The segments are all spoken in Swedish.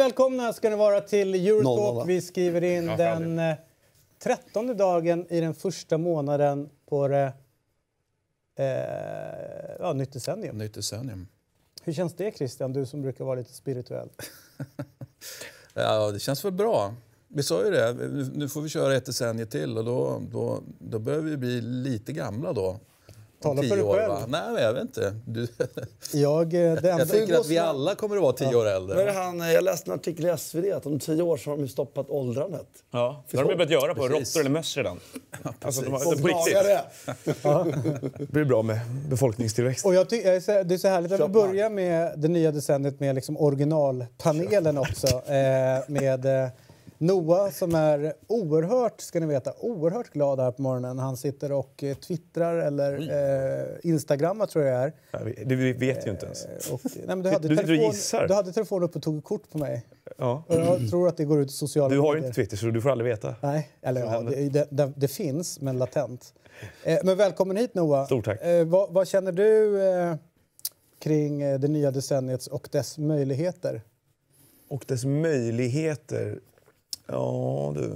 välkomna ska ni vara till Eurotalk. Vi skriver in den eh, trettonde dagen i den första månaden på det eh, ja, nytt decennium. Nytt decennium. Hur känns det Christian, du som brukar vara lite spirituell? ja, det känns väl bra. Vi sa ju det, nu får vi köra ett decennium till och då, då, då börjar vi bli lite gamla då. Tala för dig själv. Va? Nej, jag vet inte. Du... Jag, eh, det jag tänker att vi alla kommer att vara tio ja. år äldre. Men han, jag läste en artikel i SvD att om tio år så har de stoppat åldrandet. Ja, det har de börjat göra på råttor eller möss redan. Ja, alltså, de har, på riktigt. ja. Det blir bra med befolkningstillväxt. Och jag ty- det är så härligt att vi börjar med det nya decenniet med liksom originalpanelen också. Eh, med eh, Noah som är oerhört, ska ni veta, oerhört glad här på morgonen. Han sitter och eh, twittrar eller eh, instagrammar tror jag är. Det vet ju inte ens. Eh, och, nej, men du, hade du, telefon, du, du hade telefonen uppe och tog kort på mig. Ja. Och jag tror att det går ut i sociala Du har ju inte Twitter så du får aldrig veta. Nej, eller ja, det, det, det, finns men latent. Eh, men välkommen hit Noah. Stort tack. Eh, vad, vad, känner du eh, kring eh, det nya decenniet och dess möjligheter? Och dess möjligheter? Ja, du.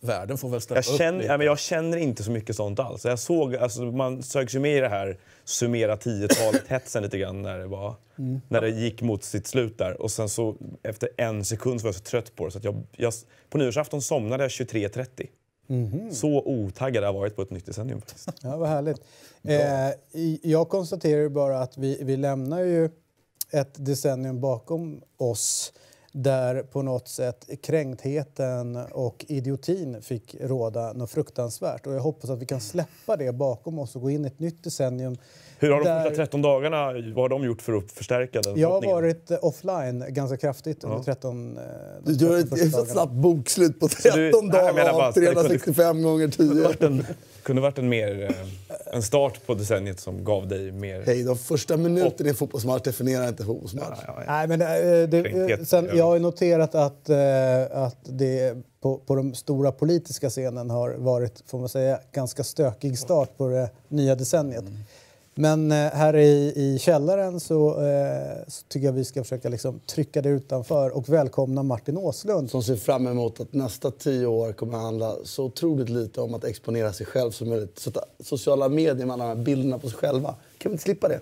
Världen får väl ställa jag upp känner, lite. ja, men jag känner inte så mycket sånt alls. Jag såg, alltså, man sögs ju med i det här summera 10-talet-hetsen lite grann när det, var, mm. när det gick mot sitt slut där. Och sen så efter en sekund så var jag så trött på det så att jag, jag på nyårsafton somnade jag 23.30. Mm. Så otaggad har jag varit på ett nytt decennium. Ja, vad härligt. Eh, jag konstaterar bara att vi, vi lämnar ju ett decennium bakom oss där på något sätt kränktheten och idiotin fick råda något fruktansvärt. Och jag hoppas att vi kan släppa det bakom oss och gå in i ett nytt decennium. Hur har de där... första 13 dagarna, vad har de gjort för att förstärka den Jag har varit offline ganska kraftigt ja. under 13 eh, Du gör ett, ett snabbt bokslut på 13 du, dagar av 365 gånger 10 kunde varit en, mer, eh, en start på decenniet som gav dig mer... Hej, de första minuterna i en fotbollsmatch definierar inte fotbollsmatch. Ja, ja, ja. Nej, men det, det, sen, jag har noterat att, äh, att det på, på den stora politiska scenen har varit, får man säga, ganska stökig start på det nya decenniet. Mm. Men eh, här i, i källaren så, eh, så, tycker jag vi ska försöka liksom trycka det utanför och välkomna Martin Åslund. Som ser fram emot att nästa tio år kommer att handla så otroligt lite om att exponera sig själv som möjligt. Så sociala medier med alla de här bilderna på sig själva. Kan vi inte slippa det?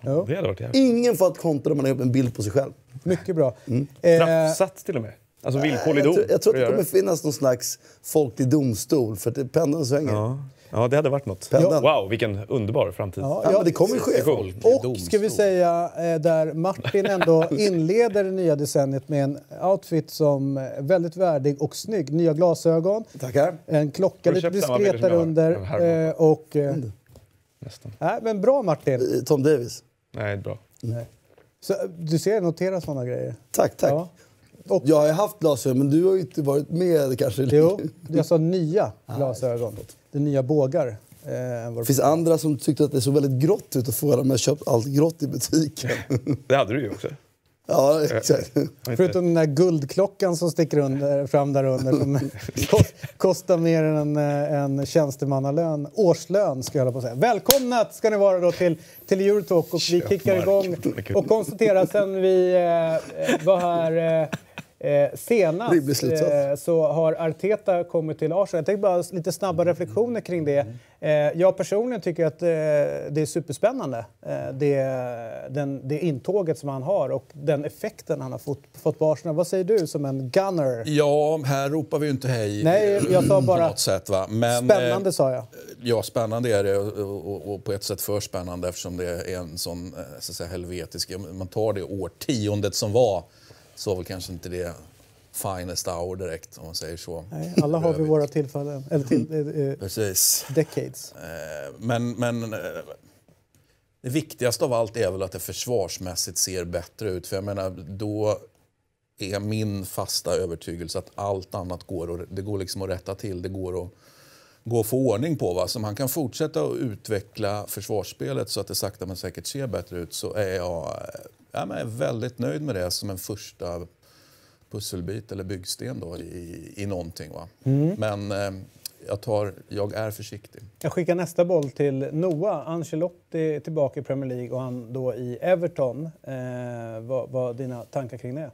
Jo. Det varit Ingen får ett konto där man har upp en bild på sig själv. Mycket bra. Mm. Eh, till och med. Alltså villkorlig dom. Jag, jag, jag tror att det kommer finnas någon slags folklig domstol för att pendeln svänger. Ja. Ja, det hade varit något. Pendeln. Wow, vilken underbar framtid. Ja, ja, det kommer ju ske. Och ska vi säga, eh, där Martin ändå inleder det nya decenniet med en outfit som är väldigt värdig och snygg. Nya glasögon, Tackar. en klocka lite diskret där under. Eh, och, eh, Nästan. Äh, men bra Martin. Tom Davis. Nej, bra. Nej. Så, du ser, notera sådana grejer. Tack, tack. Ja. Och, jag har haft glasögon, men du har ju inte varit med kanske. Jo, jag sa nya glasögon. Det är nya bågar. Eh, det finns andra som tyckte att det såg väldigt grått ut att få dem. Jag köpt allt grått i butiken. det hade du ju också. Ja, exakt. Förutom den där guldklockan som sticker under, fram där under som kostar mer än en, en tjänstemannalön, årslön ska jag på att säga. Välkomna ska ni vara då till, till Eurotalk och vi kickar igång och konstaterar sen vi eh, var här eh, Eh, senast eh, så har Arteta kommit till Arsenal. Jag tänkte bara lite snabba reflektioner kring det. Eh, jag personligen tycker att eh, det är superspännande, eh, det, den, det intåget som han har och den effekten han har fått, fått på Arsenal. Vad säger du som en gunner? Ja, här ropar vi ju inte hej Nej, jag sa bara på något sätt. Va? Men, spännande eh, sa jag. Ja, spännande är det och, och, och, på ett sätt för spännande eftersom det är en sån så att säga, helvetisk... Man tar det årtiondet som var så var väl kanske inte det finest hour direkt om man säger så. Nej, alla har vi våra tillfällen, eller till, eh, eh, Precis. decades. Eh, men, men det viktigaste av allt är väl att det försvarsmässigt ser bättre ut. För jag menar, då är min fasta övertygelse att allt annat går, och det går liksom att rätta till. Det går att, gå att få ordning på. Va? Så man kan fortsätta att utveckla försvarsspelet så att det sakta men säkert ser bättre ut så är jag jag är väldigt nöjd med det som en första pusselbit eller byggsten då i, i någonting. Va? Mm. Men eh, jag, tar, jag är försiktig. Jag skickar nästa boll till Noah. Ancelotti är tillbaka i Premier League och han då i Everton. Eh, vad, vad dina tankar kring det?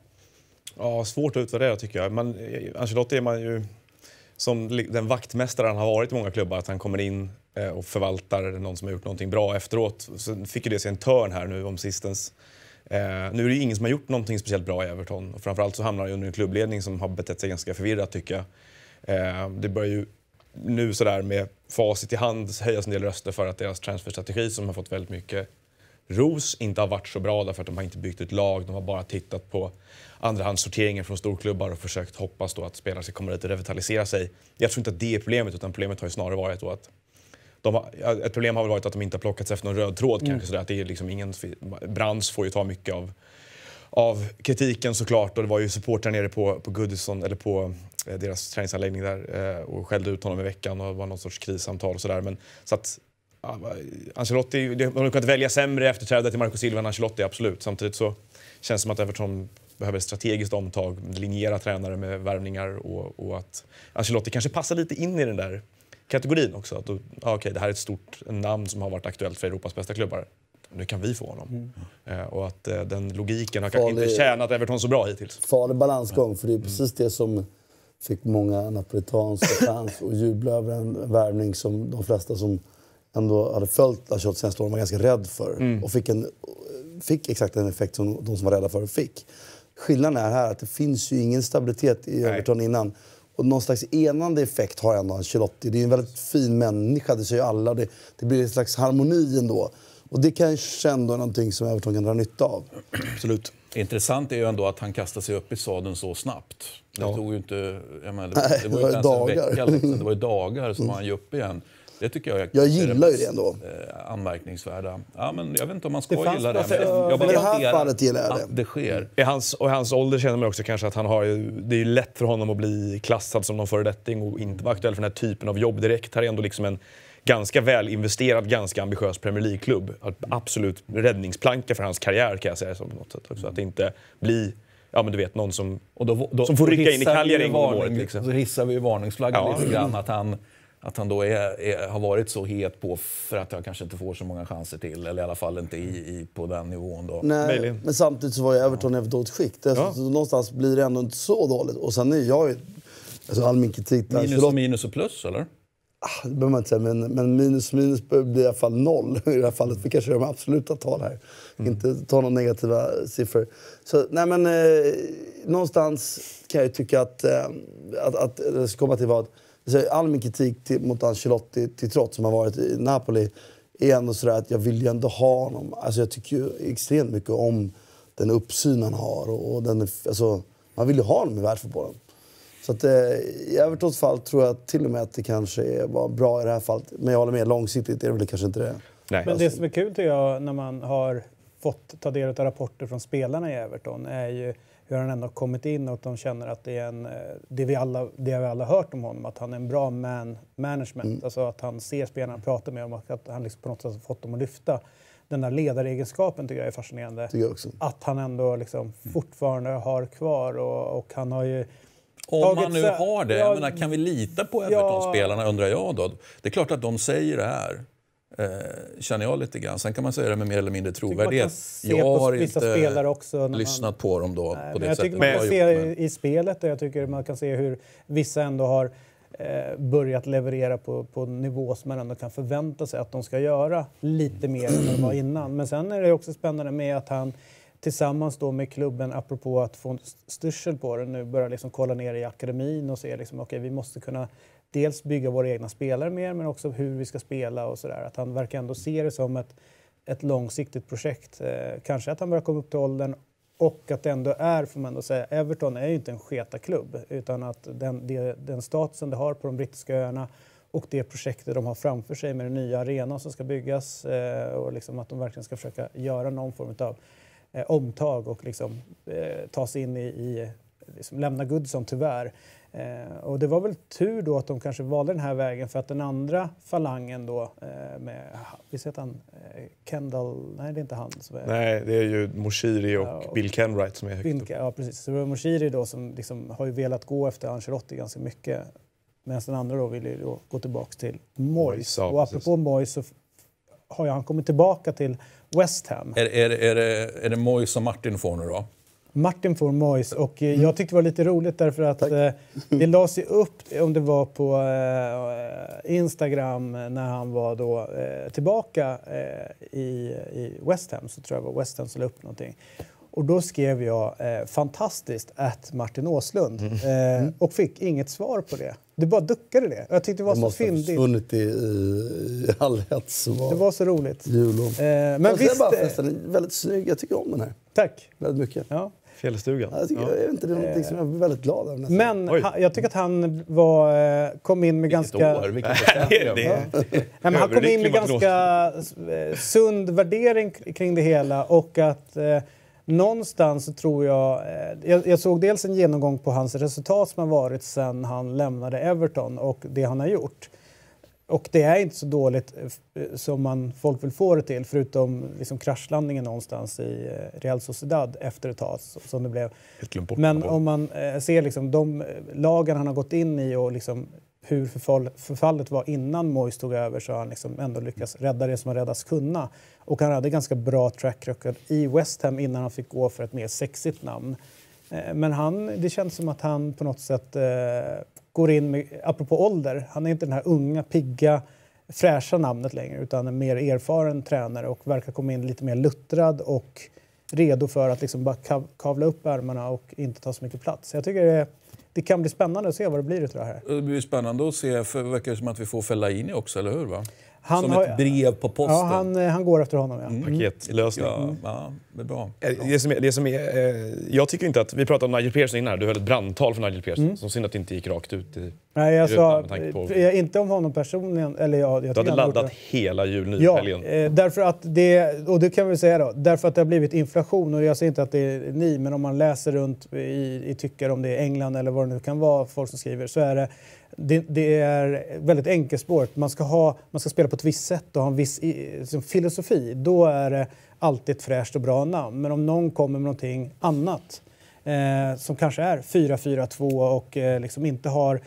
Ja, svårt att utvärdera tycker jag. Man, eh, Ancelotti är man ju som den vaktmästare han har varit i många klubbar. Att han kommer in eh, och förvaltar någon som har gjort någonting bra efteråt. Så fick ju det sig en törn här nu om sistens. Eh, nu är det ju ingen som har gjort någonting speciellt bra i Everton. Och framförallt så hamnar han ju under en klubbledning som har betett sig ganska förvirrat tycker jag. Eh, det börjar ju nu sådär med facit i hand höjas en del röster för att deras transferstrategi som har fått väldigt mycket ros inte har varit så bra därför att de har inte byggt ett lag. De har bara tittat på andrahandssorteringen från storklubbar och försökt hoppas då att spelare ska komma dit och revitalisera sig. Jag tror inte att det är problemet utan problemet har ju snarare varit då att de ett problem har väl varit att de inte har plockats efter någon röd tråd kanske. Sådär, att det är liksom ingen, Brands får ju ta mycket av, av kritiken såklart och det var ju supportrar nere på, på Goodison, eller på eh, deras träningsanläggning där eh, och skällde ut honom i veckan och det var någon sorts krissamtal och sådär. Men så att ja, Ancelotti, de har kunnat välja sämre efterträdare till Marco Silva än Ancelotti, absolut. Samtidigt så känns det som att Everton behöver ett strategiskt omtag, linjera tränare med värvningar och, och att Ancelotti kanske passar lite in i den där kategorin också. Att då, ja, okej, det här är ett stort namn som har varit aktuellt för Europas bästa klubbar. Nu kan vi få honom. Eh, och att eh, den logiken har kanske inte Farlig- tjänat Everton så bra hittills. farlig balansgång. För det är precis det som fick många napolitanska fans att jubla över en värvning som de flesta som ändå hade följt Lachotte senaste åren var ganska rädd för. Och fick, en, fick exakt den effekt som de som var rädda för fick. Skillnaden är här att det finns ju ingen stabilitet i Everton innan. Och någon slags enande effekt har ändå Ancelotti. Det är ju en väldigt fin människa, det säger ju alla. Det, det blir en slags harmoni ändå. Och det kanske ändå är någonting som Everton kan dra nytta av. Absolut. Intressant är ju ändå att han kastade sig upp i sadeln så snabbt. Det Ja. tog ju inte... Jag menar, Nej, det, var det ju var en dagar. vecka. Liksom. Det var ju dagar som han ju upp igen. Det tycker jag är Jag gillar ju det ändå. eh, anmärkningsvärda. Ja, men jag vet inte om man ska gilla det. Men jag Men bara i det här fallet gillar jag det. Det sker. I hans, och i hans ålder känner man också kanske att han har ju, det är ju lätt för honom att bli klassad som någon föredetting och inte vara aktuell för den här typen av jobb direkt. Här är ändå liksom en ganska väl investerad, ganska ambitiös Premier League-klubb. Absolut räddningsplanka för hans karriär kan jag säga som på något sätt också. Att inte bli, ja men du vet, någon som, Och då, då, som får rycka in i Cagliari en gång om året. Liksom. Då hissar vi ju varningsflaggan Ja. lite grann. Att han, att han då är, är, har varit så het på för att han kanske inte får så många chanser till. Eller i alla fall inte i, i, på den nivån. Då. Nej, Möjligen. men samtidigt så var ju Everton i ett dåligt skick. Det, Ja. så någonstans blir det ändå inte så dåligt. Och sen är jag ju... Alltså all min kritik där... Minus och minus och plus, eller? Ah, det behöver man inte säga, men, men minus minus blir i alla fall noll i det här fallet. Vi kanske gör de absoluta tal här. Inte ta några negativa siffror. Så, nej men, eh, någonstans kan jag ju tycka att, eh, att, att det ska komma till vad... Så all min kritik till, mot Ancelotti till trots som har varit i Napoli är ändå sådär att jag vill ju ändå ha honom. Alltså jag tycker ju extremt mycket om den uppsyn han har. Och, och den, alltså, man vill ju ha honom i världsfotbollen. Så att, eh, I Evertons fall tror jag till och med att det kanske är- var bra i det här fallet. Men jag håller med, långsiktigt är det väl kanske inte det. Nej. Men det som är kul tycker jag när man har fått ta del av rapporter från spelarna i Everton är ju hur han ändå kommit in och de känner att det är en, eh, det vi alla, det har vi alla hört om honom, att han är en bra man management. Alltså att han ser spelarna, pratar med dem och att han liksom på något sätt har fått dem att lyfta. Den där ledaregenskapen tycker jag är fascinerande. Jag också. Att han ändå liksom fortfarande har kvar och, och han har ju Om man nu har det, Ja, jag menar, kan vi lita på Everton-spelarna undrar jag då? Det är klart att de säger det här. Eh, känner jag lite grann. Sen kan man säga det med mer eller mindre trovärdighet. Jag på har inte också när man- lyssnat på dem då Nej, på det jag sättet tycker man jag kan se. Men- i, spelet och jag tycker man kan se hur vissa ändå har eh, börjat leverera på, på nivå som man ändå kan förvänta sig att de ska göra lite mer än vad de var innan. Men sen är det också spännande med att han tillsammans då med klubben, apropå att få styrsel på det, nu börjar liksom kolla ner i akademin och se liksom, okej, vi måste kunna dels bygga våra egna spelare mer, men också hur vi ska spela och sådär. Att han verkar ändå se det som ett, ett långsiktigt projekt. Eh, kanske att han börjar komma upp till åldern och att det ändå är, får man ändå säga, Everton är ju inte en sketa-klubb utan att den, det, den statusen det har på de brittiska öarna och det projektet de har framför sig med den nya arenan som ska byggas eh, och liksom att de verkligen ska försöka göra någon form av eh, omtag och liksom, eh, ta sig in i, i liksom lämna Goodson tyvärr. Eh, och det var väl tur då att de kanske valde den här vägen för att den andra falangen då eh, med, visst heter han eh, Kendall, nej det är inte han som är... Nej, det är ju Moshiri och, Ja, och- Bill Kenwright som är högt upp. Vilka, ja precis. Så det var Moshiri då som liksom har ju velat gå efter Ancelotti ganska mycket. Medan den andra då ville ju då gå tillbaka till Moyes. Ja, och apropå Moyes så har ju han kommit tillbaka till West Ham. Är, är, är, det, är det Moyes och Martin får nu då? Martin får Moyes och eh, jag tyckte det var lite roligt därför att eh, det lades ju upp, om det var på eh, Instagram när han var då tillbaka i, i West Ham, så tror jag det var West Ham som la upp någonting. Och då skrev jag eh, fantastiskt att Martin Åslund eh, och fick inget svar på det. Det bara duckade det. Jag tyckte det var Det så måste ha fyndigt. försvunnit i, i, all hets Det var så roligt. Eh, men Men visst, bara förresten, väldigt snygg. Jag tycker om den här. tack. Väldigt mycket. Ja. Fjällstugan. Ja, Jag, tycker, jag vet inte, det är någonting som jag blir väldigt glad över. nästan. Men han, jag tycker att han var, eh, kom in med ganska... År, vilket Det är- Nej, men han kom in med ganska eh, sund värdering kring det hela och att eh, någonstans så tror jag, eh, jag... Jag såg dels en genomgång på hans resultat som har varit sedan han lämnade Everton och det han har gjort. Och det är inte så dåligt eh, eh, som man, folk vill få det till förutom liksom kraschlandningen någonstans i eh, Real Sociedad efter ett tag som det blev. Men om man ser liksom de lagen han har gått in i och liksom hur förfall, förfallet var innan Moyes tog över så har han liksom ändå lyckats rädda det som har räddas kunna. Och han hade ganska bra track record i West Ham innan han fick gå för ett mer sexigt namn. Men han, det känns som att han på något sätt går in med, apropå ålder, han är inte den här unga, pigga, fräscha namnet längre utan en mer erfaren tränare och verkar komma in lite mer luttrad och redo för att liksom bara kav, kavla upp ärmarna och inte ta så mycket plats. Jag tycker det, det kan bli spännande att se vad det blir utav det här. Det blir spännande att se, för det verkar som att vi får Fellaini också, eller hur? Va? Han som har- ett brev på posten. Ja, han, eh, han går efter honom ja. Paketlösning. Ja, ja, det är bra. Eh, Det som är, det som är, eh, jag tycker inte att... Vi pratade om Nigel Pearson innan. här. Du höll ett brandtal för Nigel Pearson. Mm. Som synd att det inte gick rakt ut i... Nej, jag sa på- inte om honom personligen. Eller ja, jag Du tycker hade laddat hela jul Ja, eh, därför att det, och det kan vi säga då, därför att det har blivit inflation och jag säger inte att det är ni, men om man läser runt i, i tyckare om det är England eller vad det nu kan vara, folk som skriver, så är det det, det är väldigt enkelspårigt. Man ska, ha, man ska spela på ett visst sätt och ha en viss liksom, filosofi. Då är det alltid ett fräscht och bra namn. Men om någon kommer med någonting annat eh, som kanske är 4-4-2 och eh, liksom inte har eh,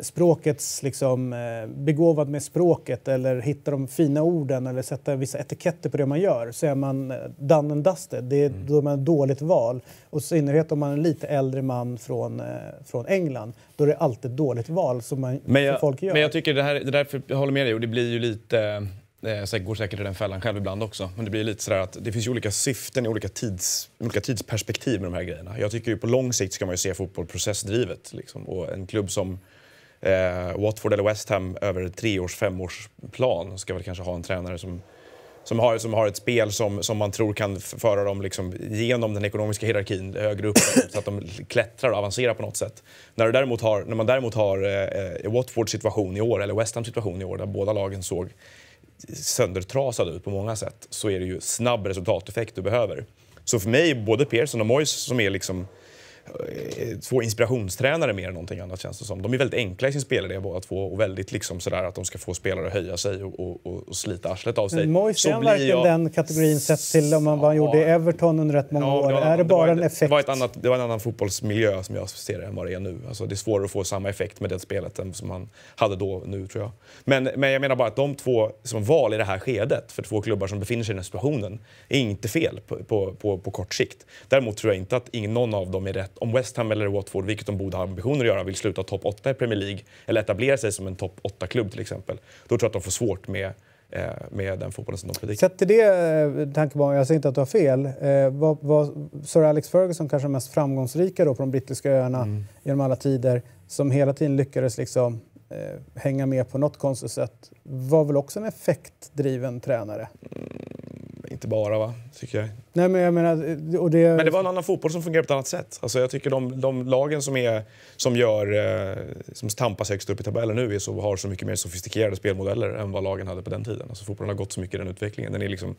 språkets, liksom, eh, begåvad med språket eller hittar de fina orden eller sätter vissa etiketter på det man gör så är man eh, done and dusted. Det är, Mm. Då är man ett dåligt val. Och i synnerhet om man är en lite äldre man från, eh, från England. Då är det alltid ett dåligt val som, man, Men som jag, folk gör. men jag tycker det här, det där, för jag håller med dig och det blir ju lite, eh, jag går säkert i den fällan själv ibland också, men det blir lite sådär att det finns ju olika syften i olika, tids, olika tidsperspektiv med de här grejerna. Jag tycker ju på lång sikt ska man ju se fotboll processdrivet liksom. och en klubb som eh, Watford eller West Ham över treårs, femårsplan ska väl kanske ha en tränare som som har, som har ett spel som, som man tror kan föra dem liksom genom den ekonomiska hierarkin högre upp så att de klättrar och avancerar på något sätt. När, du däremot har, när man däremot har eh, Watfords situation i år, eller West Hams situation i år, där båda lagen såg söndertrasade ut på många sätt, så är det ju snabb resultateffekt du behöver. Så för mig, både Pearson och Moyes som är liksom två inspirationstränare mer än någonting annat känns det som. De är väldigt enkla i sin spelidé båda två och väldigt liksom sådär att de ska få spelare att höja sig och, och, och, slita arslet av sig. Så är verkligen jag- den kategorin sett till om man, vad han gjorde i Everton under rätt många år? men var- är det bara var, en effekt? Det var, ett annat, det var en annan fotbollsmiljö som jag ser det än vad det är nu. Alltså, det är svårare att få samma effekt med det spelet än som man hade då nu tror jag. Men, men jag menar bara att de två som val i det här skedet för två klubbar som befinner sig i den här situationen är inte fel på, på, på, på kort sikt. Däremot tror jag inte att ingen, någon av dem är rätt. Om West Ham eller Watford, vilket de borde ha ambitioner att göra, vill sluta topp 8 i Premier League eller etablera sig som en topp 8-klubb till exempel, då tror jag att de får svårt med, eh, med den fotbollen som de predikar. Sett till det eh, tankebanan, jag säger inte att du har fel, eh, var, var Sir Alex Ferguson kanske den mest framgångsrika då på de brittiska öarna Mm. genom alla tider, som hela tiden lyckades liksom, hänga med på något konstigt sätt, var väl också en effektdriven tränare? inte bara va, tycker jag. Nej, men jag menar... Och det, Men det var en annan fotboll som fungerar på ett annat sätt. Alltså jag tycker de, de lagen som, är, som, gör, eh, som tampas högst upp i tabellen nu är så, har så mycket mer sofistikerade spelmodeller än vad lagen hade på den tiden. Alltså fotbollen har gått så mycket i den utvecklingen. Den är liksom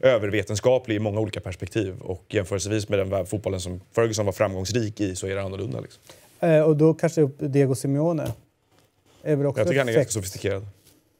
övervetenskaplig i många olika perspektiv. Och jämförelsevis med den fotbollen som Ferguson var framgångsrik i så är det annorlunda. Liksom. eh, och då kanske upp Diego Simeone. Är väl också Jag tycker han är ganska sofistikerad.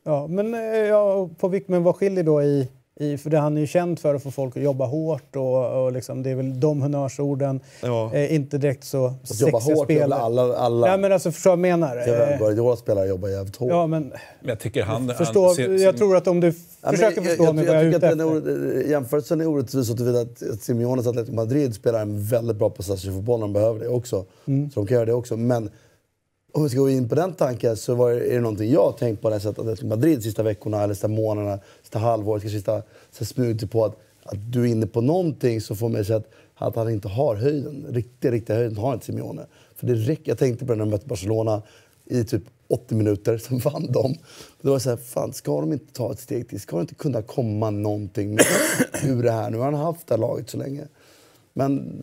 Ja, men, eh, ja, på, men vad skiljer då i, i... För det, han är ju känd för att få folk att jobba hårt och, och liksom, det är väl de honnörsorden. Ja. Eh, inte direkt så Att jobba sexiga hårt, gör väl spelare. alla... alla Ja, men alltså förstår vad jag menar? Även Eh, Guardiola-spelare jobbar jävligt hårt. ja, men Men jag tycker han... förstå, han ser- jag tror att om du Ja, försöker förstå jag, mig jag, vad jag är jag ute tycker att efter. är jämförelsen är orättvis så tillvida att att Simeones Atletico Madrid spelar en väldigt bra possession-fotboll när de behöver det också. Mm. Så de kan göra det också. Men om vi ska gå in på den tanken så var det, är det någonting jag har tänkt på när jag sett Atletico Madrid de sista veckorna, eller sista månaderna, sista halvåret, kanske sista sista smugit typ på att, att du är inne på någonting som får mig att säga att, att han inte har höjden. Riktiga, riktiga höjden har inte Simeone. För det räcker, jag tänkte på det när de mötte Barcelona i typ 80 minuter, sen vann de. Då var det så här, fan ska de inte ta ett steg till? Ska de inte kunna komma någonting med ur det här? Nu har han haft det här laget så länge. Men,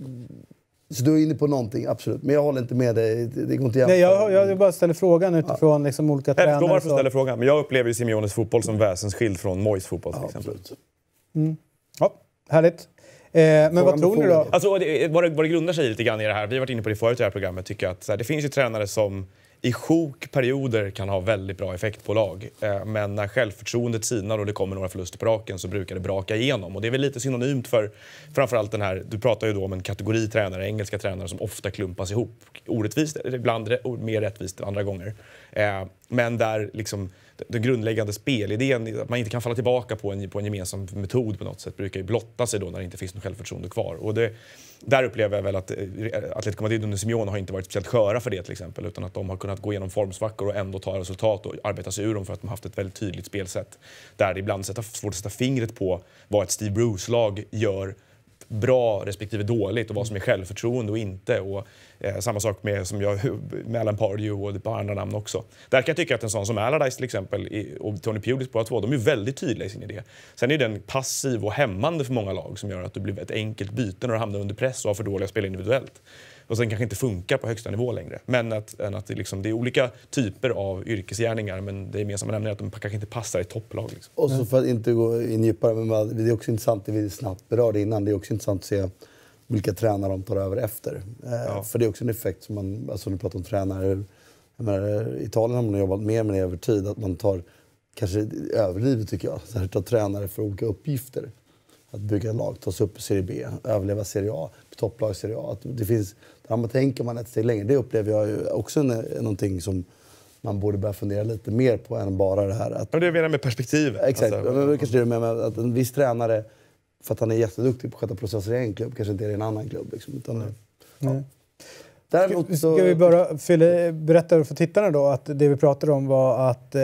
så du är inne på någonting, absolut. Men jag håller inte med dig. Det det går inte Nej, jag, jag bara ställer frågan utifrån liksom olika Jag förstår tränare. varför du ställer frågan, men jag upplever ju Simeones fotboll som väsensskild från Moyes fotboll till Ja, exempel. absolut. Ja, härligt. Eh, men vad tror ni då? Alltså, vad, det, vad det grundar sig lite grann i det här, vi har varit inne på det förut i det här programmet, tycker jag att så här, det finns ju tränare som i sjok perioder kan ha väldigt bra effekt på lag. Eh, men när självförtroendet sinar och det kommer några förluster på raken så brukar det braka igenom. Och det är väl lite synonymt för framförallt den här, du pratar ju då om en kategori tränare, engelska tränare som ofta klumpas ihop. Orättvist, eller ibland mer rättvist andra gånger. Eh, men där liksom den grundläggande spelidén, att man inte kan falla tillbaka på en, på en gemensam metod på något sätt, brukar ju blotta sig då när det inte finns något självförtroende kvar. Och det, där upplever jag väl att eh, Atletico Madrid under Simeone har inte varit speciellt sköra för det till exempel, utan att de har kunnat gå igenom formsvackor och ändå ta resultat och arbeta sig ur dem för att de har haft ett väldigt tydligt spelsätt. Där det ibland är svårt att sätta fingret på vad ett Steve Bruce-lag gör bra respektive dåligt och vad som är självförtroende och inte. Och, eh, samma sak med, som jag, med Alan Pardew och ett par andra namn också. Där kan jag tycka att en sån som Allardyce till exempel och Tony Pulis båda två, de är väldigt tydliga i sin idé. Sen är den passiv och hämmande för många lag som gör att du blir ett enkelt byte när du hamnar under press och har för dåliga spel individuellt. Och sen kanske inte funkar på högsta nivå längre. Men att, att det, liksom, det är olika typer av yrkesgärningar men det gemensamma nämnaren är att de kanske inte passar i topplag. Liksom. Och så för att inte gå in djupare, men det är också intressant, det vi snabbt berörde innan, det är också intressant att se vilka tränare de tar över efter. Eh, För det är också en effekt som man, alltså när du pratar om tränare, jag menar, i Italien har man jobbat mer med det över tid, att man tar, kanske överdrivet tycker jag, så här, tar tränare för olika uppgifter. Att bygga lag, ta sig upp i Serie B, överleva Serie A, topplag i Serie A. Att det finns, där man tänker man ett steg längre. Det upplever jag ju också en, någonting som man borde börja fundera lite mer på än bara det här att Ja, det är menar jag med perspektivet. Exakt. Alltså, men kanske det med med att en viss tränare, för att han är jätteduktig på att sköta processer i en klubb, kanske inte i en annan klubb. Liksom, utan, ja. Däremot Ska, så... ska vi bara fylla, berätta för tittarna då att det vi pratade om var att, eh,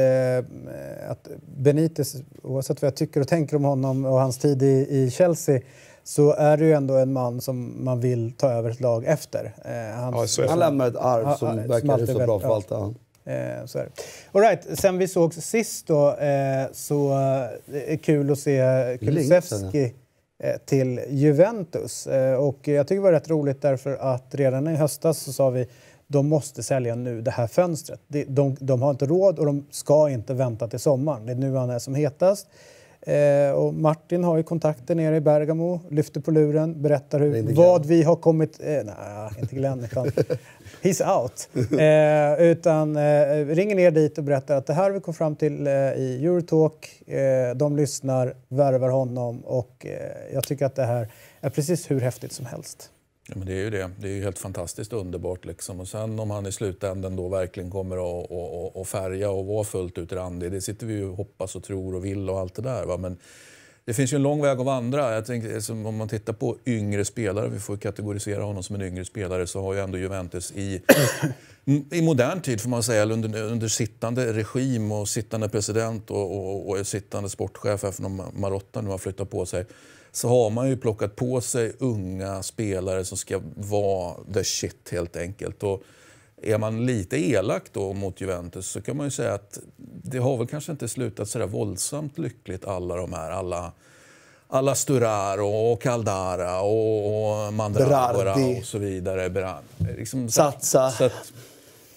att Benitez, oavsett vad jag tycker och tänker om honom och hans tid i, i Chelsea, så är det ju ändå en man som man vill ta över ett lag efter. Eh, hans, Ja, så. Han lämnar ett arv som som verkar alltid hyfsat bra förvaltat. Ja. Eh, så är det. All right, sen vi såg sist då eh, så eh, det är kul att se Kulusevski eh, Eh, till Juventus. Eh, och jag tycker det var rätt roligt därför att redan i höstas så sa vi de måste sälja nu det här fönstret. De, de, de har inte råd och de ska inte vänta till sommaren. Det är nu han är som hetast. Eh, och Martin har ju kontakter nere i Bergamo, lyfter på luren, berättar hur, vad vi har kommit... Eh, nej, inte Glenn. He's out. Eh, utan eh, ringer ner dit och berättar att det här vi kom fram till eh, i Eurotalk. Eh, de lyssnar, värvar honom och eh, jag tycker att det här är precis hur häftigt som helst. Ja, men det är ju det. Det är ju helt fantastiskt underbart. Liksom. Och sen om han i slutändan då verkligen kommer att, att, att färga och vara fullt ut randig, det sitter vi ju och hoppas och tror och vill och allt det där. Va? Men det finns ju en lång väg att vandra. Jag tänker, om man tittar på yngre spelare, vi får kategorisera honom som en yngre spelare, så har ju ändå Juventus i, i modern tid, får man säga, eller under, under sittande regim och sittande president och, och, och sittande sportchef, även om Marotta nu har flyttat på sig, så har man ju plockat på sig unga spelare som ska vara the shit helt enkelt. Och är man lite elak då mot Juventus så kan man ju säga att det har väl kanske inte slutat så där våldsamt lyckligt alla de här, alla alla Sturaro och Caldara och, Mandragora och så vidare. Liksom, Satsa. Så att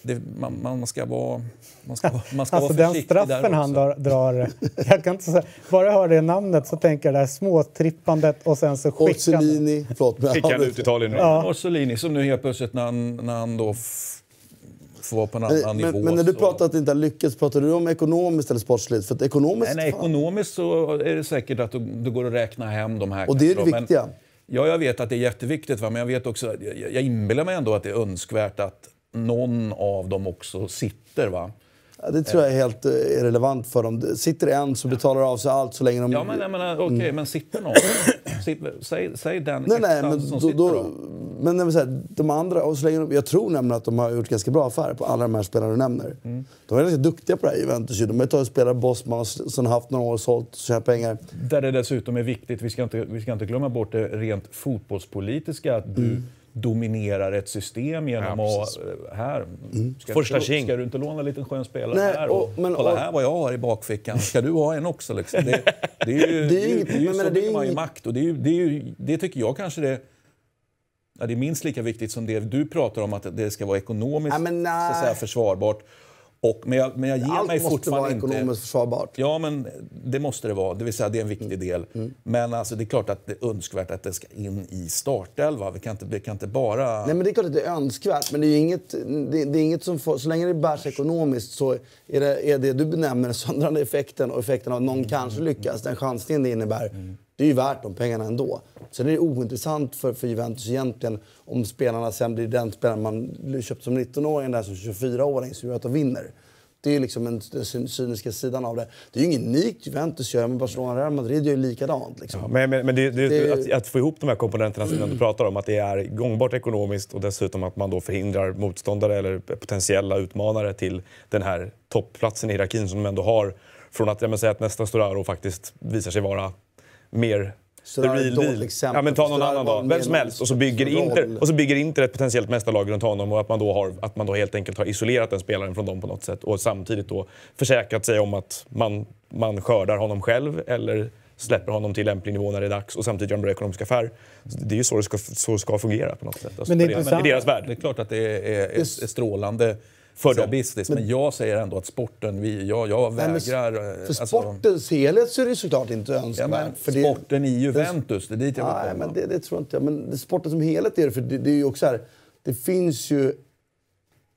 det, man, man ska vara, man ska, vara- man ska Alltså vara den försiktig där straffen han drar, drar jag kan inte säga, bara jag hör det namnet så tänker jag det här småtrippandet och sen så skickar han... Orsolini, förlåt. Men Fick han ut Italien nu. Ja. Orsolini som nu helt plötsligt när han, när han då får vara på en annan Men, nivå. men, men när du så- pratar att det inte har lyckats, pratar du om ekonomiskt eller sportsligt? För att ekonomiskt... Nej, nej, ekonomiskt så är det säkert att du, du går att räkna hem de här. Och det är det men- viktiga. Ja, jag vet att det är jätteviktigt. Va? Men jag vet också, jag, jag inbillar mig ändå att det är önskvärt att någon av dem också sitter. Va? Ja, det tror jag är helt eh, irrelevant för dem. Sitter en så betalar av sig allt så länge de... Ja, men jag menar, okej, men sitter någon? Sitter, säg, säg den Nej, nej, men, som då, sitter då, då. men jag vill säga, de andra, och så länge de, jag tror nämligen att de har gjort ganska bra affärer på alla de här spelarna du nämner. Mm. De är ganska duktiga på det här Juventus. ju. De har tagit spelare, Bosman, och s- som har haft några år sålt och tjänat pengar. Där det dessutom är viktigt, vi ska inte, vi ska inte glömma bort det rent fotbollspolitiska, att du dominerar ett system genom Ja, att... eh, Här, ska, Första tjing. ska du inte låna en liten skön spelare Nej, här? Och, och- men- kolla och- här vad jag har i bakfickan. Ska du ha en också? Liksom? Det, det är ju, Det är ju, inget- det är ju men så det är bygger man ju inget- makt. Och det, är ju, det, är ju, det tycker jag kanske det Ja, det är minst lika viktigt som det du pratar om, att det ska vara ekonomiskt Ja, men så att säga, försvarbart. Och, men, jag, men jag ger Allt mig måste vara inte... ekonomiskt försvarbart. Ja, men det måste det vara. Det vill säga, det är en viktig Mm. del. Men alltså, det är klart att det är önskvärt att det ska in i startelva. Vi kan inte, vi kan inte bara... Nej, men det är klart att det är önskvärt, men det är inget, det, det är inget som får, så länge det bärs ekonomiskt så är det, är det du benämner den söndrande effekten och effekten av att någon kanske lyckas, den chansningen det innebär, det är ju värt de pengarna ändå. Sen är det ointressant för, för Juventus egentligen om spelarna sen blir den spelaren man köpt som 19-åring där som 24-åring som gör att de vinner. Det är liksom en, den cyniska sidan av det. Det är ju inget unikt Juventus gör, men Barcelona och Real Madrid gör ju likadant. Liksom. Ja, men men, men det, det, Det- att, att få ihop de här komponenterna som du pratar om, att det är gångbart ekonomiskt och dessutom att man då förhindrar motståndare eller potentiella utmanare till den här toppplatsen i hierarkin som de ändå har. Från att, jag säga att nästa Storaro faktiskt visar sig vara mer Storaro the real deal. exempel, Ja, men ta någon annan mer vem som helst. Och så bygger. Inter, och så bygger Inter ett potentiellt mästarlag runt honom och att man, då har, att man då helt enkelt har isolerat den spelaren från dem på något sätt och samtidigt då försäkrat sig om att man, man skördar honom själv eller släpper honom till lämplig nivå när det är dags och samtidigt gör en bra ekonomisk affär. Så Det är ju så det ska, så ska fungera på något sätt. Alltså, Men det är intressant. I deras värld. Det är klart att det är, är, är, är strålande För dem. business. Men, jag säger ändå att sporten, vi, jag, jag Nej, men vägrar... eh, För alltså, sportens helhet så är det såklart inte ja, önskvärt. men för det, sporten i Juventus, det är dit jag vill Nej, komma. men det, det tror inte jag. Men det, sporten som helhet är det. För det, det är ju också här, det finns ju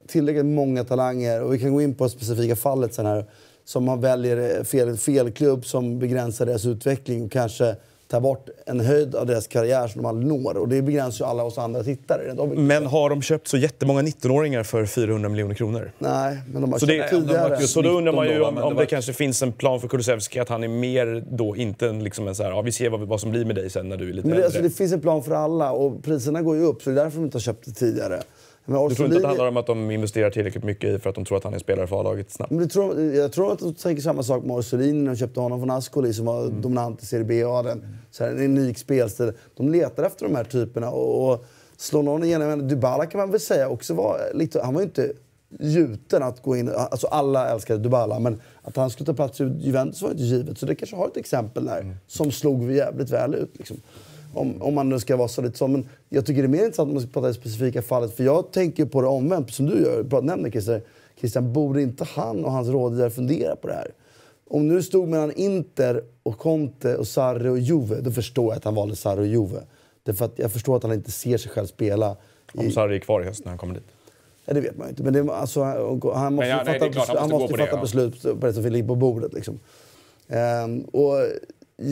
tillräckligt många talanger, och vi kan gå in på det specifika fallet sen här, som man väljer fel, fel klubb som begränsar deras utveckling och kanske tar bort en höjd av deras karriär som de aldrig når. Och det begränsar ju alla oss andra tittare. Men har de köpt så jättemånga 19-åringar för 400 miljoner kronor? Nej, men de har Så köpt det- tidigare. Så då undrar man 19 ju om, om det det var- kanske finns en plan för Kulusevski att han är mer då inte en, liksom en så här, ja, vi ser vad, vad som blir med dig sen när du är lite Men det, äldre. alltså, det finns en plan för alla och priserna går ju upp så det är därför de inte har köpt det tidigare. Men du tror inte att det handlar om att de investerar tillräckligt mycket i för att de tror att han är spelare för A-laget snabbt? Men tror, jag tror att de tänker samma sak med Orsolini när de köpte honom från Ascoli som var Mm. dominant i Serie B. och hade en, så här, en unik spelstil. De letar efter de här typerna och, och slår någon igenom. Dybala kan man väl säga också var lite... Han var ju inte gjuten att gå in... Alltså alla älskade Dybala men att han skulle ta plats i Juventus var inte givet. Så det kanske har ett exempel där Mm. som slog jävligt väl ut. Liksom. Om, om man nu ska vara så lite så. Men jag tycker det är mer intressant om man ska prata i det specifika fallet. För jag tänker på det omvänt, som du gör. Bra, nämner Christer. Christian, borde inte han och hans rådgivare fundera på det här? Om nu stod mellan Inter och Conte och Sarri och Juve, då förstår jag att han valde Sarri och Juve. Därför att jag förstår att han inte ser sig själv spela. Om I, Sarri är kvar i höst när han kommer dit. ja, det vet man inte. Men det, alltså, han måste ja, nej, fatta, är klart, han han måste måste gå på fatta det, ja. beslut på det som ligger på bordet. Liksom. Ehm, och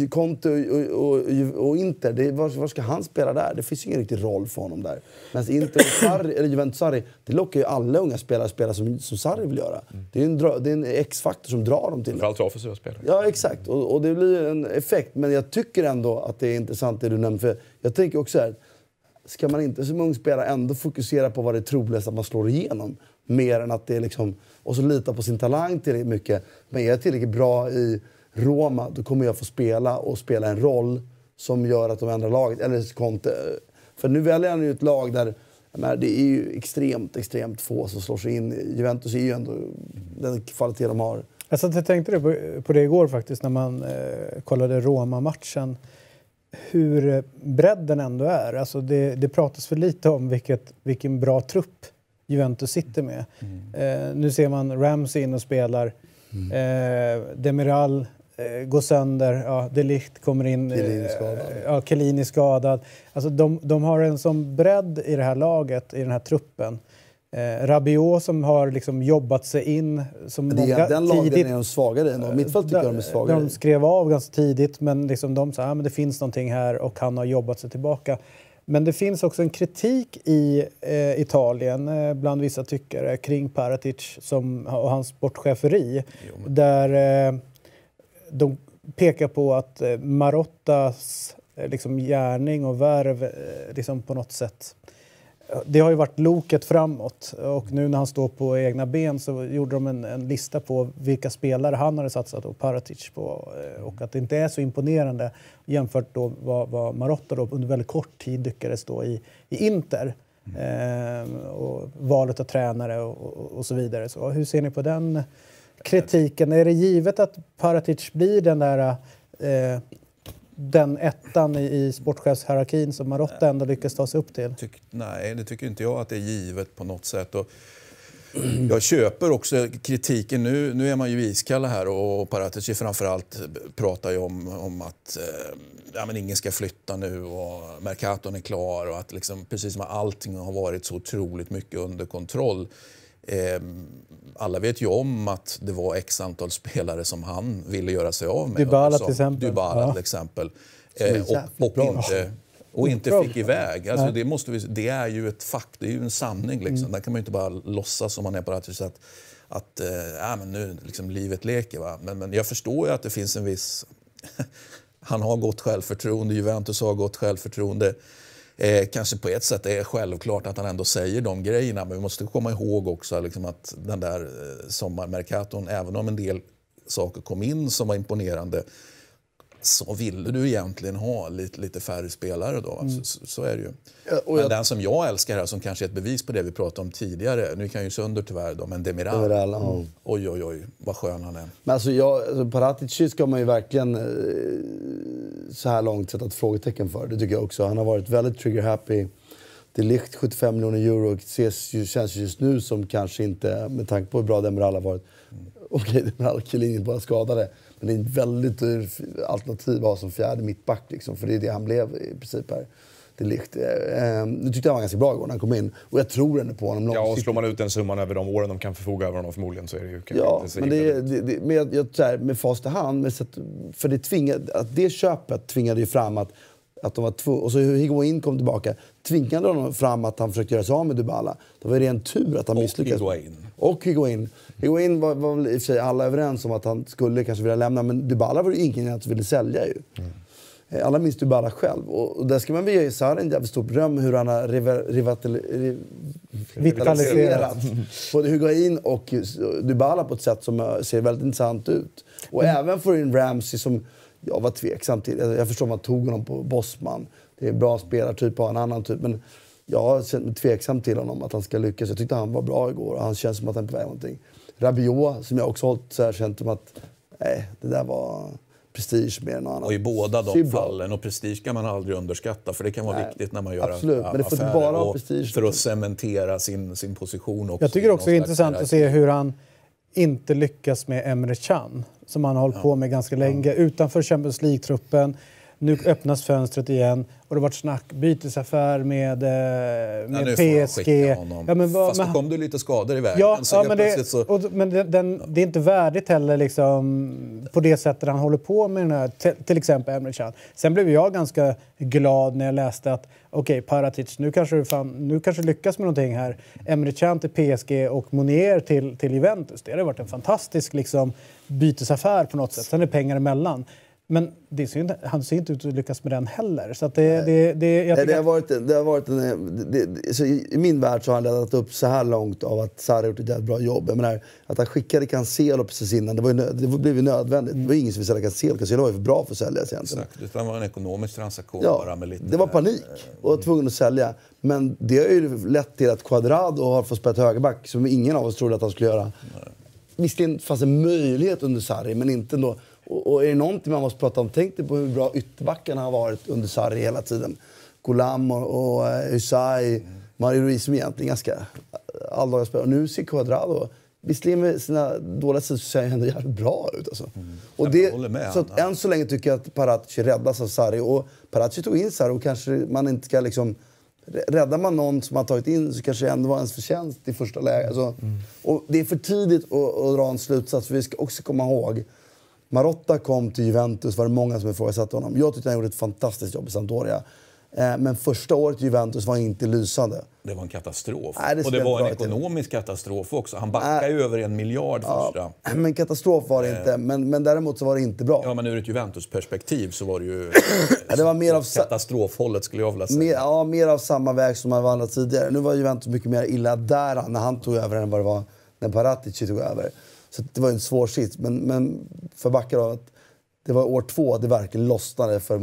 Conte och, och, och, Inter, det, var, var ska han spela där? Det finns ingen riktig roll för honom där. Medan Inter och Sarri, eller Juventus Sarri, det lockar ju alla unga spelare att spela som, som Sarri vill göra. Det är en, dra- det är en X-faktor som drar dem till det. Framförallt offensiva spelare. Ja, exakt. Och, och det blir en effekt. Men jag tycker ändå att det är intressant det du nämnde. För jag tänker också här, ska man inte som ung spelare ändå fokusera på vad det är troligast att man slår igenom? Mer än att det är liksom... Och så lita på sin talang tillräckligt mycket. Men är jag tillräckligt bra i Roma, då kommer jag få spela och spela en roll som gör att de ändrar laget. Eller Conte. För nu väljer han ju ett lag där menar, det är ju extremt, extremt få som slår sig in. Juventus är ju ändå den kvalitet de har. Jag satt och tänkte på, på det igår faktiskt när man eh, kollade Roma-matchen. hur bredden ändå är. Alltså det, det pratas för lite om vilket, vilken bra trupp Juventus sitter med. Eh, nu ser man Ramsey in och spelar. Eh, Demiral eh, går sönder. Ja, De Ligt kommer in. eh, Chiellini skadad. Ja, Chiellini skadad. Alltså de, de har en sån bredd i det här laget, i den här truppen. Eh, Rabiot som har liksom jobbat sig in som Det många den lagen tidigt är de svagare i. Mittfält tycker jag de är svagare de skrev av ganska tidigt men liksom de sa att ah, men det finns någonting här och han har jobbat sig tillbaka. Men det finns också en kritik i eh, Italien eh, bland vissa tyckare kring Paratic som, och hans sportcheferi. Där eh, de pekar på att eh, Marottas eh, liksom, gärning och värv eh, liksom på något sätt det har ju varit loket framåt och nu när han står på egna ben så gjorde de en, en lista på vilka spelare han hade satsat och Paratic på och att det inte är så imponerande jämfört då vad, vad Marotta då under väldigt kort tid lyckades då i, i Inter. Eh, och valet av tränare och, och, och så vidare. Så hur ser ni på den kritiken? Är det givet att Paratic blir den där eh, den ettan i, i sportchefshierarkin som Marotta ändå lyckas ta sig upp till? Tyck, nej, det tycker inte jag att det är givet på något sätt. Och jag köper också kritiken. Nu, nu är man ju iskalla här och Paratici framförallt pratar ju om, om att eh, ja, men ingen ska flytta nu och Mercaton är klar och att liksom, precis som allting har varit så otroligt mycket under kontroll. Eh, alla vet ju om att det var x antal spelare som han ville göra sig av med. Dybala Som till exempel. Dybala Ja. till exempel. Eh, och, och inte, och inte Bra. fick iväg. Alltså Nej. det, måste vi, det är ju ett fakt, det är ju en sanning. Liksom. Mm. Där kan man ju inte bara låtsas som man är på det här att, att ja, men nu liksom livet leker. Va? Men, men jag förstår ju att det finns en viss... Han har gott självförtroende, Juventus har gott självförtroende. Eh, kanske på ett sätt är det självklart att han ändå säger de grejerna men vi måste komma ihåg också liksom att den där eh, sommarmerkaton, även om en del saker kom in som var imponerande så ville du egentligen ha lite, lite färre spelare då. Så, så, så är det ju. Ja, men jag- den som jag älskar här, som kanske är ett bevis på det vi pratade om tidigare, nu kan ju sönder tyvärr då, men Demiral. Demiral, ja. Oj, oj, oj, vad skön han är. Men alltså, jag, alltså Paratici ska man ju verkligen eh, så här långt sätta ett frågetecken för. Det tycker jag också. Han har varit väldigt trigger-happy. Det är likt 75 miljoner euro. Ses ju, känns just nu som kanske inte, med tanke på hur bra Demiral har varit. Okej, Demiral och Chiellini bara skadade. Men det är ett väldigt dyr alternativ att ha som fjärde mittback. Liksom, för det är det han blev i princip här. Det likt. Eh, nu tyckte jag han var ganska bra igår när han kom in. Och jag tror ändå på honom Ja, och långsiktigt. slår man ut den summan över de åren de kan förfoga över honom förmodligen så är det ju kanske Ja, inte så men det, är- det, det, med, jag, så här, med fast i hand, med för det, tvingade, att det köpet tvingade ju fram att, att de var två, och så hur Higuain kom tillbaka tvingade honom fram att han försökte göra sig av med Dybala. Det var ju ren tur att han Och misslyckades. Higuain. Och Higuain. Higuain var, var väl i och för sig alla överens om att han skulle kanske vilja lämna, men Dybala var det ju ingen som ville sälja ju. Eh, Alla minns Dybala själv. Och, och där ska man väl ge en jävligt stor beröm hur han har riva- rivatil, riv, Vitaliserat. både Higuain och Dybala på ett sätt som eh, ser väldigt intressant ut. Och även få in Ramsey som jag var tveksam till. Jag förstår man tog honom på Bosman. Det är en bra spelartyp och en annan typ. Men jag har känt mig tveksam till honom, att han ska lyckas. Jag tyckte han var bra igår och han känns som att han är på väg någonting. Rabiot, som jag också hållit så här, känt som att nej, det där var prestige mer än något annat. Och i båda de Sybla. fallen, och prestige kan man aldrig underskatta för det kan vara Nej, viktigt när man gör absolut, men det får affärer bara ha och prestige. för att cementera sin, sin position också. Jag tycker också det är intressant att se hur han inte lyckas med Emre Can som han har hållit på med ganska länge utanför Champions League-truppen. Nu öppnas fönstret igen och det har varit snack, bytesaffär med, eh, Ja, med de PSG. Ja, men vad- Fast men- då kom det lite skador i vägen. Ja, så ja men, det, så... och, men den, den, det är inte värdigt heller liksom, på det sättet han håller på med den här, till, exempel Emre Can. Sen blev jag ganska glad när jag läste att okej, Paratic, nu kanske, du fan, nu kanske lyckas med någonting här. Emre Can till PSG och Monier till, till Juventus. Det hade varit en fantastisk liksom, bytesaffär på något sätt. Sen är pengar emellan. Men det ser inte, han ser inte ut att lyckas med den heller. Så att det, det, det, jag Nej, tycker det har att- varit, en- det har varit en, det, det, så i, min värld så har han leddat upp så här långt av att Sarri har gjort ett jävligt bra jobb. Jag menar, att han skickade Cancelo precis innan, det, var ju det blev ju nödvändigt. Det var ingen som ville sälja Cancelo. Cancelo var ju för bra för att säljas egentligen. Exakt, utan det var en ekonomisk transaktion Ja, bara med lite... det var panik och var tvungen att sälja. Men det har ju lett till att Cuadrado har fått spela högerback som ingen av oss trodde att han skulle göra. Visserligen fanns en möjlighet under Sarri, men inte ändå. Och, och är det någonting man måste prata om, tänk dig på hur bra ytterbackarna har varit under Sarri hela tiden. Golam och, och uh, Usai, Mario Ruiz som egentligen ganska alldagliga spelare. Och nu ser Cuadrado Visserligen med sina dåliga sidor så ser han ändå jävligt bra ut. Alltså. Mm. Och det, så att än så länge tycker jag att Paratici räddas av Sarri. Och Paratici tog in Sarri och kanske man inte ska liksom... Räddar man någon som man tagit in så kanske det ändå var ens förtjänst i första läget. Alltså, Mm. och det är för tidigt att, att dra en slutsats. För vi ska också komma ihåg Marotta kom till Juventus var det många som ifrågasatte honom. Jag tyckte han gjorde ett fantastiskt jobb i Sampdoria. Eh, Men första året i Juventus var inte lysande. Det var en katastrof. Nej, det och det var en dra till. ekonomisk katastrof också. Han backade ju över en miljard första. Men katastrof var det inte. Men, men däremot så var det inte bra. Ja, men ur ett Juventus-perspektiv så var det ju Ja, det var mer av katastrofhållet skulle jag vilja säga. Mer, ja, mer av samma väg som man vandrat tidigare. Nu var Juventus mycket mer illa där när han tog över än vad det var när Paratici tog över. Så det var en svår sits. Men, men för Bacca då, att det var år två det verkligen lossnade för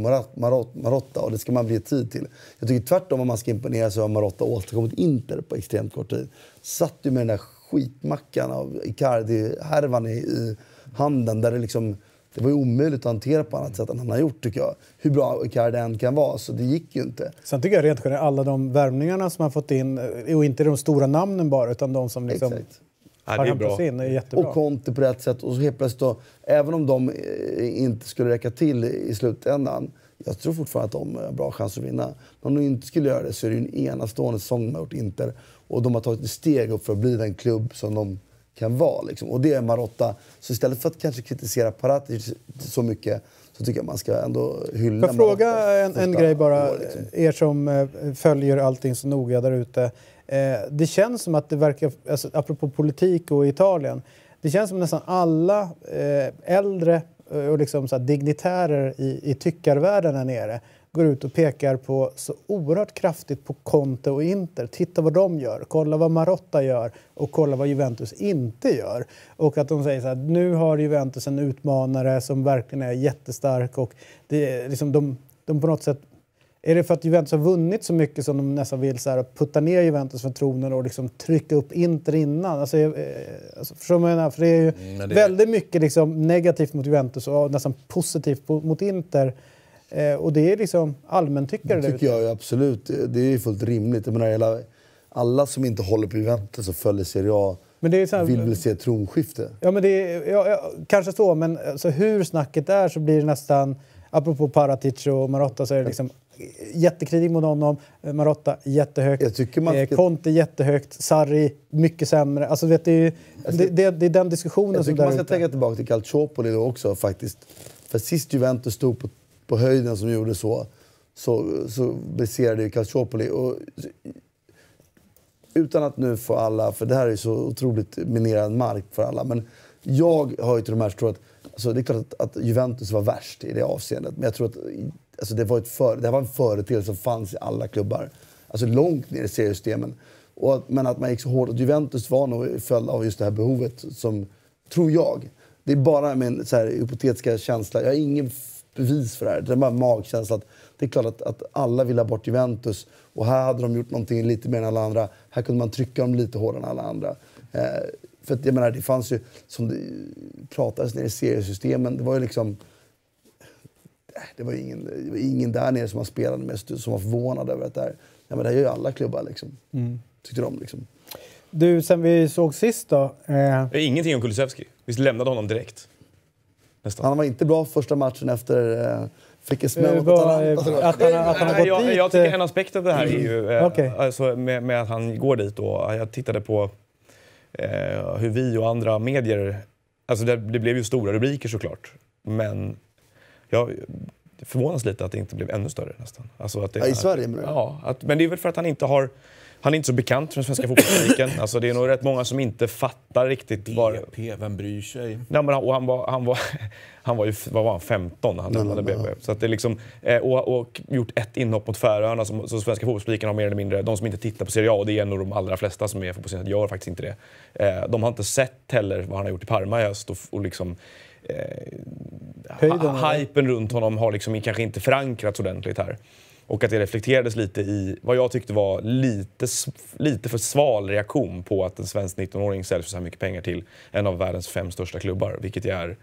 Marotta och det ska man bli tid till. Jag tycker tvärtom om man ska imponera så har Marotta åstadkommit Inter på extremt kort tid. Satt ju med den där skitmackan av Icardi-härvan i, i handen där det liksom det var ju omöjligt att hantera på annat sätt än han har gjort tycker jag. Hur bra Icardi än kan vara, så det gick ju inte. Sen tycker jag rent generellt, alla de värvningarna som man fått in, eh, och inte de stora namnen bara, utan de som liksom Exakt. Ja, har det är hämtats bra. in, är jättebra. Och Conte på rätt sätt. Och så helt plötsligt då, även om de eh, inte skulle räcka till i slutändan. Jag tror fortfarande att de har bra chans att vinna. Men om de inte skulle göra det så är det ju en enastående säsong de har gjort Inter. Och de har tagit ett steg upp för att bli den klubb som de kan vara. Liksom. Och det är Marotta. Så istället för att kanske kritisera Paratici så mycket så tycker jag man ska ändå hylla Får fråga en, en grej bara, år, liksom. er som eh, följer allting så noga där ute. Eh, det känns som att det verkar, alltså, apropå politik och Italien, det känns som nästan alla eh, äldre eh, och liksom så här, dignitärer i, i tyckarvärlden här nere går ut och pekar på så oerhört kraftigt på Conte och Inter. Titta vad de gör, kolla vad Marotta gör och kolla vad Juventus inte gör. Och att de säger så här, nu har Juventus en utmanare som verkligen är jättestark och det är liksom de, de på något sätt är det för att Juventus har vunnit så mycket som de nästan vill så här, putta ner Juventus från tronen och liksom trycka upp Inter innan? Alltså, eh, alltså, förstår du vad jag menar? För det är ju Mm, det- väldigt mycket liksom negativt mot Juventus och nästan positivt po- mot Inter. Eh, och det är liksom allmäntyckare Det tycker jag ju absolut. Det är ju fullt rimligt. Jag menar, hela, alla som inte håller på Juventus och följer Serie A Men det är så här, vill väl se ett tronskifte. Ja, men det är, ja, ja, kanske så, men alltså, hur snacket är så blir det nästan, apropå Paratic och Marotta, så är det liksom jättekritik mot honom. Eh, Marotta jättehögt. Jag tycker man eh, ska- Conte jättehögt. Sarri mycket sämre. Alltså, vet, det, är, ju- det, det, det är den diskussionen Jag som där man ska ute. tänka tillbaka till Calciopoli då också faktiskt. För sist Juventus stod på, på höjden som gjorde så, så, så besegrade ju Calciopoli. Och, utan att nu få alla, för det här är så otroligt minerad mark för alla. Men jag har ju till de här tror att, alltså det är klart att, att Juventus var värst i det avseendet. Men jag tror att alltså det, var ett för, det här var en företeelse som fanns i alla klubbar. Alltså långt ner i seriesystemen. Och att, men att man gick så hårt åt Juventus var nog följd av just det här behovet som, tror jag. Det är bara min så här, hypotetiska känsla. Jag har ingen bevis för det här. Det är bara en magkänsla. Att det är klart att, att alla vill ha bort Juventus. Och här hade de gjort någonting lite mer än alla andra. Här kunde man trycka dem lite hårdare än alla andra. Eh, för att jag menar, det fanns ju, som det pratades ner i seriesystemen, det var ju liksom eh, Det var ingen, det var ingen där nere som man spelade med som var förvånad över att det här... Ja, men det här gör ju alla klubbar liksom. Tyckte de liksom. Du, sen vi såg sist då. Eh, Det är ingenting om Kulusevski. Vi lämnade honom direkt. Nästan. Han var inte bra första matchen efter... Eh, fick en smäll eh, mot Atalanta. eh, att han, att han har gått jag, dit. jag tycker eh, en aspekt av det här är ju eh, Okej. alltså med, med att han går dit. Då. Jag tittade på eh, hur vi och andra medier... Alltså det, det blev ju stora rubriker såklart. Men jag förvånas lite att det inte blev ännu större nästan. Alltså att det, Ja, i Sverige menar? Ja, att, men det är väl för att han inte har... Han är inte så bekant med den svenska fotbollspubliken. Alltså det är nog rätt många som inte fattar riktigt var... BP, vem bryr sig? Nej, men han, och han, var, han, var, han var ju vad var han, 15 när han lämnade BB. Så att det är liksom, eh, och, och gjort ett inhopp mot Färöarna. som- Så svenska fotbollspubliken har mer eller mindre, de som inte tittar på Serie A, och det är nog de allra flesta som är fotbollsintresserade, gör faktiskt inte det. Eh, de har inte sett heller vad han har gjort i Parma i höst. Och, och liksom, Eller? hypen runt honom har liksom kanske inte förankrats ordentligt här. Och att det reflekterades lite i vad jag tyckte var lite, lite för sval reaktion på att en svensk 19-åring säljs för så här mycket pengar till en av världens fem största klubbar. Vilket är,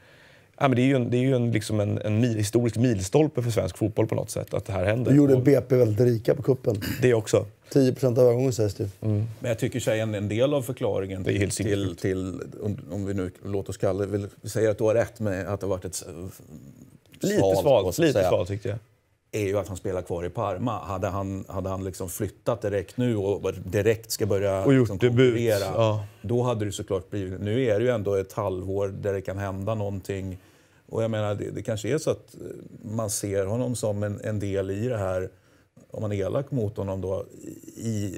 Ja, men det är ju, en, det är ju en, liksom en, en mil, historisk milstolpe för svensk fotboll på något sätt att det här händer. Då gjorde BP väldigt rika på kuppen. det också. 10 av övergången sägs det. Men jag tycker sig en, en del av förklaringen Det är helt till, sinnessjukt. till om, om vi nu låter oss kalla det, vi säger att du har rätt med att det har varit ett Lite svalt år, svalt, lite svalt tyckte jag. är ju att han spelar kvar i Parma. Hade han, hade han liksom flyttat direkt nu och direkt ska börja Och gjort liksom debut, konkurrera, ja. då hade det såklart blivit... Nu är det ju ändå ett halvår där det kan hända någonting. Och jag menar, det, det kanske är så att man ser honom som en, en del i det här, om man är elak mot honom då, i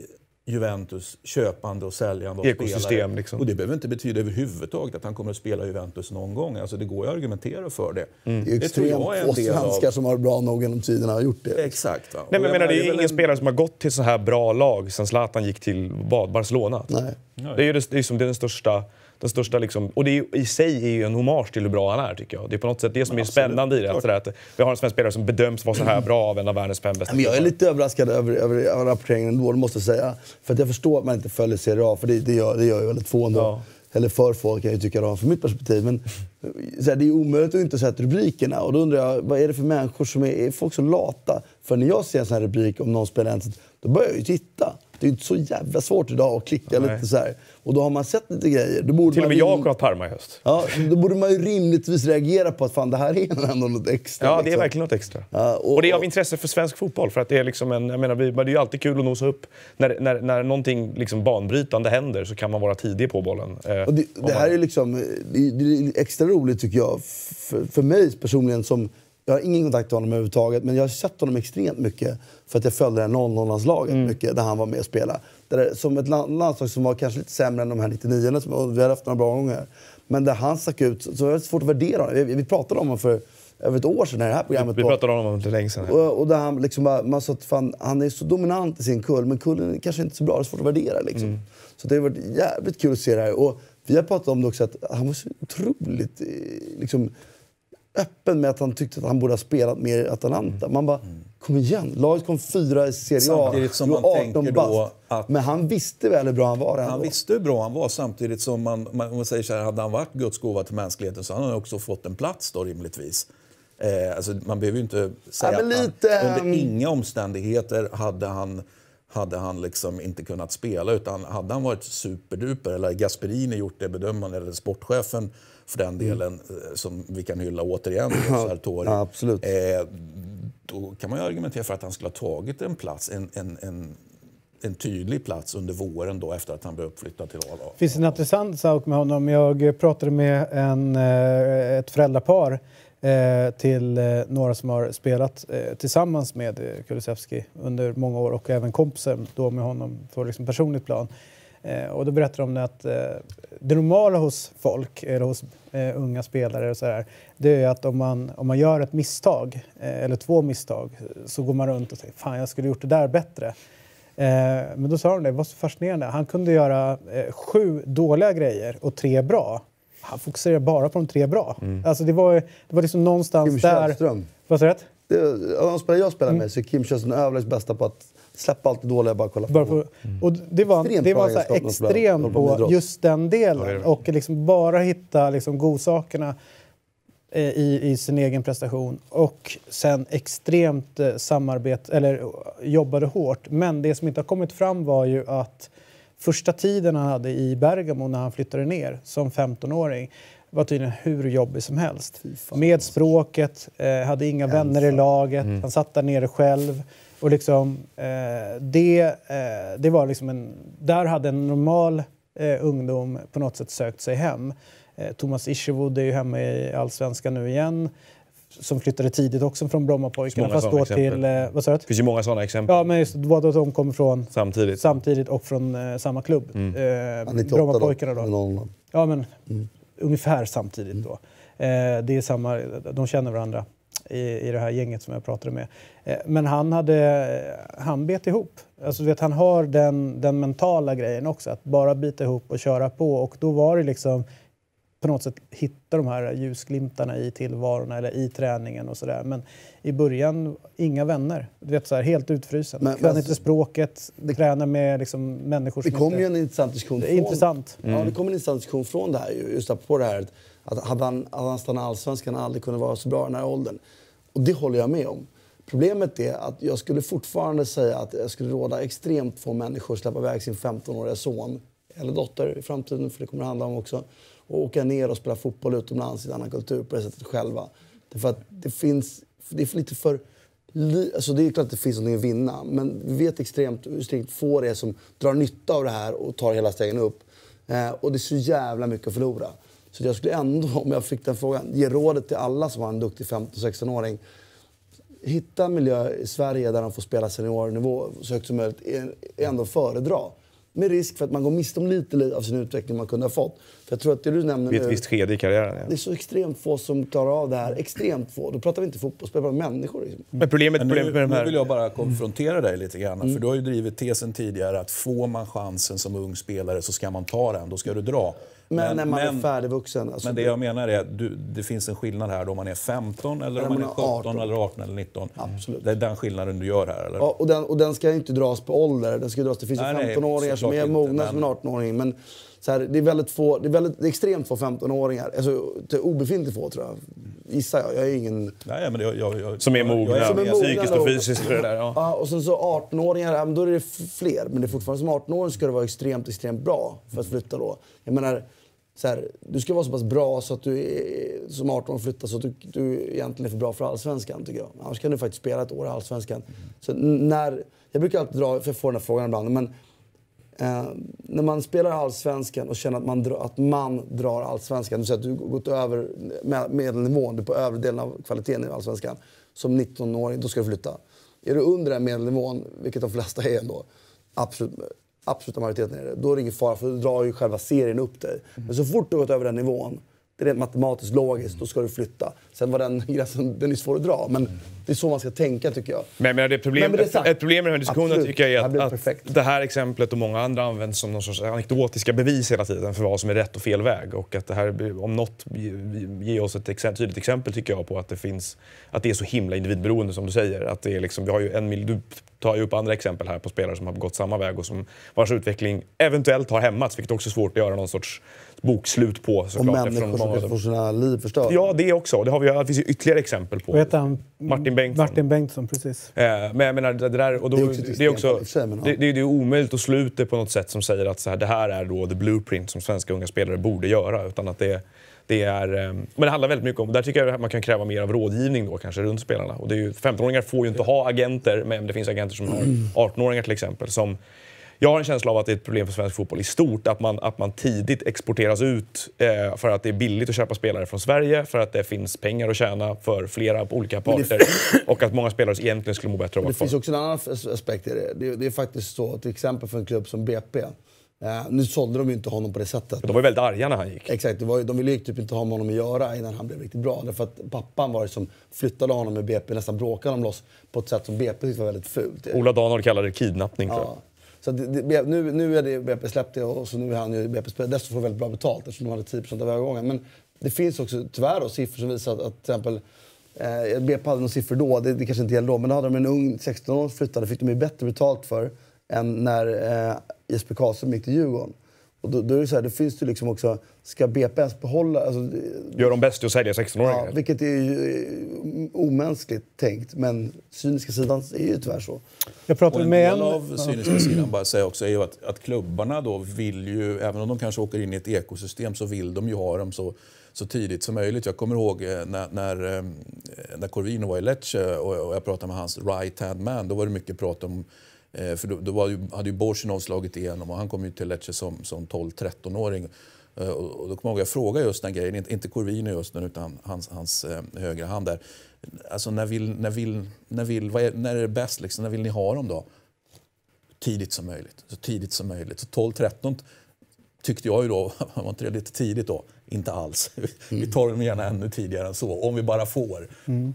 Juventus köpande och säljande och Ekosystem, spelare. liksom. Och det behöver inte betyda överhuvudtaget att han kommer att spela Juventus någon gång. Alltså det går ju att argumentera för det. Det är Det tror extremt jag är en få del av... svenskar som har bra nog genom tiderna har gjort det. Exakt. Va? Nej, men jag menar, det är ingen en- spelare som har gått till så här bra lag sen Zlatan gick till vad, Barcelona. Nej. Det är ju det, det är som den största... Den största liksom, och det är i sig är ju en hommage till hur bra han är tycker jag. Det är på något sätt det som är spännande i det. Att, sådär, att vi har en svensk spelare som bedöms vara så här bra av en av världens fem bästa Men jag är lite överraskad över, över, över rapporteringen ändå, det måste jag säga. För att jag förstår att man inte följer Serie A, för det, det, gör, det gör ju väldigt få ändå. Ja. Eller för få kan jag ju tycka då, från mitt perspektiv. Men här, det är omöjligt att inte sätta rubrikerna. Och då undrar jag, vad är det för människor som är, är folk så lata? För när jag ser en sån här rubrik om någon spelar en då börjar jag ju titta. Det är ju inte så jävla svårt idag att klicka Nej. lite så här. Och då har man sett lite grejer. Då borde Till och med rim- jag har kollat Parma i höst. Ja, då borde man ju rimligtvis reagera på att fan det här är ändå något extra. Ja, det är liksom. verkligen något extra. Ja, och, och- det är av intresse för svensk fotboll. För att det är liksom en, jag menar, vi, det är ju alltid kul att nosa upp. När, när, när någonting liksom banbrytande händer så kan man vara tidig på bollen. Eh, Och det, det här man- är liksom, det är, det är extra roligt tycker jag, för, för mig personligen som jag har ingen kontakt med honom överhuvudtaget, men jag har sett honom extremt mycket för att jag följde det här 00-landslaget Mm. mycket, där han var med och spelade. Där som ett land, landslag som var kanske lite sämre än de här 99 som vi hade haft några bra gånger. Men där han stack ut, så, var det svårt att värdera honom. Vi, vi pratade om honom för över ett år sedan i det här programmet. vi pratade om honom för länge sedan. och, och där han liksom bara, man sa att fan, han är så dominant i sin kull, men kullen är kanske inte så bra. Det är svårt att värdera. Liksom. Mm. Så det har varit jävligt kul att se det här. Och vi har pratat om det också, att han var så otroligt eh, liksom, öppen med att han tyckte att han borde ha spelat mer i Atalanta. Man bara, kom igen. Laget kom fyra i Serie A. Samtidigt som man 18 tänker bast. då att- Men han visste väl hur bra han var ändå. Han visste hur bra han var samtidigt som man, man, man säger så här, hade han varit Guds gåva till mänskligheten så hade han också fått en plats då rimligtvis. Eh, alltså, man behöver ju inte säga Ja, men att lite, han, ehm, under inga omständigheter hade han, hade han liksom inte kunnat spela. Utan hade han varit superduper, eller Gasperini gjort det bedömande, eller sportchefen för den delen, eh, som vi kan hylla återigen, Sartori. ja, absolut. Eh, då kan man ju argumentera för att han skulle ha tagit en plats, en, en, en, en tydlig plats under våren då efter att han blev uppflyttad till A-lag. finns en intressant sak med honom. Jag pratade med en, eh, ett föräldrapar eh, till eh, några som har spelat tillsammans med Kulusevski under många år och även kompisar då med honom på liksom personligt plan. Eh, och då berättar de att eh, det normala hos folk, eller hos eh, unga spelare och så här, det är att om man, om man gör ett misstag, eller två misstag, så går man runt och säger fan jag skulle gjort det där bättre. Men då sa de det, det var så fascinerande. Han kunde göra sju dåliga grejer och tre bra. Han fokuserade bara på de tre bra. Alltså det var, det var liksom någonstans Kim där... Källström. Vad sa du? jag Mm. spelar med så är Kim Källström överlägset bästa på att släppa allt det dåliga bara kolla på. För, och det var, Extremt det var så här extrem på just den Ja, det delen. det. och liksom bara hitta liksom godsakerna eh, i, i sin egen prestation. Och sen extremt eh, samarbete, eller eh, jobbade hårt. Men det som inte har kommit fram var ju att första tiden han hade i Bergamo när han flyttade ner som 15-åring var tydligen hur jobbig som helst. Med språket, eh, hade inga vänner i laget, han satt där nere själv. Och liksom, eh, det, eh, det var liksom en, där hade en normal eh, ungdom på något sätt sökt sig hem. Eh, Thomas Isherwood är ju hemma i Allsvenskan nu igen. Som flyttade tidigt också från Brommapojkarna. Många Fast sådana då exempel. till... Eh, vad sa du? Det finns ju många sådana exempel. Ja, men just båda de kommer från Samtidigt. samtidigt och från eh, samma klubb. Eh, är 98 Brommapojkarna då. Ja, men ungefär samtidigt då. Eh, det är samma, de känner varandra i, i det här gänget som jag pratade med. Eh, men han hade, han bet ihop. Alltså, vet, han har den, den mentala grejen också, att bara bita ihop och köra på. Och då var det liksom på något sätt hitta de här ljusglimtarna i tillvaron eller i träningen och sådär. Men i början, inga vänner. Du vet, så här, helt utfrusen. Men- kan men- inte språket, tränar med liksom, människor Det som kom inte... ju en intressant diskussion Det intressant. Ja, det kom en intressant diskussion från det här. ju, Just på det här att hade han, hade han stannat i Allsvenskan hade han aldrig kunnat vara så bra i den här åldern. Och det håller jag med om. Problemet är att jag skulle fortfarande säga att jag skulle råda extremt få människor att släppa iväg sin 15-åriga son eller dotter i framtiden, för det kommer det handla om också, och åka ner och spela fotboll utomlands i en annan kultur på det sättet själva. Därför att det finns, det är för lite för Alltså det är klart att det finns någonting att vinna, men vi vet extremt hur extremt få det är som drar nytta av det här och tar hela stegen upp. Eh, och det är så jävla mycket att förlora. Så jag skulle ändå, om jag fick den frågan, ge rådet till alla som har en duktig 15-16-åring. Hitta en miljö i Sverige där de får spela seniornivå så högt som möjligt är ändå att föredra. Med risk för att man går miste om lite li- av sin utveckling man kunde ha fått. För jag tror att det du nämner Vid ett nu, visst skede i karriären. Ja. det är så extremt få som klarar av det här. Extremt få. Då pratar vi inte fotbollsspelare, bara människor. Liksom. Men problemet, Men problemet nu, med de nu här... vill jag bara konfrontera dig lite grann. För du har ju drivit tesen tidigare att får man chansen som ung spelare så ska man ta den, då ska du dra. Men, när man är färdigvuxen. Alltså, men det jag menar är att du, det finns en skillnad här då man är 15 eller om man är man 17 är 18. eller 18 eller 19. Absolut. Det är den skillnaden du gör här eller? Ja, och, den, och den ska inte dras på ålder. Den ska dras, det finns ju Nej, nej, 15-åringar som är mogna men- som en 18-åring. Men så här, det, är väldigt få, det, är väldigt, det är extremt få 15-åringar. Alltså, det är obefintligt få tror jag. Gissar jag. Jag är ingen... Nej, men det, jag, jag, jag, Som är jag- jag mogna, Som är mogna psykiskt och fysiskt. och Det där, ja. Ja, och sen så 18-åringar, ja, men då är det fler. Men det är fortfarande som 18-åring ska du vara extremt, extremt bra för att flytta då. Jag menar, så här, du ska vara så pass bra så att du är, som 18 flyttar så att du, du egentligen är för bra för Allsvenskan tycker jag. Annars kan du faktiskt spela ett år i Allsvenskan. Så när, jag brukar alltid dra, för jag får den här frågan ibland, men Eh, när man spelar Allsvenskan och känner att man, dra, att man drar Allsvenskan, du säger att du har gått över medelnivån, du är på övre delen av kvaliteten i Allsvenskan, som 19-åring, då ska du flytta. Är du under den medelnivån, vilket de flesta är ändå, absolut, absoluta majoriteten är det, då är det ingen fara för då drar ju själva serien upp dig. Men så fort du har gått över den nivån, rent matematiskt logiskt, då ska du flytta. Sen var den gränsen, den är svår att dra, men det är så man ska tänka tycker jag. Men menar, det problem, Nej, men det är sant. ett problem med den här diskussionen Absolut. tycker jag är att, att det här exemplet och många andra används som någon sorts anekdotiska bevis hela tiden för vad som är rätt och fel väg. Och att det här om något ger oss ett tydligt exempel tycker jag på att det finns att det är så himla individberoende som du säger. Att det är liksom, vi har ju en mil, du tar ju upp andra exempel här på spelare som har gått samma väg och som, vars utveckling eventuellt har hämmats, vilket också är svårt att göra någon sorts bokslut på Och människor som många- kan få sina liv förstörda. Ja, det också. Det, har vi, det finns ju ytterligare exempel på. Vad heter han? Martin Bengtsson. Martin Bengtsson, precis. Eh, men jag menar, det, det där, och då, Det det är är också också, sig, men ja. det, det, det är omöjligt att slå ut det på något sätt som säger att så här, det här är då the blueprint som svenska unga spelare borde göra. Utan att det, det är, eh, men det handlar väldigt mycket om, där tycker jag att man kan kräva mer av rådgivning då kanske runt spelarna. Och det är ju, 15-åringar får ju inte ha agenter, men det finns agenter som har 18-åringar till exempel. Som, jag har en känsla av att det är ett problem för svensk fotboll i stort. Att man, att man tidigt exporteras ut eh, för att det är billigt att köpa spelare från Sverige, för att det finns pengar att tjäna för flera olika det- parter. Och att många spelare egentligen skulle må bättre av Det att vara finns också en annan as- aspekt i det. det. Det är faktiskt så, till exempel för en klubb som BP. Eh, nu sålde de ju inte honom på det sättet. De var ju väldigt arga när han gick. Exakt, det var, ju- de ville ju typ inte ha med honom att göra innan han blev riktigt bra. Därför att pappan var det som flyttade honom med BP, nästan bråkade dem loss på ett sätt som BP tyckte var väldigt fult. Ola Danord kallade det kidnappning. tror. Ja. Så det, det, nu, nu är det BP släppt det och så nu är han ju BP spelare. Dessutom får väldigt bra betalt eftersom de hade 10% av övergången. Men det finns också tyvärr då, siffror som visar att, att till exempel eh, BP hade några siffror då, det, det kanske inte gäller då, men då hade de en ung 16-åring flyttade, fick de ju bättre betalt för än när eh, Jesper Karlsson gick till Djurgården. Och då, då är det så här, det finns ju liksom också, ska BP ens behålla... Alltså, Gör de bäst i att sälja Ja, 16-åringar? vilket är ju eh, omänskligt tänkt, men cyniska sidan är ju tyvärr så. Jag pratade en med del en... av cyniska sidan bara säga också är ju att, att klubbarna då vill ju, även om de kanske åker in i ett ekosystem, så vill de ju ha dem så, så tidigt som möjligt. Jag kommer ihåg eh, när, när, eh, när Corvino var i Lecce och, och jag pratade med hans right hand man, då var det mycket prat om eh, för då, då var ju, hade ju Borsinov slagit igenom och han kom ju till Lecce som, som 12-13-åring. Eh, Och, och då kommer jag ihåg jag frågade just den grejen, inte, inte Corvino just nu utan hans, hans eh, högra hand där. Alltså när vill, när vill, när vill, vad är, när är det bäst liksom? När vill ni ha dem då? tidigt som möjligt. Så tidigt som möjligt. Så 12-13 tyckte jag ju då, var inte det lite tidigt då? Inte alls. Vi tar dem gärna ännu tidigare än så, om vi bara får.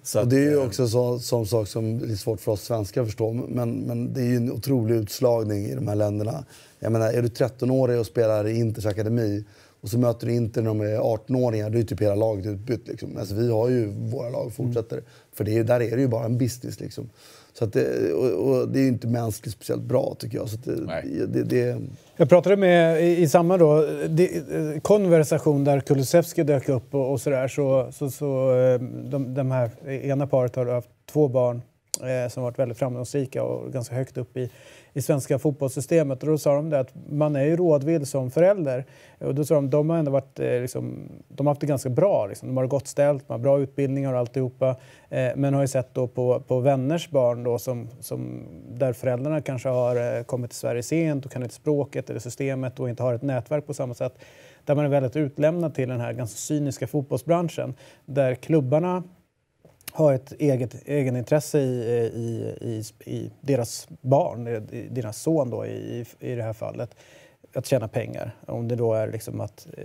Så Och att, det är ju eh, också så, sån sak som är svårt för oss svenskar att förstå. Men, men det är ju en otrolig utslagning i de här länderna. Jag menar, är du 13-årig och spelar i Inters akademi Och så möter du Inter när de är 18-åringar, då är typ hela laget utbytt. Liksom. Alltså, vi har ju våra lag och fortsätter. För det är, där är det ju bara en business. Liksom. Så att det, och, och det är inte mänskligt speciellt bra tycker jag. Så att det, Nej. det, det, Jag pratade med, i, i samma då, de, konversation där Kulusevski dök upp och, och sådär, så, så, så eh, de, de här, ena paret har haft två barn eh, som varit väldigt framgångsrika och ganska högt upp i, i svenska fotbollssystemet. Och då sa de det att man är ju rådvill som förälder. Och då sa de de har ändå varit, eh, liksom, de har haft det ganska bra. Liksom. De har gott ställt, de har bra utbildningar och alltihopa. Eh, men har ju sett då på, på vänners barn då som, som, där föräldrarna kanske har eh, kommit till Sverige sent och kan inte språket eller systemet och inte har ett nätverk på samma sätt. Där man är väldigt utlämnad till den här ganska cyniska fotbollsbranschen. Där klubbarna har ett eget egenintresse i, i, i, i deras barn, i deras son då, i, i det här fallet, att tjäna pengar. Om det då är liksom att eh,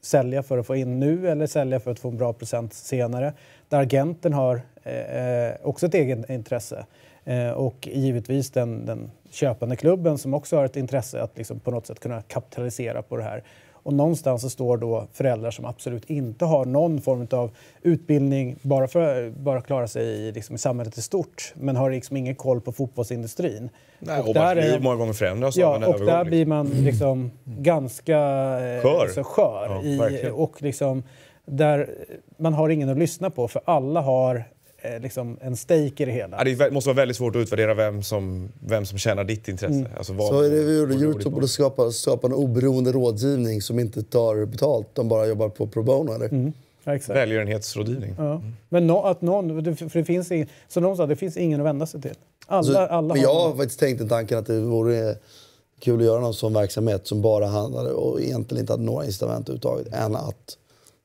sälja för att få in nu eller sälja för att få en bra procent senare. Där agenten har eh, också ett eget intresse. Eh, och givetvis den, den köpande klubben som också har ett intresse att liksom på något sätt kunna kapitalisera på det här. Och någonstans så står då föräldrar som absolut inte har någon form av utbildning bara för att bara klara sig i, liksom, i samhället i stort men har liksom ingen koll på fotbollsindustrin. Nej, och man blir många gånger förändras av Ja, en och övergång. där blir man liksom ganska eh, Skör. Så skör Ja, i, och liksom, där man har ingen att lyssna på för alla har liksom en stake i det hela. Ja, det måste vara väldigt svårt att utvärdera vem som, vem som tjänar ditt intresse. Mm. Alltså, vad- Så är det vi gjorde. Youtube borde skapa, skapa en oberoende rådgivning som inte tar betalt. De bara jobbar på pro bono, eller? Mm. Ja, exakt. Välgörenhetsrådgivning. Ja. Men no, att någon, det- för det finns ingen, som de sa, det finns ingen att vända sig till. Alla, Alltså, alla men jag har faktiskt tänkt den tanken att det vore kul att göra någon sån verksamhet som bara handlade och egentligen inte hade några incitament överhuvudtaget än att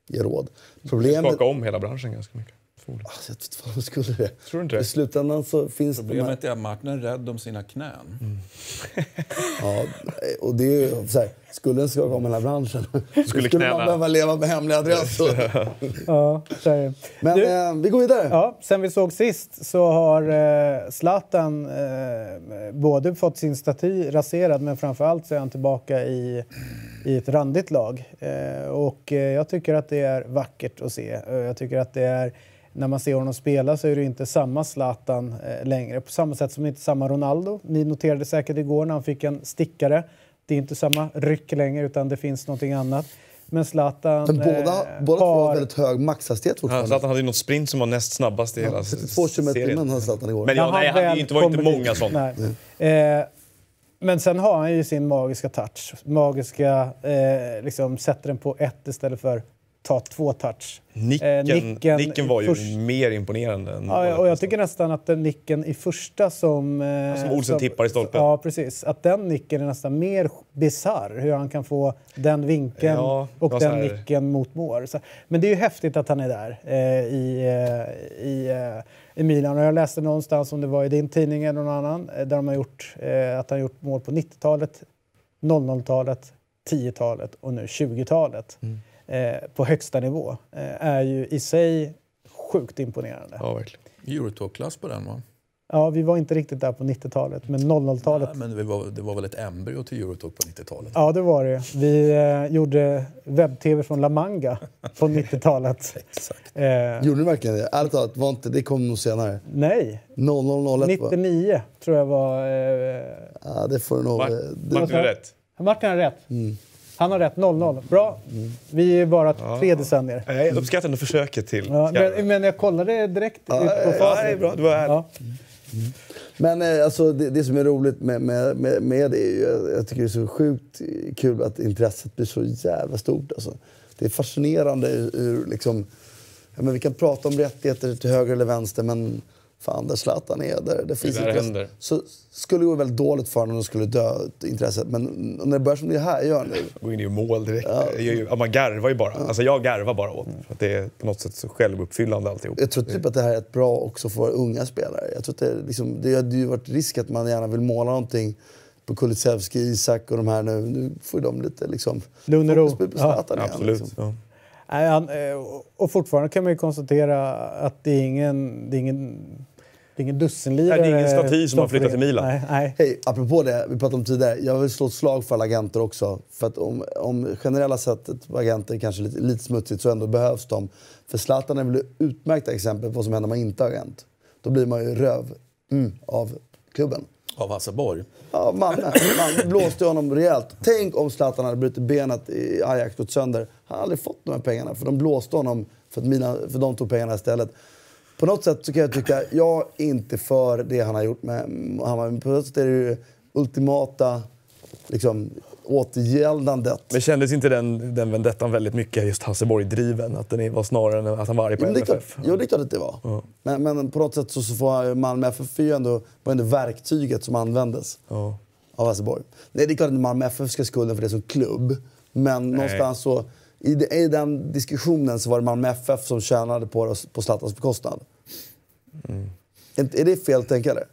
ge råd. Problemet... Skaka om hela branschen ganska mycket. Förmodligen. Alltså, jag vet inte jag skulle det. Tror du inte det? I slutändan så finns det... Problemet är att Martin är rädd om sina knän. Ja, och det är ju så här, skulle en skaka om hela branschen Skulle skulle knäna- man behöva leva med hemlig adress. Så. Ja, det. Men Du- eh, vi går vidare. Ja, sen vi såg sist så har eh, Zlatan eh, både fått sin staty raserad men framförallt så är han tillbaka i, i ett randigt lag. Eh, och eh, jag tycker att det är vackert att se. Eh, jag tycker att det är när man ser honom spela så är det inte samma Zlatan eh, längre. På samma sätt som inte samma Ronaldo. Ni noterade säkert igår när han fick en stickare. Det är inte samma ryck längre utan det finns någonting annat. Men Zlatan Men båda, eh, båda två har har... väldigt hög maxhastighet Ja, fortfarande. Zlatan hade ju något sprint som var näst snabbast i hela 32 km i serien. timmen hade Zlatan igår. Men ja, nej, han, det var inte många sådana. Nej. Eh, men sen har han ju sin magiska touch. Magiska, eh, liksom sätter den på ett istället för ta två touch. Nicken, Eh, nicken, nicken var ju först- mer imponerande. Än Ja, och jag tycker nästan att den nicken i första som... Eh, som Olsen tippar i stolpen. Ja, precis. Att den nicken är nästan mer bisarr. Hur han kan få den vinkeln Ja, och den här- nicken mot mål. Men det är ju häftigt att han är där eh, i, eh, i, eh, i Milan. Och jag läste någonstans, om det var i din tidning eller någon annan, eh, där de har gjort, att han gjort mål på 90-talet, 00-talet, 10-talet och nu 20-talet. Mm. Eh, på högsta nivå. Eh, är ju i sig sjukt imponerande. Ja, verkligen. Eurotalk-klass på den va? Ja, vi var inte riktigt där på 90-talet, men 00-talet. Nej, men det var, det var väl ett embryo till Eurotalk på 90-talet? Ja, det var det. Vi eh, gjorde webb-tv från La Manga på 90-talet. Exakt. Eh, Gjorde ni verkligen det? Ärligt talat, var inte, det kom nog senare. nej, 0001 va? 99 tror jag var... Eh, Ja, det får du nog... Martin har rätt. Martin har rätt. Mm. Han har rätt, 00. Bra. Vi är bara tre decennier. Nej, Jag uppskattar ändå försöket till Ja, men, men jag kollade direkt ut på ja, facit. Ja, det är bra. Du var ärlig. Ja. Men eh, alltså, det, det som är roligt med, med, med, med det är ju, jag- jag tycker det är så sjukt kul att intresset blir så jävla stort. Alltså. Det är fascinerande hur liksom, ja, men vi kan prata om rättigheter till höger eller vänster men fan där Zlatan är, där, där finns där intresse. händer. Så skulle det gå väldigt dåligt för honom om det skulle dö intresset. Men när det börjar som det här gör nu, Gå in i mål direkt. Ju- ja, man garvar ju bara. Alltså jag garvar bara åt det. För att det är på något sätt så självuppfyllande alltihop. Jag tror typ att det här är ett bra också för unga spelare. Jag tror att det, är liksom, det hade ju varit risk att man gärna vill måla någonting på Kulusevski, Isak och de här nu. Nu får de lite liksom... Lugn och ro. Ja, Absolut. liksom. Ja. Nej, han, eh, och fortfarande kan man ju konstatera att det är ingen... Det är ingen Det är ingen dussinlirare. Nej, det är ingen staty som har flyttat till Milan. Nej, nej. Hej, apropå det vi pratade om tidigare. Jag vill slå ett slag för alla agenter också. För att om, om generella sättet på agenter kanske lite, lite smutsigt så ändå behövs de. För Zlatan är väl ett utmärkt exempel på vad som händer om man inte är agent. Då blir man ju röv mm, av klubben. Av Hasse Borg. Ja, man, man blåste honom rejält. Tänk om Zlatan hade brutit benet i Ajax gått sönder. Han hade aldrig fått de här pengarna för de blåste honom för att mina, för de tog pengarna istället. På något sätt så kan jag tycka, jag är inte för det han har gjort med Hammarby. Men På något sätt är det ju ultimata liksom, återgäldandet. Men kändes inte den, den vendettan väldigt mycket just Hasse Borg-driven? Att den var snarare än att han var arg på Jo, klart, MFF? jo, det är klart att det var. Men, men på något sätt så, så får Malmö FF ändå, var ändå verktyget som användes Ja. av Hasselborg. Nej, det är klart att Malmö FF ska skulden för det som klubb. Men någonstans så, i, i den diskussionen så var det Malmö FF som tjänade på, det på Zlatans bekostnad. Är, är det fel att tänka det?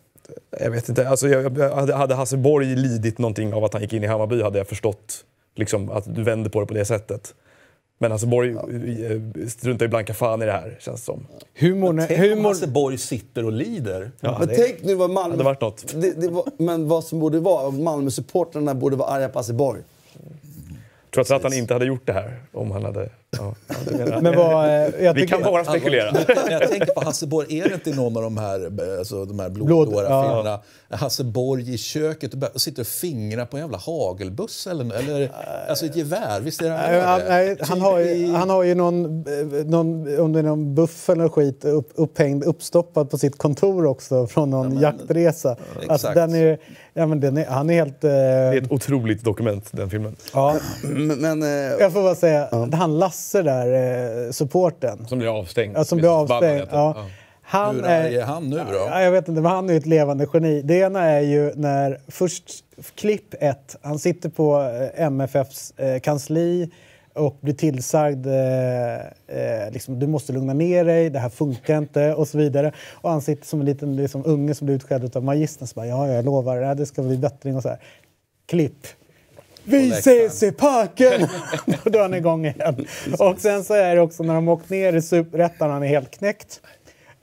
Jag vet inte. Alltså, jag, jag, hade- hade Hasse Borg lidit någonting av att han gick in i Hammarby hade jag förstått liksom, att du vände på det på det sättet. Men Hasse Borg ja. struntar ju blanka fan i det här, känns det som. Humorn, Tänk om humor, Hasse Borg sitter och lider. Ja, men det- tänk nu vad Malmö... hade varit något. Det, det var, men vad som borde vara, Malmö-supportrarna borde vara arga på Hasselborg. Trots att han inte hade gjort det här om han hade... Ja, men vad, eh, jag Vi kan bara spekulera. När jag tänker på Hasse Borg, är det inte i någon av de här, alltså, de här Blod- blodåra ja. Hasse Borg i köket och, sitter och fingrar på en jävla hagelbuss eller, eller alltså ett gevär? Visst är det han han, nej, han, har ju, Typ i- han har ju någon, eh, någon, om det är någon buff eller skit upp, upphängd, uppstoppad på sitt kontor också från någon jaktresa. Alltså, exakt. den är, ja, men den är, han är helt... Eh, Det är ett otroligt dokument, den filmen. ja, Men, men, eh, jag får bara säga, han Lasse där, eh, supporten, Som blir avstängd. ja, som blir avstängd. Ja. Han Hur arg är han nu då? Ja, jag vet inte, men han är ett levande geni. Det ena är ju när först klipp ett, han sitter på eh, MFFs eh, kansli och blir tillsagd eh, eh, liksom, du måste lugna ner dig, det här funkar inte och så vidare. Och han sitter som en liten liksom, unge som blir utskälld av magistern. Så bara, ja, jag lovar, det, ska bli bättring och så här. Klipp. Vi ses i parken! och då är han igång igen. Och sen så är det också när de åkt ner i superettan, han är helt knäckt.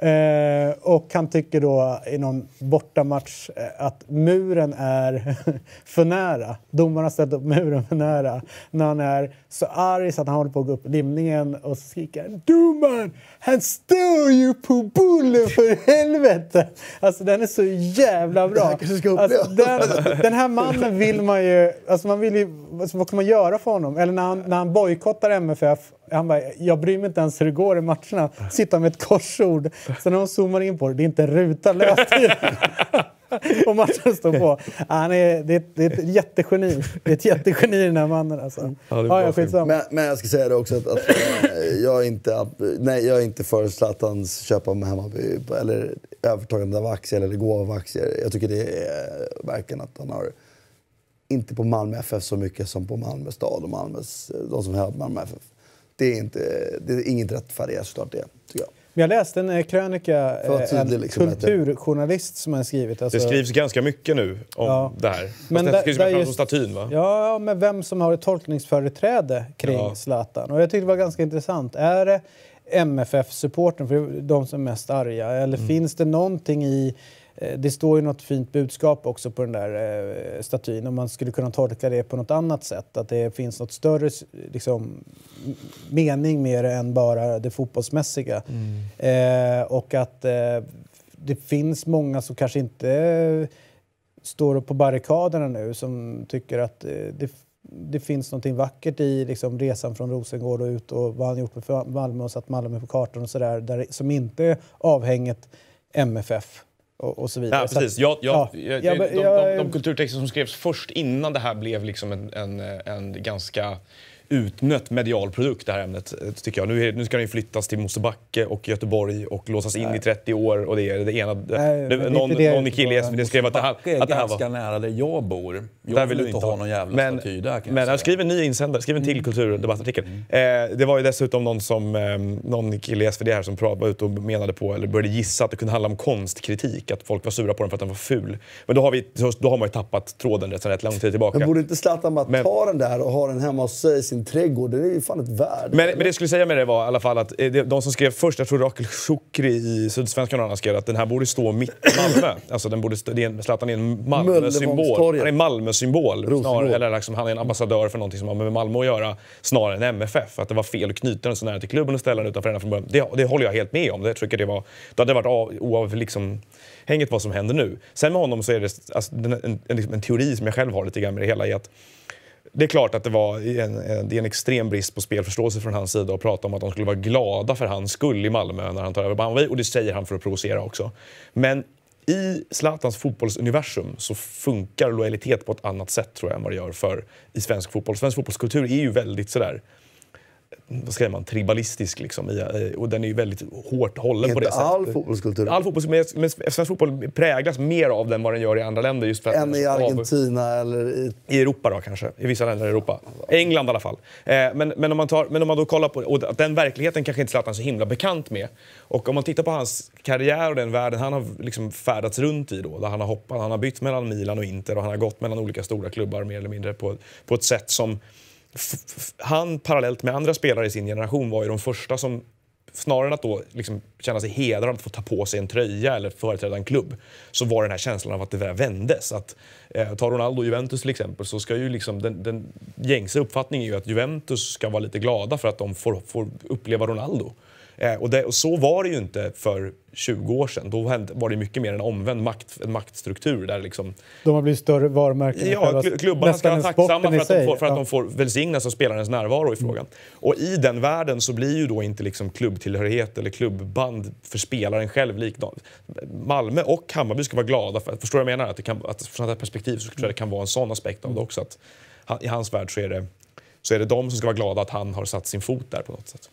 Eh, och han tycker då i någon bortamatch eh, att muren är för nära. Domaren har ställt upp muren för nära. När han är så arg så att han håller på att gå upp limningen och så skriker han Domaren! Han står ju på bullen för helvete! Alltså den är så jävla bra. Alltså, den, den här mannen vill man ju... Alltså man vill ju alltså vad kan man göra för honom? Eller när han, när han bojkottar MFF. Han bara, jag bryr mig inte ens hur det går i matcherna. Sitter med ett korsord. Sen när de zoomar in på det, det är inte en ruta löst i Och matchen står på. Han är, det, är, det är ett jättegeni. Det är ett jättegeni den här mannen alltså. Ja, ja, skitsamma. Men, men jag ska säga det också att, att eh, jag, är inte, nej, jag är inte för Zlatans köp av Hammarby eller övertagande av aktier eller gåva av aktier. Jag tycker det är verkligen att han har, inte på Malmö FF så mycket som på Malmö stad och Malmös, de som hör Malmö FF. Det är, inte, det är inget rättfärdigt såklart det, tycker jag. Jag läste en eh, krönika, eh, tydlig, en liksom, kulturjournalist som har skrivit. Alltså, Det skrivs ganska mycket nu om Ja. det här. Fast Men det skrivs framför just- statyn va? Ja, men vem som har ett tolkningsföreträde kring Ja. Zlatan. Och jag tyckte det var ganska intressant. Är det MFF-supporten, för de som är mest arga, eller Mm. finns det någonting i det står ju något fint budskap också på den där eh, statyn. Om man skulle kunna tolka det på något annat sätt. Att det finns något större liksom, mening med det än bara det fotbollsmässiga. Eh, och att eh, det finns många som kanske inte eh, står på barrikaderna nu som tycker att eh, det, det finns något vackert i liksom, resan från Rosengård och ut och vad han gjort med Malmö och satt Malmö på kartan och sådär där, som inte är avhänget MFF och, och så vidare. Ja, precis. Jag, jag, ja. jag, Ja, de, men de, jag- de, de kulturtexter som skrevs först innan det här blev liksom en, en, en ganska utnött medial produkt, det här ämnet. tycker jag. Nu, är, nu ska den ju flyttas till Mosebacke och Göteborg och låsas in i 30 år. Och det är det ena... Nej, det, någon det någon i Killes bara- det skrev att det här, att det här ganska var... nära där jag bor. Jag Där vill vill inte ha någon jävla men, staty där kan Men jag skriver en ny insändare, skriv en Mm. till kulturdebattartikel. Eh, det var ju dessutom någon, som, eh, någon kille i SvD här som var ute och menade på, eller började gissa att det kunde handla om konstkritik. Att folk var sura på den för att den var ful. Men då har, vi, då har man ju tappat tråden rätt, rätt lång tid tillbaka. Men borde inte Zlatan bara Men- ta den där och ha den hemma hos sig, sin trädgård, det är ju fan ett värde. Men, men det jag skulle säga med det var i alla fall att eh, de som skrev först, jag tror Rakel Shukri i Sydsvenskan och andra skrev att den här borde stå mitt i Malmö. Alltså den borde stå, det är en, Zlatan är en Malmö-symbol. Han är en Malmö-symbol. Snarare- Eller liksom, han är en ambassadör för någonting som har med Malmö att göra snarare än MFF. Att det var fel att knyta den så nära till klubben och ställa den utanför den från början. Det, det håller jag helt med om. Det, tycker det, var, det hade varit av- oavhängigt liksom, vad som händer nu. Sen med honom så är det alltså, den- en, en, liksom en teori som jag själv har lite grann med det hela. Är att det är klart att det var en, en, det är en extrem brist på spelförståelse från hans sida att prata om att de skulle vara glada för hans skull i Malmö när han tar över Banvi. Och det säger han för att provocera också. Men i Zlatans fotbollsuniversum så funkar lojalitet på ett annat sätt tror jag än vad det gör för i svensk fotboll. Svensk fotbollskultur är ju väldigt sådär vad säger man, tribalistisk liksom. I, eh, och den är ju väldigt hårt hållen på inte det sättet. all fotbollskultur. All fotboll, men, men svensk fotboll präglas mer av den vad den gör i andra länder. Just för att Än i av- Argentina eller i... i Europa då kanske, i vissa länder i Europa. England i alla fall. Eh, men, men, om man tar, men om man då kollar på, och den verkligheten kanske inte Zlatan är så himla bekant med. Och om man tittar på hans karriär och den världen han har liksom färdats runt i då, där han har hoppat, han har bytt mellan Milan och Inter och han har gått mellan olika stora klubbar mer eller mindre på, på ett sätt som han parallellt med andra spelare i sin generation var ju de första som snarare än att då liksom känna sig hedrad av att få ta på sig en tröja eller företräda en klubb så var den här känslan av att det där vändes. Att, eh, ta Ronaldo och Juventus till exempel så ska ju liksom den, den gängse uppfattningen är ju att Juventus ska vara lite glada för att de får, får uppleva Ronaldo. Eh, och, det, och så var det ju inte för 20 år sedan. Då var det mycket mer en omvänd makt, en maktstruktur där liksom De har blivit större varumärken. Ja, klubbarna ska vara tacksamma för att, de får, för att Ja. de får välsignas av spelarens närvaro i frågan. Och i den världen så blir ju då inte liksom klubbtillhörighet eller klubbband för spelaren själv likadant. Malmö och Hammarby ska vara glada för, förstår du vad jag menar? Att, det kan, att från här perspektiv så tror jag det kan vara en sån aspekt av det också. Att han, I hans värld så är, det, så är det de som ska vara glada att han har satt sin fot där på något sätt.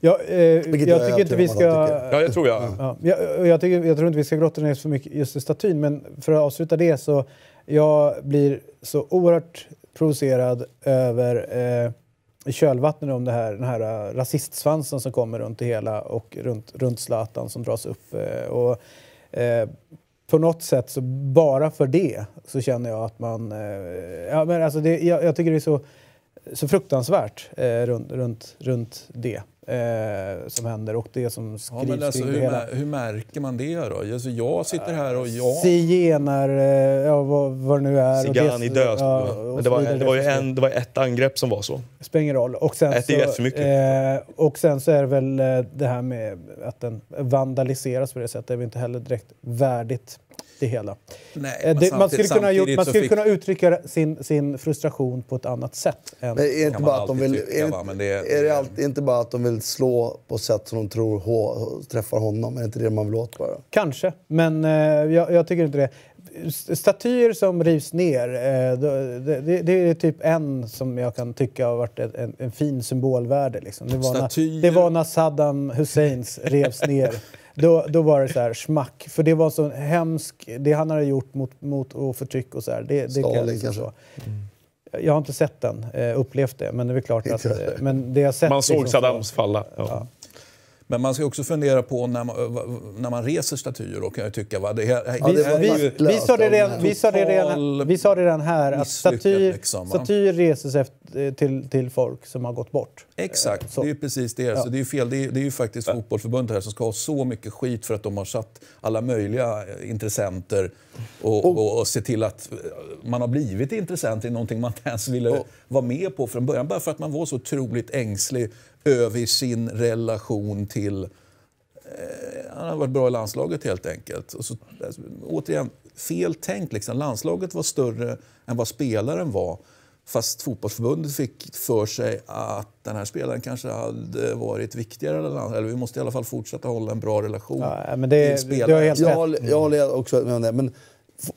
Ja, eh, jag jag tycker inte vi ska... tycker. Ja, det tror jag. Ja, jag, jag, tycker, jag tror inte vi ska grotta ner så mycket just i statyn, men för att avsluta det så jag blir så oerhört provocerad över eh, i kölvattnet om det här, den här eh, rasistsvansen som kommer runt det hela och runt, runt Zlatan som dras upp. Eh, och, eh, på något sätt, så bara för det, så känner jag att man... Eh, ja, men alltså det, jag, jag tycker det är så, så fruktansvärt eh, runt, runt, runt det eh, som händer och det som Ja, skrivs men alltså, kring det hur, hela. hur märker man det då? Alltså, jag sitter här och jag... Zigenar, eh, ja, vad, vad det nu är. Zigani det- död. ja, det, var, det, var ju en, det var ett angrepp som var så. spelar ingen roll. Och sen, Ett så, för mycket. eh, och sen så är det väl eh, det här med att den vandaliseras på det sättet. Det är väl inte heller direkt värdigt det hela. Nej, Eh, det, man skulle, kunna, gjort, man skulle fick- kunna uttrycka sin, sin frustration på ett annat sätt. Än, Men är det inte bara att de vill... tycka, är, va, det- men det- är det alltid, inte bara att de vill slå på sätt som de tror hå, träffar honom? Är det inte det man vill åt bara? Kanske, men eh, jag, jag tycker inte det. Statyer som rivs ner, eh, det, det, det är typ en som jag kan tycka har varit en, en, fin symbolvärde. Liksom. Det, var när, det var när Saddam Husseins revs ner. Då, då var det så här smack. För det var så hemskt, det han hade gjort mot, mot och förtryck och så här. Det, det Stalin liksom kanske? så. Jag har inte sett den, eh, upplevt det, men det är klart att... Jag. eh, Men det jag sett Man såg liksom Saddams falla. Ja. Men man ska också fundera på när man, när man reser statyer då kan jag tycka. Va? Det här, Ja, det vi, sa det redan, den vi, sa det redan, total vi sa det redan här att statyer, liksom, statyer reses efter, till, till folk som har gått bort. Exakt, Så. det är ju precis det. Så det är ju fel. Det är, det är ju faktiskt fotbollförbundet här som ska ha så mycket skit för att de har satt alla möjliga eh, intressenter och, och, och se till att eh, man har blivit intressent i någonting man inte ens ville vara med på från början. Bara för att man var så otroligt ängslig över sin relation till han har varit bra i landslaget helt enkelt. Och så, alltså, återigen, fel tänkt. Liksom. Landslaget var större än vad spelaren var. Fast fotbollsförbundet fick för sig att den här spelaren kanske hade varit viktigare. Eller vi måste i alla fall fortsätta hålla en bra relation Ja, men det, till spelaren. helt Jag rätt. håller, jag håller också med om det. Men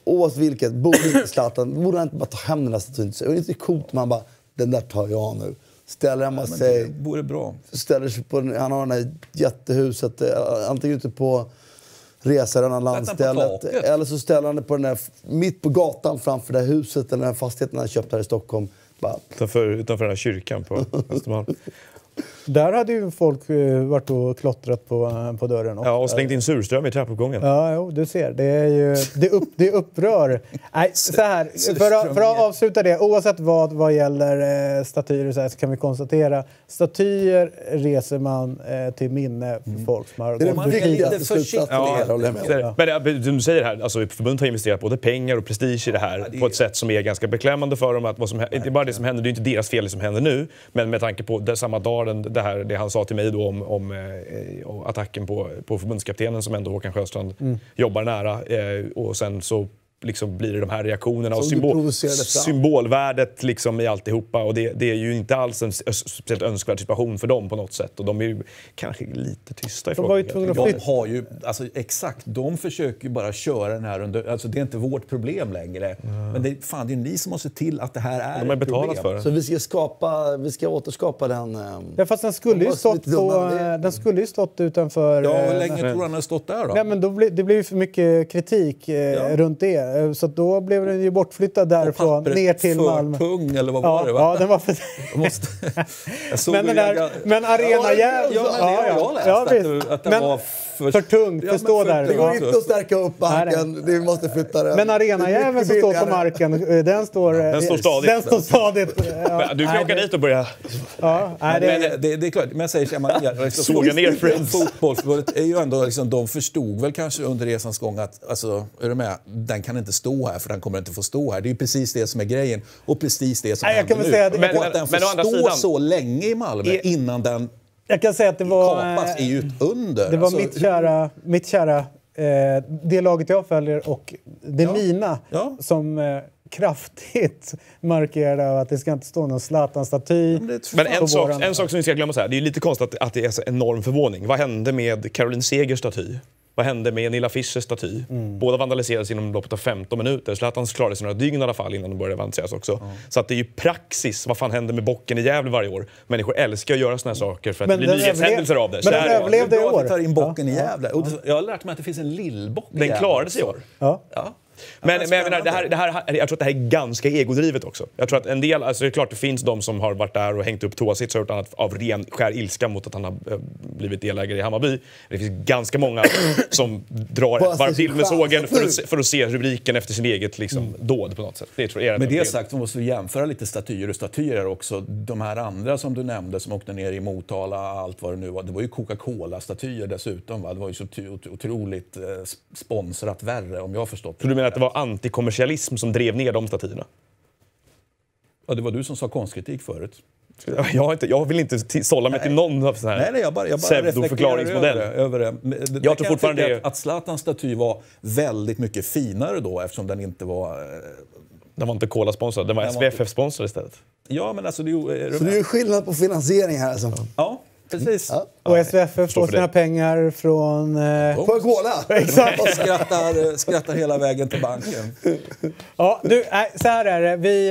oavsett vilket, borde inte Zlatan, borde han inte bara ta hem den där statyn? Det är inte coolt man bara, den där tar jag nu. Ställer hemma Men sig, det bra. ställer sig på, han har det här jättehuset, eh, antingen ute på Resaröarna på landstället. Eller så ställer han det på den där, mitt på gatan framför det här huset eller den här fastigheten han köpt här i Stockholm. Bara, Utanför, utanför den här kyrkan på Östermalm. Där hade ju folk eh, varit och klottrat på, eh, på dörren. också. Ja, och slängt in surström i trappuppgången. Ja, jo, du ser. Det, är ju, det, upp, det upprör. Nej, så här, för, att, för att avsluta det, oavsett vad vad gäller eh, statyer så, här, så kan vi konstatera statyer reser man eh, till minne för folk som har Mm. Det är gått den ur tiden. det är det. Men det, du säger här, alltså, förbundet har investerat både pengar och prestige i det här på ett sätt som är ganska beklämmande för dem. Att vad som, hä- inte bara det som händer, det är inte deras fel det som händer nu, men med tanke på det, samma dag, den, det, här, det han sa till mig då om, om eh, attacken på, på förbundskaptenen som ändå Håkan Sjöstrand jobbar nära. Eh, och sen så liksom blir det de här reaktionerna och Som du symbol, symbolvärdet liksom i alltihopa. Och det, det är ju inte alls en speciellt önskvärd situation för dem på något sätt. Och de är ju kanske lite tysta i De var ju frågan. tvungna att De har ju, alltså exakt, de försöker ju bara köra den här under, alltså det är inte vårt problem längre. Men det, fan, det är ni som måste se till att det här är De har ett betalat problem. för det. Så vi ska, skapa, vi ska återskapa den... Ja, fast den skulle, ju stått på, det- eh, den skulle ju stått utanför... Ja, eh, hur länge tror du han har stått där då? Nej, men då ble, det blev ju för mycket kritik eh, runt det. Eh, Så då blev den ju bortflyttad därifrån ner till Malmö. pung, eller vad Ja, var det? Va? ja, den var för... Jag måste, jag men, den där, jag- men arena. Ja, men det har jag läst. att, att det men, var för, för tungt, Ja, för men stå för där. Det går inte att stärka upp marken, vi måste flytta den. Men arenajäveln som står på marken, eh, den står... Den står stadigt. Den står stadigt. Ja, Men Du kan nej, åka dit och börja... Ja, nej, Men det, det, det, det är klart, men jag säger så här, man, Såga ner Friends. Fotbollsförbundet är ju ändå, liksom, de förstod väl kanske under resans gång att, alltså, är du med? Den kan inte stå här för den kommer inte få stå här. Det är ju precis det som är grejen och precis det som Nej, jag händer kan väl nu. säga att- Men- och att den men- får men stå sidan- så länge i Malmö Är- innan den jag kan säga att det var... kapas är ju ett under. Det var Alltså, mitt kära, mitt kära eh, det laget jag följer och det Ja. mina Ja. som eh, kraftigt markerade att det ska inte stå någon Zlatan-staty Men på en sak, en sak som vi ska glömma, så här, det är lite konstigt att, att det är så enorm förvåning. Vad hände med Caroline Segers staty? Vad hände med Nilla Fischers staty? Mm. Båda vandaliserades inom loppet av 15 minuter. Zlatan klarade sig några dygn i alla fall innan de började vandaliseras också. Så att det är ju praxis. Vad fan händer med bocken i Gävle varje år? Människor älskar att göra såna här saker för att Men det blir den nyhetshändelser av det. men den här är det. överlevde det är i bra år. att vi tar in bocken Ja, i. Gävle. Och jag har lärt mig att det finns en lillbock i Den Gävle klarade sig i år. Ja. Ja. Men, men jag, menar, det här, det här, jag tror att det här är ganska egodrivet också. Jag tror att en del, alltså det är klart det finns de som har varit där och hängt upp tåsits och gjort annat av ren skär ilska mot att han har eh, blivit delägare i Hammarby. Det finns ganska många som drar varv till med sågen för att, se- för att se rubriken efter sin eget liksom, dåd på något sätt. Det tror jag är Med det sagt så måste vi jämföra lite statyer och statyer också. De här andra som du nämnde som åkte ner i Motala, allt vad det nu var. Det var ju Coca-Cola-statyer dessutom. Va? Det var ju så ot- otroligt eh, sponsrat värre om jag har förstått Så du menar att det var antikommersialism som drev ner de statyerna? Ja, det var du som sa konstkritik förut. Jag, har inte, jag vill inte sålla mig till någon av sån här Nej, nej, jag bara, jag bara pseudoförklaringsmodell. över det. Över det. Det- Jag det tror fortfarande tycka det- att, att Zlatans staty var väldigt mycket finare då eftersom den inte var... eh, Den var inte Cola-sponsrad, den var Den var inte- SVFF-sponsrad istället. Ja, men alltså... Det, är Så det är ju skillnad på finansiering här alltså. Ja, precis. Ja. Och SVFF får för sina det. pengar från... Eh, Coca-Cola! exakt. Skrattar, eh, skrattar hela vägen till banken. Ja, du, nej, så här är det. Vi,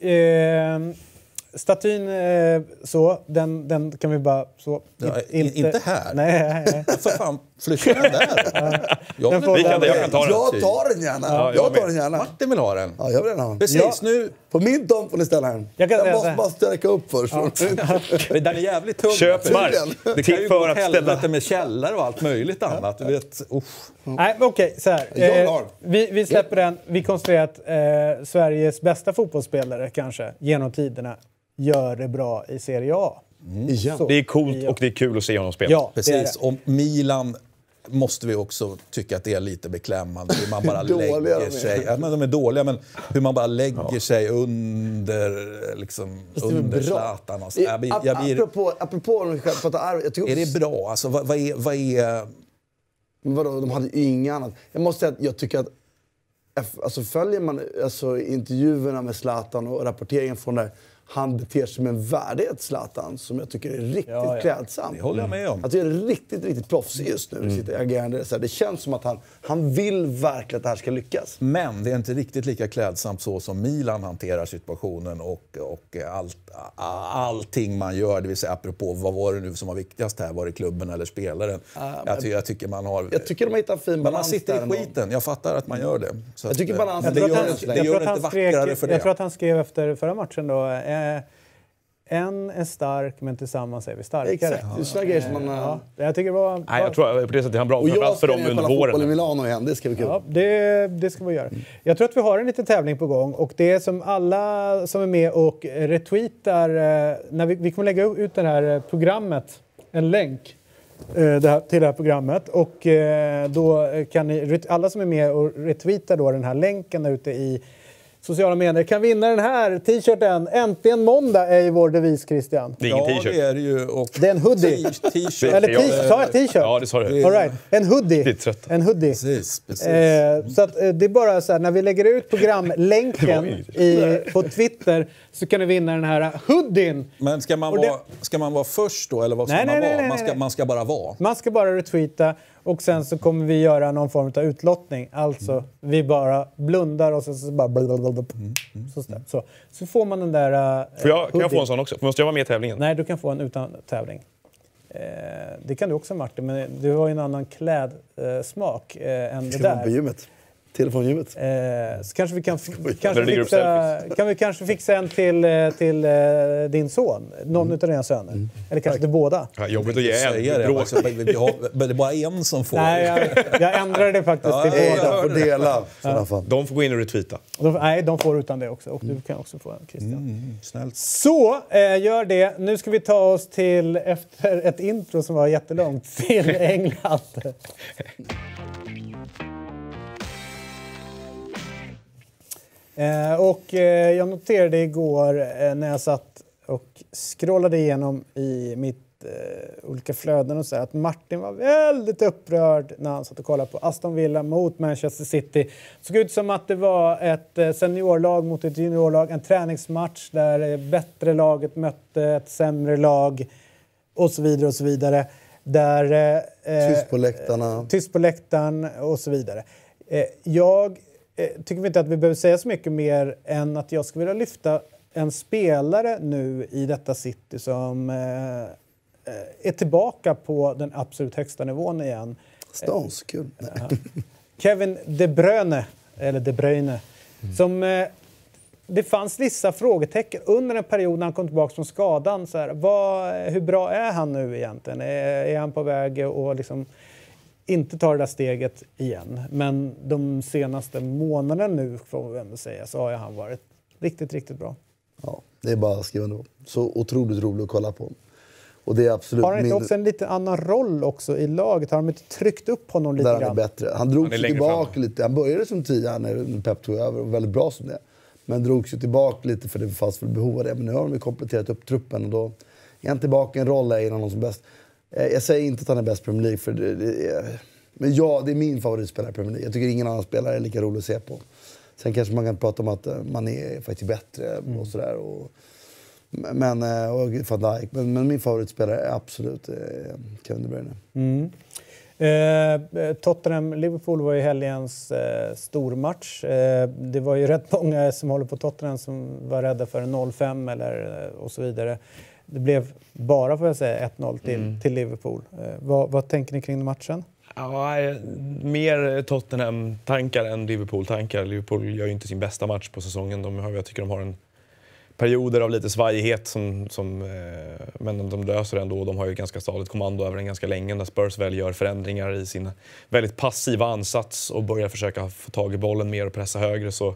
eh, eh, statyn eh, så, den, den kan vi bara så... Ja, i- inte här. Nej, nej, nej. För fan, flytta den där. Jag Den Vi kan, den- jag kan ta den. Jag tar den gärna. Ja, jag jag tar den gärna. Martin vill ha den. Ja, jag vill gärna ha den. Precis, Ja. nu... På min tomt får ni ställa den. Jag kan så måste bara stärka upp först. Den är jävligt tung. Köp mark Det kan ju för gå helvete med källare och allt möjligt annat. Du vet, usch. Nej, men okej, så här. Jag Eh, vi, vi släpper den. Vi konstaterar att eh, Sveriges bästa fotbollsspelare, kanske, genom tiderna, gör det bra i Serie A. Så. Det är coolt Ja. och det är kul att se honom spela. Ja, det Precis. det. Och Milan måste vi också tycka att det är lite beklämmande. Hur man bara lägger sig. Ja, men de är dåliga, men hur man bara lägger sig under, liksom, det under. Zlatan. Alltså. Jag jag blir, Apropå, apropå om vi själv pratar arv. Jag tycker är det bra? Alltså, vad, vad, är, vad är... Men vadå, de hade ju inget annat. Jag måste säga att jag tycker att alltså följer man alltså, intervjuerna med Zlatan och rapporteringen från där han beter sig med en värdighet, Zlatan, som jag tycker är riktigt Ja, ja. klädsam. Det håller jag med om. Jag tycker det är riktigt, riktigt proffsig just nu. Sitter agerande. Så här, det känns som att han, han vill verkligen att det här ska lyckas. Men det är inte riktigt lika klädsamt så som Milan hanterar situationen och, och allt, allting man gör. Det vill säga apropå, vad var det nu som var viktigast här? Var det klubben eller spelaren? jag, ty, jag tycker man har... Jag tycker de har hittat en fin men man balans sitter i ändå. skiten. Jag fattar att man gör det. Så Jag tycker att, balansen- Jag det gör, att han, det jag, gör att inte vackrare för det. jag tror att han skrev efter förra matchen då. Eh, en är stark, men tillsammans är vi starkare. Exakt, det är såna grejer som man... Ja, jag tycker det var... Nej, jag tror på det sättet är han bra. Och jag ska för dem och kolla under fotboll i våren. Milano igen, det ska bli kul. Ja, det, det ska vi göra. Jag tror att vi har en liten tävling på gång och det är som alla som är med och retweetar, eh, när vi, vi kommer lägga ut det här eh, programmet, en länk eh, det här, till det här programmet och eh, då kan ni, alla som är med och retweetar då den här länken ute i sociala medier kan vinna den här t-shirten. Äntligen måndag är ju vår devis Christian. Det är ingen Ja, t-shirt. det är det ju. Och Det är en hoodie. T-shirt. Eller Ja, t- sa jag t-shirt? Ja, det sa du. All right. En hoodie. Lite trött. En hoodie. Precis, precis. Eh, så att, eh, det är bara så här, när vi lägger ut Det programlänken i, på Twitter så kan ni vinna den här hoodien. Men ska man, det- vara, ska man vara först då, eller vad ska Nej, man nej, nej, vara? nej, man, ska, nej. man ska bara vara. Man ska bara retweeta och sen så kommer vi göra någon form av utlottning. Alltså, vi bara blundar och sen så bara... blablabla. Så, så, så. så får man den där... Uh, Får jag, kan jag få en sån också? Måste jag vara med i tävlingen? Nej, du kan få en utan tävling. Eh, det kan du också Martin, men du har ju en annan klädsmak eh, än det vara på där. gymmet. Telefongymmet. Eh, så kanske vi kan, kanske fixa, kan vi kanske fixa en till, eh, till eh, din son, någon av dina söner. Eller kanske till båda. Ja, jobbigt att ge en. Bråk. Alltså, vi- vi har, men det är bara en som får. Nej, jag, jag ändrade det faktiskt Ja, till ja, båda. ja. Får dela fall. De får gå in och retweeta. De, nej, de får utan det också. Och du kan också få en, Christian. Mm, snällt. Så, eh, gör det. Nu ska vi ta oss till, efter ett intro som var jättelångt, till England. Och eh, jag noterade igår eh, när jag satt och scrollade igenom i mitt eh, olika flöden och så här, att Martin var väldigt upprörd när han satt och kollade på Aston Villa mot Manchester City. Det såg ut som att det var ett eh, seniorlag mot ett juniorlag, en träningsmatch där det bättre laget mötte ett sämre lag och så vidare och så vidare. Där, eh, Tyst på läktarna. tyst på läktaren och så vidare. Eh, jag eh, tycker inte att vi behöver säga så mycket mer än att jag skulle vilja lyfta en spelare nu i detta City som eh, eh, är tillbaka på den absolut högsta nivån igen. Stones, kul. Kevin De Bruyne, eller De Bruyne, som eh, det fanns vissa frågetecken under en period när han kom tillbaka från skadan. Så här, vad, hur bra är han nu egentligen? Är, är han på väg att liksom inte ta det där steget igen? Men de senaste månaderna nu, får vi ändå säga, så har han varit riktigt, riktigt bra. Ja, det är bara att skriva under på. Så otroligt roligt att kolla på. Och det är absolut Har han inte min- också en lite annan roll också i laget? Har de inte tryckt upp honom lite där han är grann? bättre. Han drog Han är sig tillbaka fram. lite. Han började som tia när Pep tog över och var väldigt bra som det. Men drog sig tillbaka lite för det fanns väl behov av det. Men nu har de kompletterat upp truppen och då är han tillbaka i en roll där innan någon som bäst. Eh, Jag säger inte att han är bäst i Premier League för det, det är, Men ja, det är min favoritspelare i Premier League. Jag tycker ingen annan spelare är lika rolig att se på. Sen kanske man kan prata om att eh, man är faktiskt bättre och sådär. Och, men, eh, och Van Dijk. Men, men min favoritspelare är absolut Kevin De Bruyne. Mm. Eh, Tottenham-Liverpool var ju helgens eh, stormatch. Eh, det var ju rätt många som håller på Tottenham som var rädda för en 0-5 eller, och så vidare. Det blev bara, får jag säga, 1-0 till, till Liverpool. Eh, vad, vad tänker ni kring matchen? Ja, eh, mer Tottenham-tankar än Liverpool-tankar. Liverpool gör ju inte sin bästa match på säsongen. De har, jag tycker de har en perioder av lite svajighet, som, som, eh, men de löser det ändå. De har ju ett ganska stadigt kommando över den ganska länge när Spurs väl gör förändringar i sin väldigt passiva ansats och börjar försöka få tag i bollen mer och pressa högre så,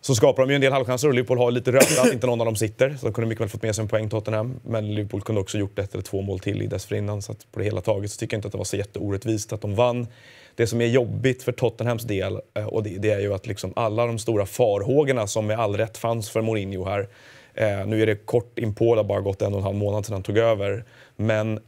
så skapar de ju en del halvchanser och Liverpool har lite rött att inte någon av dem sitter. Så de kunde mycket väl fått med sig en poäng Tottenham. Men Liverpool kunde också gjort ett eller två mål till i dessförinnan. Så att på det hela taget så tycker jag inte att det var så jätteorättvist att de vann. Det som är jobbigt för Tottenhams del eh, och det, det är ju att liksom alla de stora farhågorna som med all rätt fanns för Mourinho här. Eh, nu är det kort inpå, det har bara gått en och en halv månad sedan han tog över. Men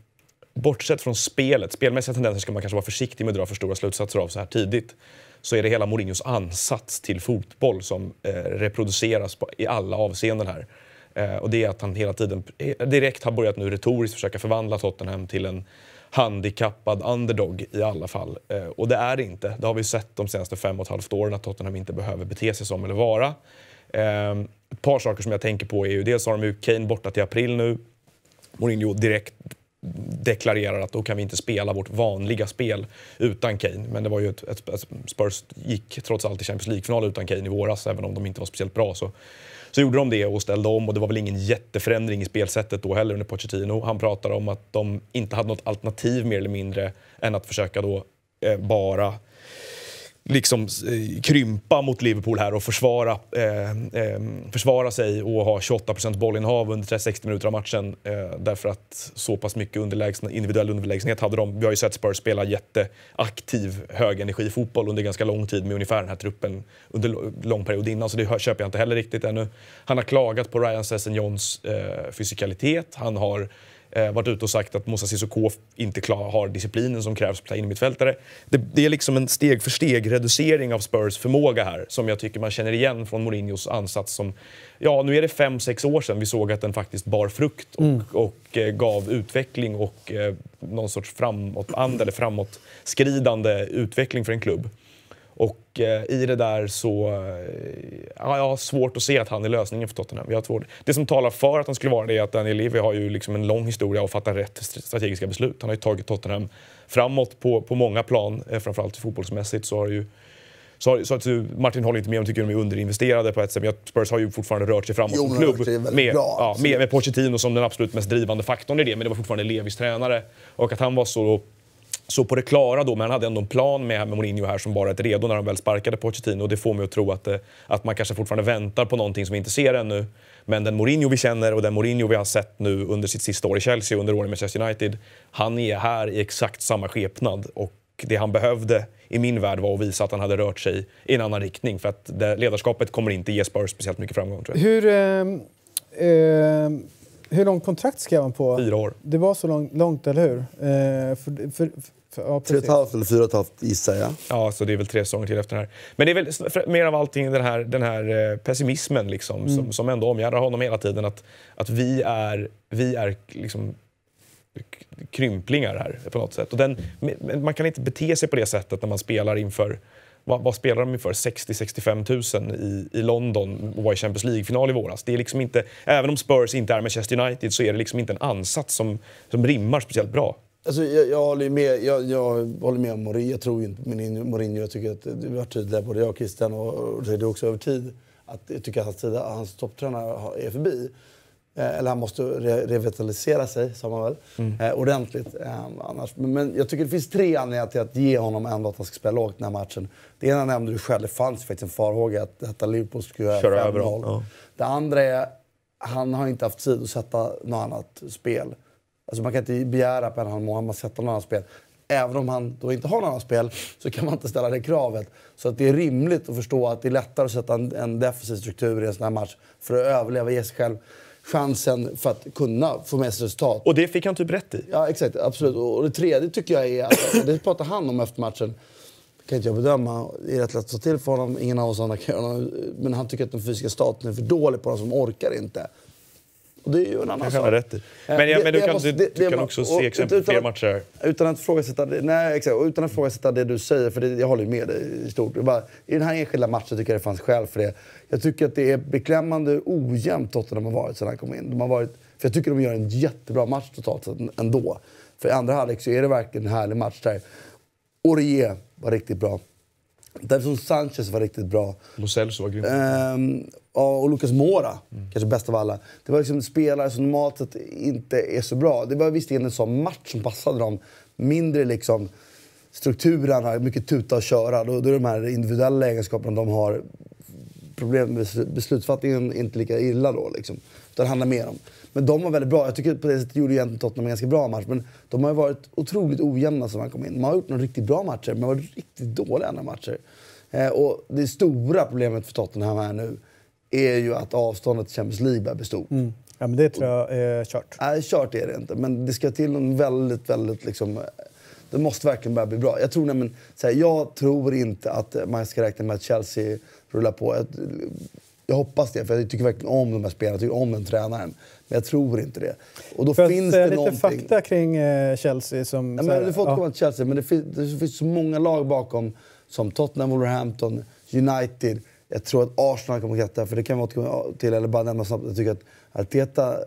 bortsett från spelet, spelmässiga tendenser ska man kanske vara försiktig med att dra för stora slutsatser av så här tidigt. Så är det hela Mourinhos ansats till fotboll som eh, reproduceras på, i alla avseenden här. Eh, och det är att han hela tiden eh, direkt har börjat nu retoriskt försöka förvandla Tottenham till en handikappad underdog i alla fall. Eh, och det är det inte. Det har vi sett de senaste fem och ett halvt åren att Tottenham inte behöver bete sig som eller vara. Eh, ett par saker som jag tänker på är ju dels har de ju Kane borta till april nu. Mourinho direkt deklarerar att då kan vi inte spela vårt vanliga spel utan Kane. Men det var ju ett, ett, ett Spurs gick trots allt i Champions League-final utan Kane i våras, även om de inte var speciellt bra. Så, Så gjorde de det och ställde om och det var väl ingen jätteförändring i spelsättet då heller under Pochettino. Han pratade om att de inte hade något alternativ mer eller mindre än att försöka då eh, bara liksom eh, krympa mot Liverpool här och försvara, eh, eh, försvara sig och ha 28% bollinnehav under 60 minuter av matchen. Eh, därför att så pass mycket underlägsna, individuell underlägsenhet hade de. Vi har ju sett Spurs spela jätteaktiv högenergifotboll under ganska lång tid med ungefär den här truppen under lång period innan. Så det köper jag inte heller riktigt ännu. Han har klagat på Ryan Sessegnons eh, fysikalitet. Han har eh, varit ute och sagt att Moussa Sissoko inte klar, har disciplinen som krävs för innermittfältare. Det, det är liksom en steg för steg reducering av Spurs förmåga här som jag tycker man känner igen från Mourinhos ansats som, ja nu är det fem, sex år sedan vi såg att den faktiskt bar frukt och, Mm. och eh, gav utveckling och eh, någon sorts framåtanda eller framåtskridande utveckling för en klubb. Och eh, i det där så... Eh, ja, jag har svårt att se att han är lösningen för Tottenham. Jag tror, det som talar för att han skulle vara det är att Daniel Levy har ju liksom en lång historia av att fatta rätt strategiska beslut. Han har ju tagit Tottenham framåt på, på många plan, eh, framförallt fotbollsmässigt. Så har ju, så, så att Martin håller inte med om tycker de är underinvesterade på ett sätt. Men Spurs har ju fortfarande rört sig framåt Jo, som klubb. Med, bra, ja, med, med Pochettino som den absolut mest drivande faktorn i det. Men det var fortfarande Levis tränare. Och att han var så så på det klara då, men han hade ändå en plan med, Mourinho här som bara ett redo när de väl sparkade Pochettino. Och det får mig att tro att, eh, att man kanske fortfarande väntar på någonting som vi inte ser ännu. Men den Mourinho vi känner och den Mourinho vi har sett nu under sitt sista år i Chelsea under åren med Manchester United. Han är här i exakt samma skepnad. Och det han behövde i min värld var att visa att han hade rört sig i en annan riktning. För att det, ledarskapet kommer inte ge Spurs speciellt mycket framgång tror jag. Hur, eh, eh, hur långt kontrakt skrev han på? Fyra år. Det var så långt, långt eller hur? Eh, för, för, för, ja, Tre och ett halvt eller fyra och ett halvt gissar jag. Ja, så det är väl tre säsonger till efter den här. Men det är väl mer av allting den här, den här eh, pessimismen liksom, som, som ändå omgärdar honom hela tiden. Att, att vi är, vi är liksom krymplingar här på något sätt. Och den, men man kan inte bete sig på det sättet när man spelar inför vad, vad spelar de inför? 60-65 000 i, i London och var i Champions League-final i våras. Det är liksom inte, även om Spurs inte är Manchester United så är det liksom inte en ansats som, som rimmar speciellt bra. Alltså, jag, jag, håller med, jag, jag håller med om Mourinho. Jag tror inte Mourinho. Jag tycker att vi har varit tydliga, både jag och Christian, och, och det är också över tid, att jag tycker att hans, hans topptränare är förbi. Eh, eller han måste re revitalisera sig, sa man väl, eh, ordentligt. Eh, annars. Men, men jag tycker det finns tre anledningar till att ge honom ändå att han ska spela lågt den här matchen. Det ena nämnde du själv, det fanns faktiskt en farhåga att detta Liverpool skulle göra Köra 5-0. över dem, ja. Det andra är, han har inte haft tid att sätta något annat spel. Alltså man kan inte begära på en halv månad att sätta något annat spel. Även om han då inte har något annat spel så kan man inte ställa det kravet. Så att det är rimligt att förstå att det är lättare att sätta en, en defensiv struktur i en sån här match för att överleva, ge sig själv chansen för att kunna få med sig resultat. Och det fick han typ rätt i. Ja, exakt. Absolut. Och det tredje tycker jag är, att, och det pratar han om efter matchen, kan inte jag bedöma. Det är rätt lätt att ta till för honom. Ingen av oss andra kan göra. Men han tycker att den fysiska staten är för dålig på dem som orkar inte. Och det är ju en annan sak. rätt i. Eh, Men, ja, det- men du kan, måste- du, det- du kan också se exempel på fler matcher. Utan att ifrågasätta det, nej, exakt, utan att ifrågasätta det du säger, för det, jag håller ju med dig i stort. Bara, I den här enskilda matchen tycker jag det fanns skäl för det. Jag tycker att det är beklämmande ojämnt Tottenham har varit sedan han kom in. De har varit, för jag tycker de gör en jättebra match totalt sett ändå. För i andra halvlek så är det verkligen en härlig match där. Orie var riktigt bra. Davison Sanchez var riktigt bra. Lo Celso var grym. Ehm, ja, och Lucas Mora, kanske bäst av alla. Det var liksom spelare som normalt sett inte är så bra. Det var visserligen en sån match som passade dem. Mindre liksom strukturerna, mycket tuta och köra. Då, då är de här individuella egenskaperna de har problem med besl- beslutsfattningen inte lika illa då. Liksom. Utan det handlar mer om. Men de var väldigt bra. Jag tycker på det sättet gjorde egentligen Tottenham en ganska bra match. Men de har varit otroligt ojämna sedan han kom in. De har gjort några riktigt bra matcher, men varit riktigt dåliga andra matcher. Eh, och det stora problemet för Tottenham här nu är ju att avståndet till Champions League börjar bli stort. Mm. Ja, men det tror jag är kört. Nej, kört är det inte. Men det ska till en väldigt, väldigt liksom... Det måste verkligen börja bli bra. Jag tror, nämligen, så här, jag tror inte att man ska räkna med att Chelsea rullar på. Jag, jag hoppas det, för jag tycker verkligen om de här spelarna. Jag tycker om den tränaren. Men jag tror inte det. Och då finns det lite någonting... fakta kring eh, Chelsea? Som, Ja, här- men du får ja. återkomma till Chelsea, men det finns, det finns så många lag bakom som Tottenham, Wolverhampton, United. Jag tror att Arsenal kommer att kratta, för det kan vi återkomma till, eller bara nämna snabbt. Jag tycker att Arteta,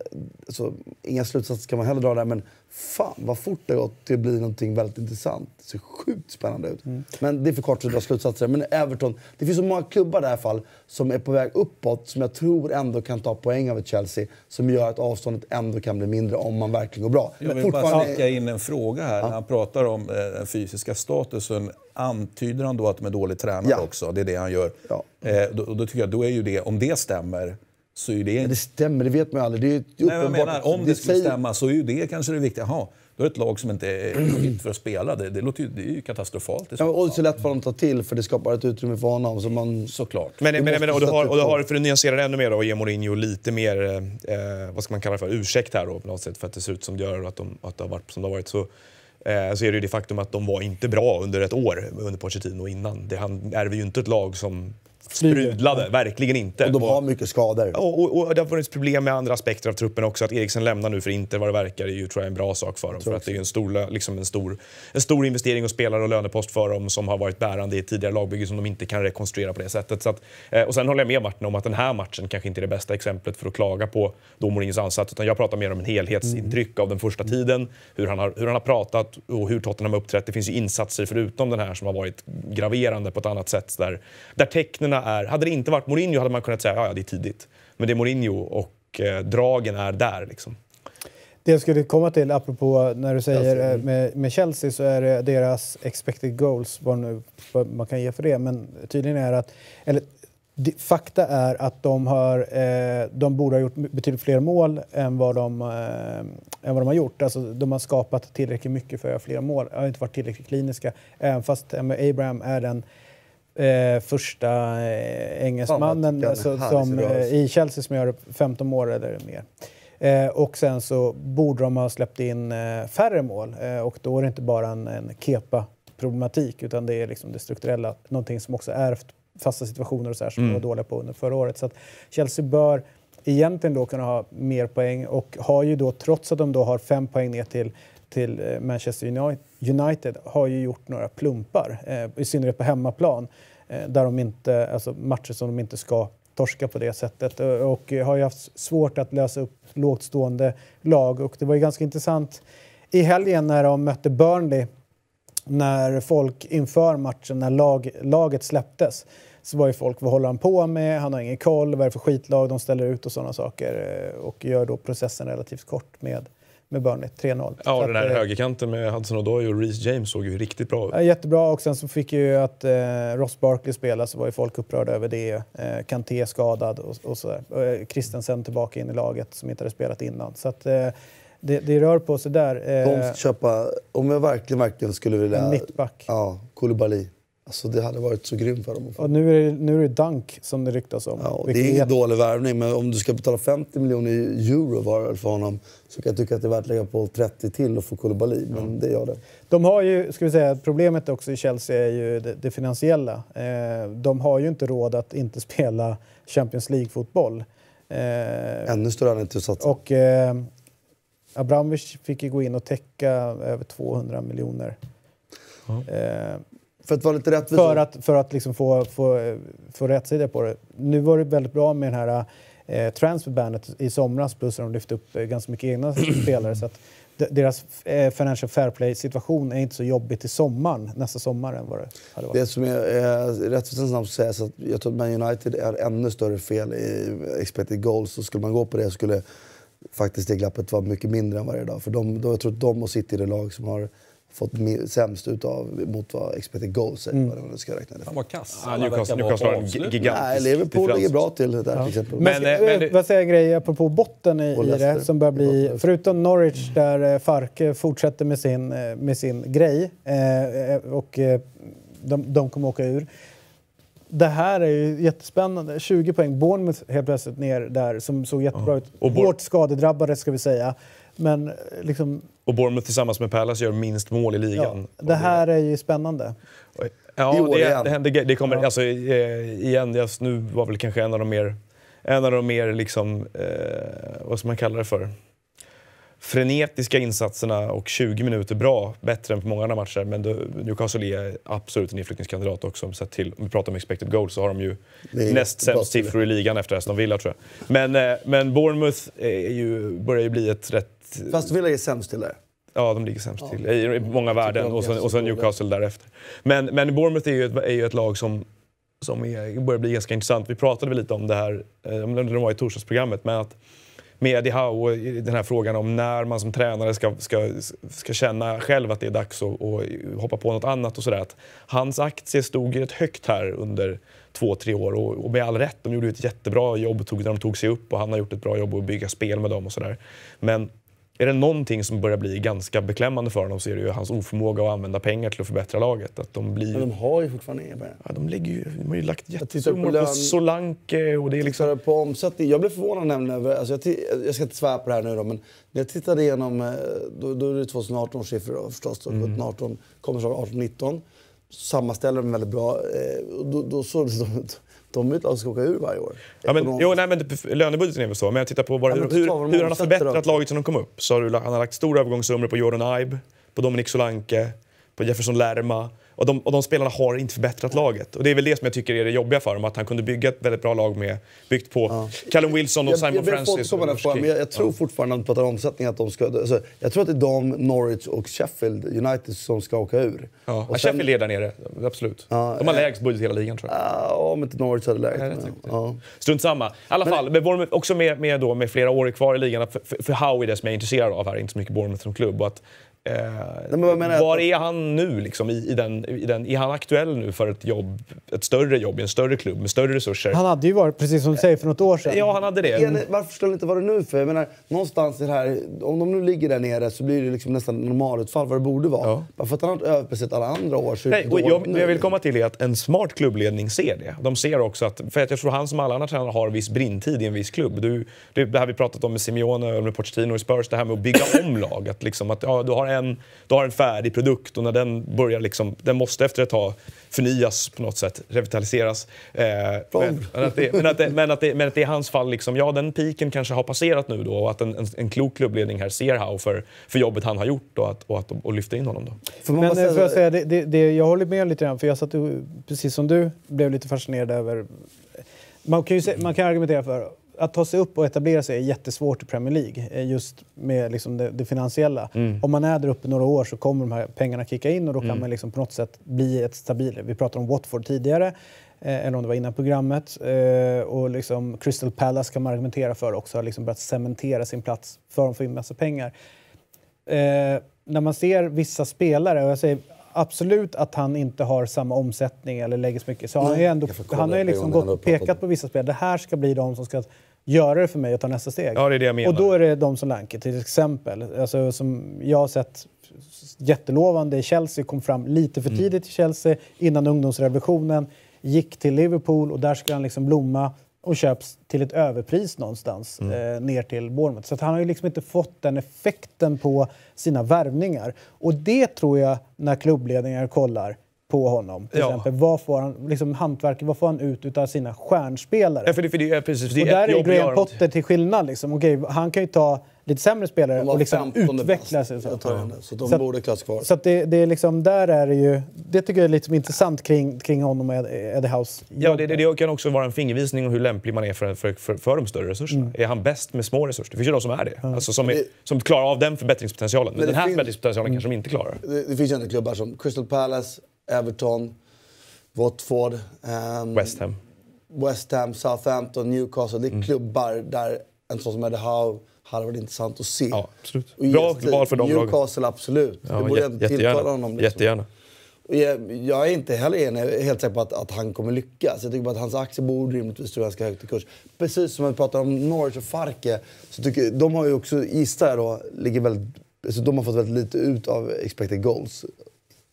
alltså, inga slutsatser kan man heller dra där, men fan vad fort det har gått till att bli någonting väldigt intressant. Det ser sjukt spännande ut. Men det är för kort att dra slutsatser. Men Everton, det finns så många klubbar i det här fall som är på väg uppåt som jag tror ändå kan ta poäng över Chelsea. Som gör att avståndet ändå kan bli mindre om man verkligen går bra. Jag vill bara sticka in en fråga här. När han pratar om eh, den fysiska statusen, antyder han då att de är dåligt tränade Ja. också? Det är det han gör. Ja. Eh, då, då tycker jag, då är ju det, om det stämmer, så är det... Men det stämmer, det vet man ju aldrig. Det är ju Nej, uppenbart. menar, om det skulle säger- stämma så är ju det kanske det viktiga. Jaha, då är det ett lag som inte är fit för att spela. Det, det, låter ju, det är ju katastrofalt Ja, och det så lätt för honom att ta till för det skapar ett utrymme för honom. Så man, Såklart. Men, men, men, och, du har, och du har, för att nyansera det ännu mer då, och ge Mourinho lite mer, eh, vad ska man kalla det för, ursäkt här då på något sätt för att det ser ut som det gör och att, de, att det har varit som det har varit. Så, eh, så är det ju det faktum att de var inte bra under ett år under Pochettino innan. Det, han ärver ju inte ett lag som sprudlade, verkligen inte. och de har mycket skador. och, och, och det har funnits problem med andra aspekter av truppen också. Att Eriksen lämnar nu för Inter vad det verkar är ju tror jag en bra sak för dem. För att det är en stor, liksom en, stor, en stor investering och spelare och lönepost för dem som har varit bärande i tidigare lagbygge som de inte kan rekonstruera på det sättet. Så att, eh, och sen håller jag med Martin om att den här matchen kanske inte är det bästa exemplet för att klaga på då Mourinhos ansats. Utan jag pratar mer om en helhetsintryck av den första tiden. Hur han, har, hur han har pratat och hur Tottenham har uppträtt. Det finns ju insatser förutom den här som har varit graverande på ett annat sätt. Där, där tecknena är... Hade det inte varit Mourinho hade man kunnat säga ja, ja det är tidigt. Men det är Mourinho och eh, dragen är där. Liksom. Det jag skulle komma till, apropå när du säger eh, med, med Chelsea, så är det deras expected goals, vad, nu, vad man kan ge för det, men tydligen är att, eller fakta är att de, har, eh, de borde ha gjort betydligt fler mål än vad de, eh, än vad de har gjort. Alltså, de har skapat tillräckligt mycket för att göra fler mål, har inte varit tillräckligt kliniska. Även fast Abraham är den eh, första eh, engelsmannen alltså, som, eh, i Chelsea som gör 15 mål eller mer. Eh, och sen så borde de ha släppt in eh, färre mål eh, och då är det inte bara en, en kepa-problematik utan det är liksom det strukturella, någonting som också ärvt fasta situationer och så här som de var dåliga på under förra året. Så att Chelsea bör egentligen då kunna ha mer poäng och har ju då, trots att de då har fem poäng ner till till eh, Manchester United har ju gjort några plumpar, eh, i synnerhet på hemmaplan, eh, där de inte, alltså matcher som de inte ska torska på det sättet och har ju haft svårt att lösa upp lågt stående lag och det var ju ganska intressant i helgen när de mötte Burnley när folk inför matchen, när lag, laget släpptes, så var ju folk, vad håller han på med? Han har ingen koll, vad är det för skitlag de ställer ut och sådana saker. Och gör då processen relativt kort med, med Burnley, 3-0. Ja, Så den att, här eh, högerkanten med Hudson Odoi och Reece James såg ju riktigt bra ut. Jättebra och sen så fick ju att eh, Ross Barkley spela så var ju folk upprörda över det. Eh, Kanté skadad och, och sådär. Eh, Christensen tillbaka in i laget som inte hade spelat innan. Så att eh, det, det rör på sig där. De Eh, ska köpa, om jag verkligen, verkligen skulle vilja... en mittback. Ja, Koulibaly. Alltså det hade varit så grymt för dem. Och nu är, det, nu är det Dunk som det ryktas om. Ja, det är ingen dålig värvning, men om du ska betala 50 miljoner euro var för honom så kan jag tycka att det är värt att lägga på 30 till och få Koulibaly. Men det gör det. De har ju, ska vi säga, problemet också i Chelsea är ju det, det finansiella. Eh, de har ju inte råd att inte spela Champions League-fotboll. Eh, Ännu större anledning till att satsa. och eh, Abramovic fick ju gå in och täcka över 200 miljoner. Eh, För att vara lite rättvis. för att, för att liksom få, få, få rätsida på det. Nu var det väldigt bra med den här eh, transferbandet i somras plus att de lyfte upp eh, ganska mycket egna spelare. Så att de- deras eh, financial fair play-situation är inte så jobbig till sommaren, nästa sommar än vad det hade varit. Det som är eh, rättvisans namn ska sägas att jag tror att Man United är ännu större fel i expected goals. Så skulle man gå på det skulle faktiskt det glappet vara mycket mindre än vad det är idag. För de, då, jag tror att de och City är det lag som har fått sämst utav mot vad expected goals säger. Mm. Vad det ska räkna det. Fan vad kassa Ja, Newcastle, har en gigantisk Nej, Liverpool ligger bra till där till exempel. Men, Men, eh, men det- vad säger en grej apropå botten i, i det som börjar bli, förutom Norwich där eh, Farke fortsätter med sin, eh, med sin grej eh, och eh, de, de kommer åka ur. Det här är ju jättespännande. 20 poäng. Bournemouth helt plötsligt ner där som såg jättebra ut. Och Hårt skadedrabbade ska vi säga. Men eh, liksom, Och Bournemouth tillsammans med Palace gör minst mål i ja, ligan. det här är ju spännande. I Ja, år det, igen. det händer Det kommer, alltså, eh, igen, just nu var väl kanske en av de mer, en av de mer liksom, eh, vad ska man kalla det för? Frenetiska insatserna och 20 minuter bra, bättre än på många andra matcher. Men Newcastle är absolut en nedflyttningskandidat också. Sett till, om vi pratar om expected goals så har de ju näst sämst siffror i ligan efter Aston Villa tror jag. Men, eh, men Bournemouth är ju, börjar ju bli ett rätt... Fast Villa är sämst till det. Ja, de ligger sämst till i många värden de och sen, och sen Newcastle därefter. Men, men Bournemouth är ju ett, är ju ett lag som, som är, börjar bli ganska intressant. Vi pratade väl lite om det här, eh, om det var i torsdagsprogrammet, men att Media och den här frågan om när man som tränare ska, ska, ska känna själv att det är dags att, och hoppa på något annat och sådär. Att Hans aktie stod rätt högt här under två, tre år och, och med all rätt. De gjorde ett jättebra jobb tog, när de tog sig upp och han har gjort ett bra jobb att bygga spel med dem och sådär. Men är det någonting som börjar bli ganska beklämmande för honom så är det ju hans oförmåga att använda pengar till att förbättra laget. Att de blir... Men de har ju fortfarande inga pengar. Ja, de, lägger ju, de har ju lagt på jättesummor på, lön- Solanke och det är liksom... På omsättning. Jag blev förvånad nämligen över, alltså jag, jag ska inte svära på det här nu då, men när jag tittade igenom, eh, då, då är det 2018 års siffror då, förstås. Då, 17, 18, kommer från 18, 19. Sammanställer dem väldigt bra. Eh, då, då såg det de är ett lag som ska åka ur varje år. Ja, men, jo, nej, men lönebudgeten är väl så. Men jag tittar på vad, Ja, hur, hur, hur han har förbättrat då. laget sen de kom upp. Så har du, han har lagt stora övergångssummor på Jordan Ibe, på Dominic Solanke, på Jefferson Lerma. Och de, och de spelarna har inte förbättrat laget. Och det är väl det som jag tycker är det jobbiga för dem. Att han kunde bygga ett väldigt bra lag med, byggt på Callum Wilson och jag, Simon jag få Francis. och frågan, men jag, jag tror fortfarande när vi pratar omsättning att de ska... Alltså, jag tror att det är de, Norwich och Sheffield United som ska åka ur. Ja, Och Sheffield är där nere, absolut. Ja, de har eh, lägst budget i hela ligan tror jag. Ja, om inte Norwich hade läget. Nej, men- ja. Strunt samma. I alla fall, men Bournemouth, också med, med, då, med flera år kvar i ligan. För, för, för Howe är det som jag är intresserad av här, inte så mycket Bournemouth som klubb. Att, eh, men vad menar jag? var är han nu? Liksom, i, i den, i den, är han aktuell nu för ett jobb, ett större jobb i en större klubb med större resurser? Han hade ju varit, precis som du säger, för något år sedan. Ja, han hade det. Det- Varför skulle det inte vara det nu? För jag menar, någonstans i det här, om de nu ligger där nere så blir det liksom nästan normalutfall vad det borde vara. Ja. Bara för att han har inte överpresterat alla andra år så är det Nej, och jag, jag vill komma till är att en smart klubbledning ser det. De ser också att, för att jag tror han som alla andra tränare har viss brintid i en viss klubb. Du, det, det här vi pratat om med Simeone och med Pochettino i Spurs, det här med att bygga om lag. Att liksom att, ja, du, har en, du har en färdig produkt och när den börjar liksom, den måste efter ett tag förnyas på något sätt, revitaliseras. Eh, men, men, att det, men, att det, men, att det, men att det i hans fall, liksom, ja den piken kanske har passerat nu då och att en, en, en klok klubbledning här ser Howe för, för jobbet han har gjort och, att, och, att, och lyfter in honom då. För Men eh, får jag säga, det, det, det, jag håller med lite grann, för jag satt precis som du blev lite fascinerad över... Man kan ju se, man kan argumentera för att ta sig upp och etablera sig är jättesvårt i Premier League, eh, just med liksom det, det finansiella. Om man är där uppe några år så kommer de här pengarna kicka in och då kan man liksom på något sätt bli ett stabilt... Vi pratade om Watford tidigare, eh, eller om det var innan programmet. Eh, och liksom Crystal Palace kan man argumentera för också, har liksom börjat cementera sin plats för att få in massa pengar eh, när man ser vissa spelare, och jag säger absolut att han inte har samma omsättning eller lägger så mycket, så han ju ändå, han har ju liksom gått pratat pekat på vissa spelare. Det här ska bli de som ska göra det för mig och ta nästa steg. Ja, det är det jag menar. Och då är det de som Lanke till exempel. Alltså, som jag har sett jättelovande i Chelsea, kom fram lite Mm. för tidigt i Chelsea innan ungdomsrevolutionen, gick till Liverpool och där ska han liksom blomma och köps till ett överpris någonstans Mm. eh, ner till Bournemouth. Så att han har ju liksom inte fått den effekten på sina värvningar. Och det tror jag, när klubbledningar kollar på honom, till Ja. exempel, vad får han, liksom hantverket, vad får han ut av sina stjärnspelare? Ja, för det, för det, precis, det Och är där är Graham. Potter till skillnad. Liksom. Okej, han kan ju ta lite sämre spelare och liksom 15 utveckla bäst. sig. Så. Så de Så att- borde klass kvar. Så att det, det är liksom, där är det ju... Det tycker jag är lite intressant kring, kring honom och Ed- Eddie House. Ja, det, det, det kan också vara en fingervisning om hur lämplig man är för, för, för, för de större resurserna. Mm. Är han bäst med små resurser? Det finns ju de som är det. Alltså, som, är, som klarar av den förbättringspotentialen. Men, Men det den här finns- förbättringspotentialen kanske de inte klarar. Det, det finns ju ändå klubbar som Crystal Palace, Everton, Watford, ehm, West Ham. West Ham, Southampton, Newcastle. Det är Mm. klubbar där en sån som Eddie Howe hade varit intressant att se. Ja, absolut. Och Bra val för de lagen. Newcastle, absolut. Ja, det borde ändå tilltala honom. Liksom. jättegärna. Och jag, jag är inte heller enig, helt säker på att, att han kommer lyckas. Jag tycker bara att hans aktie borde rimligtvis stå ganska högt i kurs. Precis som vi pratar om Norwich och Farke, så tycker, de har ju också, gissar jag då, ligger väldigt, alltså de har fått väldigt lite ut av expected goals.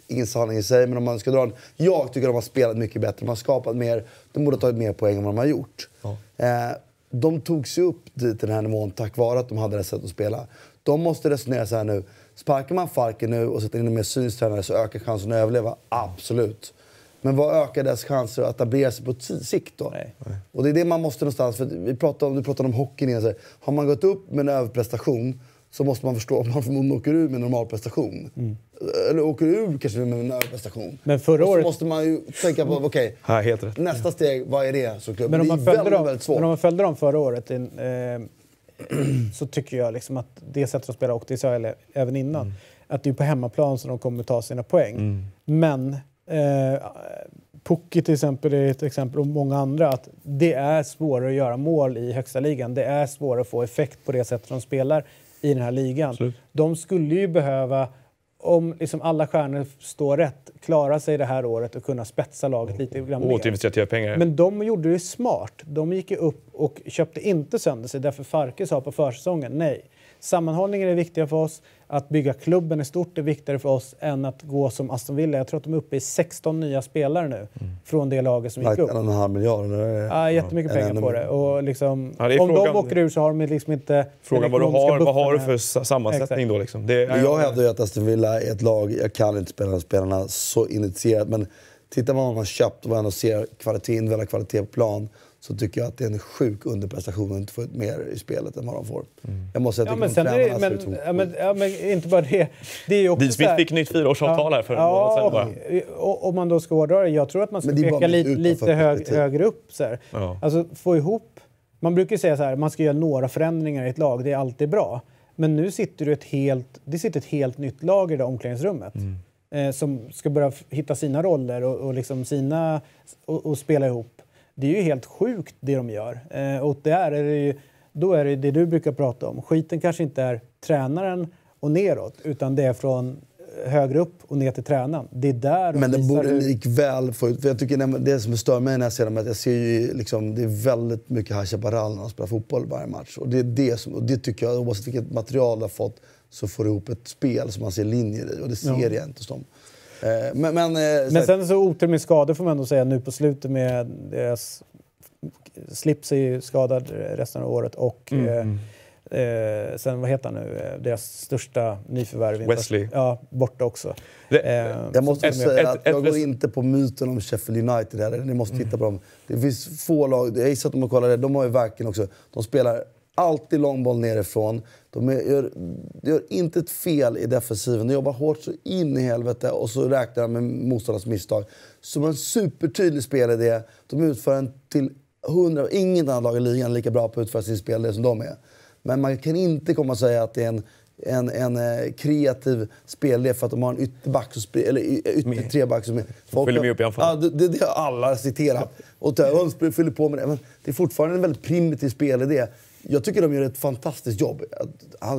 Ingen sanning i sig, men om man ska dra en... Jag tycker de har spelat mycket bättre, de har skapat mer, de borde ha tagit mer poäng än vad de har gjort. Eh, de tog sig upp dit till den här nivån tack vare att de hade det sättet att spela. De måste resonera så här nu. Sparkar man Falken nu och sätter in en mer cynisk tränare så ökar chansen att överleva. Absolut. Men vad ökar deras chanser att etablera sig på sikt då? Nej. Och det är det man måste någonstans... För vi pratade om, du pratade om hockeyn innan. Har man gått upp med en överprestation så måste man förstå att man åker ur med normal prestation. Eller åker ur kanske med en överprestation. Men förra året- måste man ju tänka på, okej, Ja, helt rätt. nästa steg, vad är det? Så Men om, det är man väldigt, dem, väldigt svårt. men om man följde dem förra året in, eh, så tycker jag liksom att det sättet att spela, och det sa jag även innan, Mm. att det är på hemmaplan som de kommer ta sina poäng. Men eh, Pukki till exempel är ett exempel och många andra att det är svårare att göra mål i högsta ligan. Det är svårare att få effekt på det sättet de spelar i den här ligan. Absolut. De skulle ju behöva, om liksom alla stjärnor står rätt, klara sig det här året och kunna spetsa laget lite grann mer. återinvestera pengar. Men de gjorde det smart. De gick ju upp och köpte inte sönder sig därför Farke sa på försäsongen nej. Sammanhållningen är viktiga för oss. Att bygga klubben i stort är viktigare för oss än att gå som Aston Villa. Jag tror att de är uppe i 16 nya spelare nu från det laget som gick Lagt upp. en och en halv miljard. Eller? Ja, jättemycket En pengar på det. Och liksom, Ja, det om de frågan- åker ur så har de liksom inte Frågan vad du har, vad har du för sammansättning Exakt. då liksom? Det, Men jag hävdar ju att Aston Villa är ett lag, jag kan inte spela spelarna så initierat, men tittar man vad man har köpt och vad man ändå ser kvalitet, individuella kvalitet på plan så tycker jag att det är en sjuk underprestation att inte få ut mer i spelet än vad de får. Jag måste säga Ja, att men jag sen är de det, tränarna ser men, ut ja, men, ja, men inte bara det. Det är ju också Dean Smith fick nytt fyraårsavtal här för en månad sedan bara. och, och, om man då ska hårdra det, jag tror att man ska Men peka lite, lite hög, högre upp. Så här. Ja. Alltså få ihop... Man brukar säga så här, man ska göra några förändringar i ett lag, det är alltid bra. Men nu sitter du ett helt, det sitter ett helt nytt lag i det omklädningsrummet. Eh, som ska börja hitta sina roller och, och, liksom sina, och, och spela ihop. Det är ju helt sjukt det de gör. Eh, och där är det ju, då är det det du brukar prata om. Skiten kanske inte är tränaren och neråt, utan det är från högre upp och ner till tränaren. Det är där de Men det borde likväl få ut... För jag tycker det som stör mig när jag ser dem är att jag ser ju liksom, det är väldigt mycket High Chaparral när de spelar fotboll varje match. Och det är det som, och det tycker jag, oavsett vilket material du har fått, så får du ihop ett spel som man ser linjer i. Och det ser Ja. jag inte hos dem. Eh, Men, men, eh, så Men här- sen så otur med skador får man ändå säga nu på slutet med deras... Slips är ju skadad resten av året och Mm, eh, eh, sen vad heter han nu, deras största nyförvärv. Wesley. Ja, borta också. Det- Eh, Jag måste Ett- säga ett- att ett- jag går ett- inte på myten om Sheffield United heller. Ni måste titta på dem. Det finns få lag, jag gissar att de har kollat det, de har ju verkligen också, de spelar alltid långboll nerifrån. De gör, gör inte ett fel i defensiven. De jobbar hårt så in i helvete och så räknar de med motståndarnas misstag. Som en supertydlig spelidé. De utför en till hundra... Inget annat lag i ligan är lika bra på att utföra sin spelidé som de är. Men man kan inte komma och säga att det är en en, en eh, kreativ spelidé för att de har en ytterback, som eller ytter treback som. Folk fyller med upp i anfall. Ja, det, det, har alla citerat. Och Önsberg fyller på med det. Men det är fortfarande en väldigt primitiv spelidé. Jag tycker de gör ett fantastiskt jobb.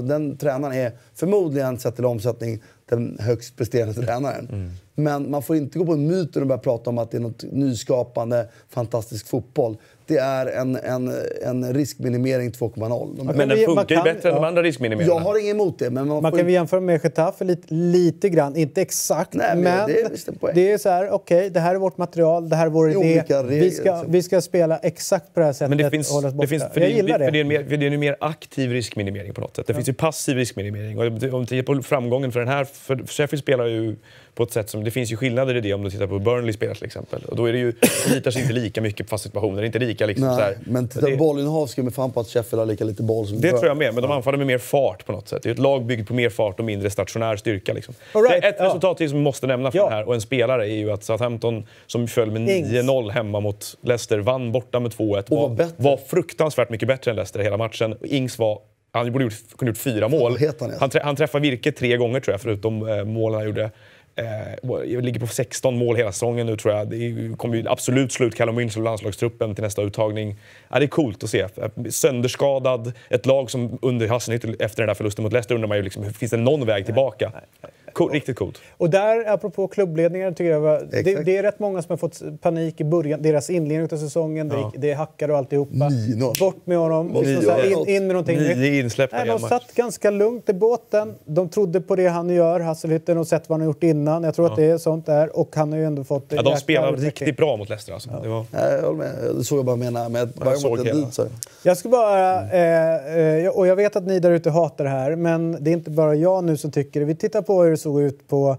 Den tränaren är förmodligen, sett till omsättning, den högst presterande tränaren. Mm. Men man får inte gå på myten och börja prata om att det är något nyskapande, fantastisk fotboll. Det är en, en, en riskminimering 2.0. De- Men den funkar ju bättre än de ja. andra riskminimerarna. jag har inget emot det, men man, Man kan vi inte- jämföra med Getafe lite, lite grann, inte exakt, Nej, men men, det är det är så här, okej, det här är vårt material, det här är vår Det är idé. olika regler, vi, ska, liksom. vi ska spela exakt på det här sättet Men det och finns, oss det finns, för Jag det, gillar det. För det, är en mer, för det är en mer aktiv riskminimering på något sätt. Det finns ju passiv riskminimering. Och om du tittar på framgången för den här, för Sheffield spelar ju på ett sätt som, det finns ju skillnader i det om du tittar på hur Burnley spelar till exempel. Och då är det ju, litar sig inte lika mycket på fasta situationer, inte lika liksom så Nej, här. men titta på bollinnehav ska man fan på att Sheffield har lika lite boll som det tror jag med, men de anfaller med mer fart på något sätt. Det är ett lag byggt på mer fart och mindre stationär styrka. Liksom. Right, ett ja. resultat till som vi måste nämna för Ja. den här, och en spelare, är ju att Southampton, som föll med Ings. 9-0 hemma mot Leicester, vann borta med 2-1. Och var Var, var fruktansvärt mycket bättre än Leicester hela matchen. Ings var han borde gjort, kunde gjort fyra mål. Han, han träffade Virke tre gånger tror jag, förutom eh, målen han gjorde. Eh, ligger på 16 mål hela säsongen nu tror jag. Det kommer ju absolut slå ut Callum Wilson och landslagstruppen till nästa uttagning. Ja, det är coolt att se. Sönderskadad, ett lag som under Hasselhüttel efter den där förlusten mot Leicester undrar man ju liksom, finns det någon väg tillbaka? Cool, riktigt coolt. Och där, apropå klubbledningar, tycker jag det, det är rätt många som har fått panik i början. Deras inledning av säsongen, det, gick- det hackade och alltihopa. 9-0. Bort med honom så, här, in, in med någonting Nio insläppta Nej, de satt ganska lugnt i båten. De trodde på det han gör, Hasselhütten, och sett vad han har gjort innan. Jag tror att det är sånt där. Och han har ju ändå fått... Ja, de spelar riktigt bra mot Leicester alltså. Det var... Nej, jag håller med. Det såg jag bara menar. Men såg gång jag hela. dit så... Jag ska bara, eh, eh, och jag vet att ni där ute hatar det här, men det är inte bara jag nu som tycker det. Vi tittar på hur såg ut på,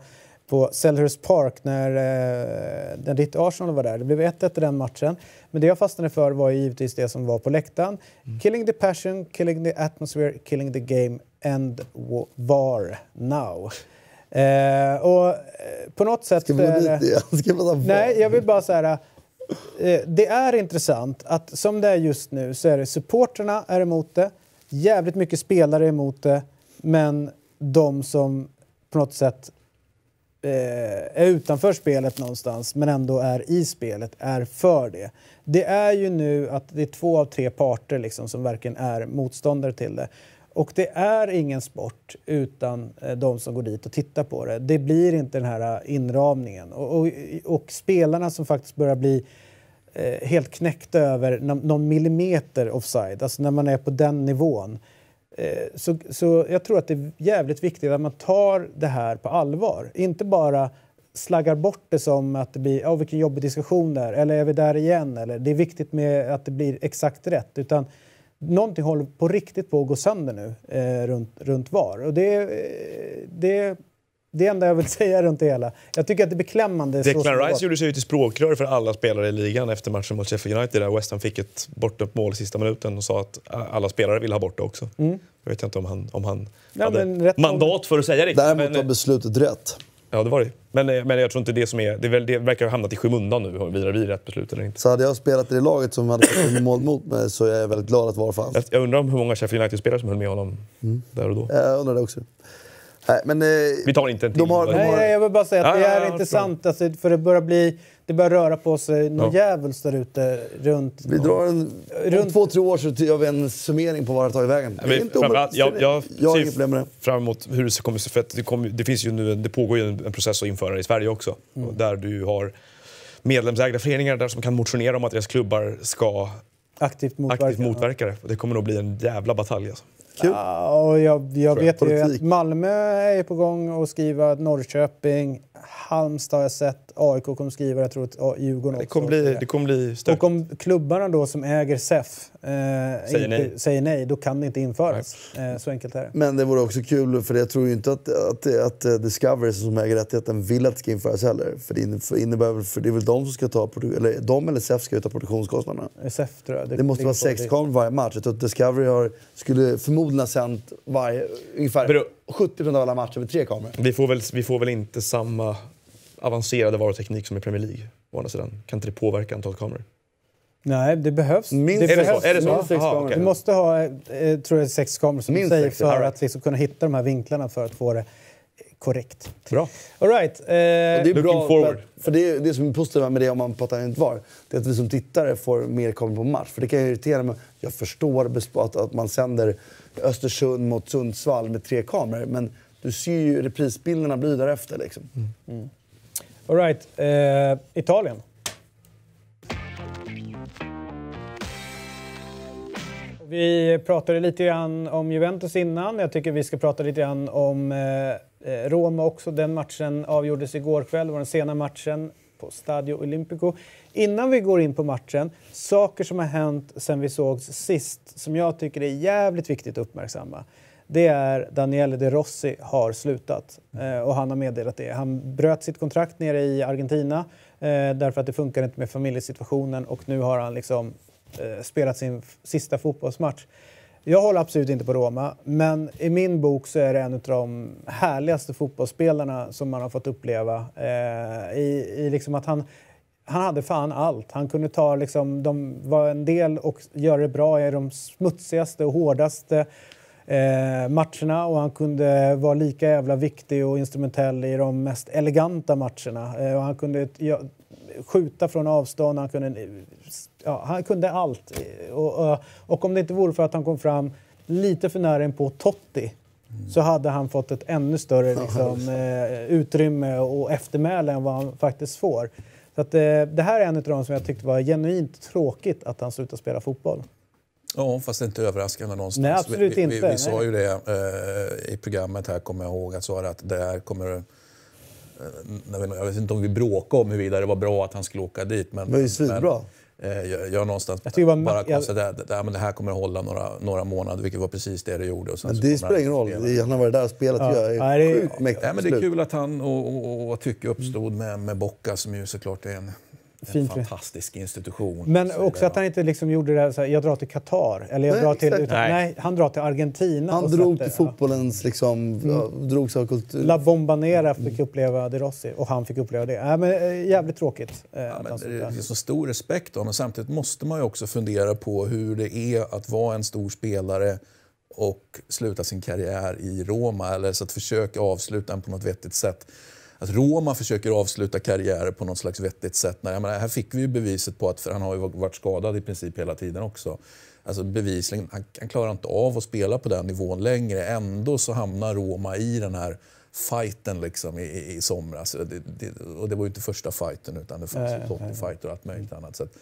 på Selhurst Park när, eh, när ditt Arsenal var där. Det blev 1-1 i den matchen. Men det jag fastnade för var givetvis det som var på läktaren. Killing the passion, killing the atmosphere, killing the game wa- var now. Eh, och eh, på något sätt Ska vi gå dit igen? Nej, jag vill bara säga eh, det är intressant att som det är just nu så är det supporterna är emot det, jävligt mycket spelare är emot det, men de som på något sätt eh, är utanför spelet någonstans men ändå är i spelet är för det. Det är ju nu att det är två av tre parter liksom som verkligen är motståndare till det. Och det är ingen sport utan eh, de som går dit och tittar på det. Det blir inte den här eh, inramningen. Och, och, och spelarna som faktiskt börjar bli eh, helt knäckta över någon millimeter offside, alltså när man är på den nivån. Eh, så, så jag tror att det är jävligt viktigt att man tar det här på allvar. Inte bara slaggar bort det som att det blir oh, vilken jobbig diskussion där eller är vi där igen eller det är viktigt med att det blir exakt rätt utan någonting håller på riktigt på att gå sönder nu eh, runt, runt VAR och det, eh, det det enda jag vill säga runt det hela. Jag tycker att det är beklämmande. Declan Rice gjorde sig ju till språkrör för alla spelare i ligan efter matchen mot Sheffield United där West Ham fick ett bortdömt mål i sista minuten och sa att alla spelare ville ha bort det också. Jag vet inte om han, om han Ja, hade mandat för att säga det. Däremot men, var beslutet rätt. Ja, det var det. Men, eh, men jag tror inte det som är... Det, är väl, det verkar ha hamnat i skymundan nu huruvida blir rätt beslut eller inte. Så hade jag spelat i det laget som hade fått mål mot mig så är jag väldigt glad att VAR fanns. Jag, jag undrar om hur många Sheffield United-spelare som höll med honom där och då. Jag undrar det också. Nej, men, eh, Vi tar inte en till. de har, de Nej, har, nej, jag vill bara säga att Ja, det är ja, intressant alltså, för det börjar bli... Det börjar röra på sig något Ja. djävulskt där ute runt... vi drar en, om Runt- två, tre år så gör vi en summering på vad det tar i vägen. Det är Men inte jag, jag, jag har ser problem med det. fram emot hur det kommer se för att det, kommer, det, finns ju nu, det pågår ju en, en process att införa det i Sverige också. Mm. Där du har medlemsägda föreningar där som kan motionera om att deras klubbar ska Aktivt motverka. aktivt motverka det. Det kommer nog bli en jävla batalj. Alltså. Kul. Ja, och jag, jag vet ju Politik. att Malmö är på gång att skriva, Norrköping, Halmstad har jag sett, AIK kommer skriva, jag tror att Djurgården Det också. kommer bli, det kommer bli stökigt. och om klubbarna då som äger SEF eh, Säger inte, nej. säger nej, då kan det inte införas. Eh, så enkelt är det. Men det vore också kul, för jag tror ju inte att, att, att eh, Discovery som äger rättigheten vill att det ska införas heller. För det, innebär, för det är väl de som ska ta, eller de eller SEF ska ta produktionskostnaderna. SEF tror jag. Det måste vara sex kameror varje match. Jag tror att Discovery har, skulle förmodligen ha sänt varje, ungefär Beror- 70% av alla matcher med tre kameror. Vi får, väl, vi får väl inte samma avancerade varuteknik som i Premier League. Å andra sidan. Kan inte det påverka antalet kameror? Nej, det behövs. Minst- det Är det så? behövs. Är det så? Sex Aha, kameror. okej. Du måste ha, eh, tror jag, sex kameror som Minst du säger sex, för att liksom kunna hitta de här vinklarna för att få det korrekt. Bra. All right. Eh, det är bra, forward. För, för det, det som är positivt med det om man pratar inte var, det är att vi som tittare får mer kameror på match. För det kan ju irritera mig. Jag förstår att, att man sänder Östersund mot Sundsvall med tre kameror, men du ser ju reprisbilderna blir därefter. Liksom. All right. Eh, Italien. Vi pratade lite grann om Juventus innan. Jag tycker vi ska prata lite grann om eh, eh Roma också. Den matchen avgjordes igår kväll. Det var den sena matchen på Stadio Olimpico. Innan vi går in på matchen, saker som har hänt sen vi sågs sist som jag tycker är jävligt viktigt att uppmärksamma. Det är Daniele De Rossi har slutat eh, och han har meddelat det. Han bröt sitt kontrakt nere i Argentina eh, därför att det funkar inte med familjesituationen och nu har han liksom eh, spelat sin sista fotbollsmatch. Jag håller absolut inte på Roma, men i min bok så är det en av de härligaste fotbollsspelarna som man har fått uppleva. Eh, i, I liksom att han, han hade fan allt. Han kunde ta liksom, de var en del och göra det bra i de smutsigaste och hårdaste eh, matcherna och han kunde vara lika jävla viktig och instrumentell i de mest eleganta matcherna. Eh, och han kunde ja, skjuta från avstånd, han kunde, ja, han kunde allt. Eh, Och, och, och om det inte vore för att han kom fram lite för nära in på Totti så hade han fått ett ännu större liksom, eh, utrymme och eftermäle än vad han faktiskt får. Så att, eh, det här är en av de som jag tyckte var genuint tråkigt att han slutade spela fotboll. Ja, fast inte överraskande någonstans. Nej, absolut vi, vi, inte. Vi, vi sa Nej. ju det eh, i programmet här, kommer jag ihåg, att, sa det att det här kommer... Eh, jag, vet, jag inte om vi bråkade om huruvida det var bra att han skulle åka dit. Men, Det var ju svinbra. Men, eh, jag, jag någonstans Jag var- bara jag- att det, här- men det här kommer att hålla några, några månader, vilket var precis det det gjorde. Och sen Men det spelar ingen roll. Han har varit där och spelat. Ja. Jag är Ja, det är- sjukt mäktigt Ja, men det är kul att han och, och, och tycke uppstod med, med Bocca som ju såklart är en En fint. fantastisk institution. Men och så också att han inte liksom gjorde det här, så här, jag drar till Qatar eller jag Nej, drar till... Utan, Nej. nej. han drar till Argentina. Han och drog satte- till fotbollens liksom, ja, drogs av kultur. Ja. La Bombonera fick uppleva De Rossi och han fick uppleva det. Nej, men, eh, jävligt tråkigt. eh, Ja, men det är så stor respekt men samtidigt måste man ju också fundera på hur det är att vara en stor spelare och sluta sin karriär i Roma, eller så att försöka avsluta den på något vettigt sätt. Att Roma försöker avsluta karriärer på något slags vettigt sätt. Nej, jag menar, här fick vi ju beviset på att, för han har ju varit skadad i princip hela tiden också. Alltså bevisligen, han, han klarar inte av att spela på den nivån längre. Ändå så hamnar Roma i den här fighten liksom i, i, i somras. Det, det, och det var ju inte första fighten utan det fanns Nej, ju Totti-fighter och allt möjligt annat. Så att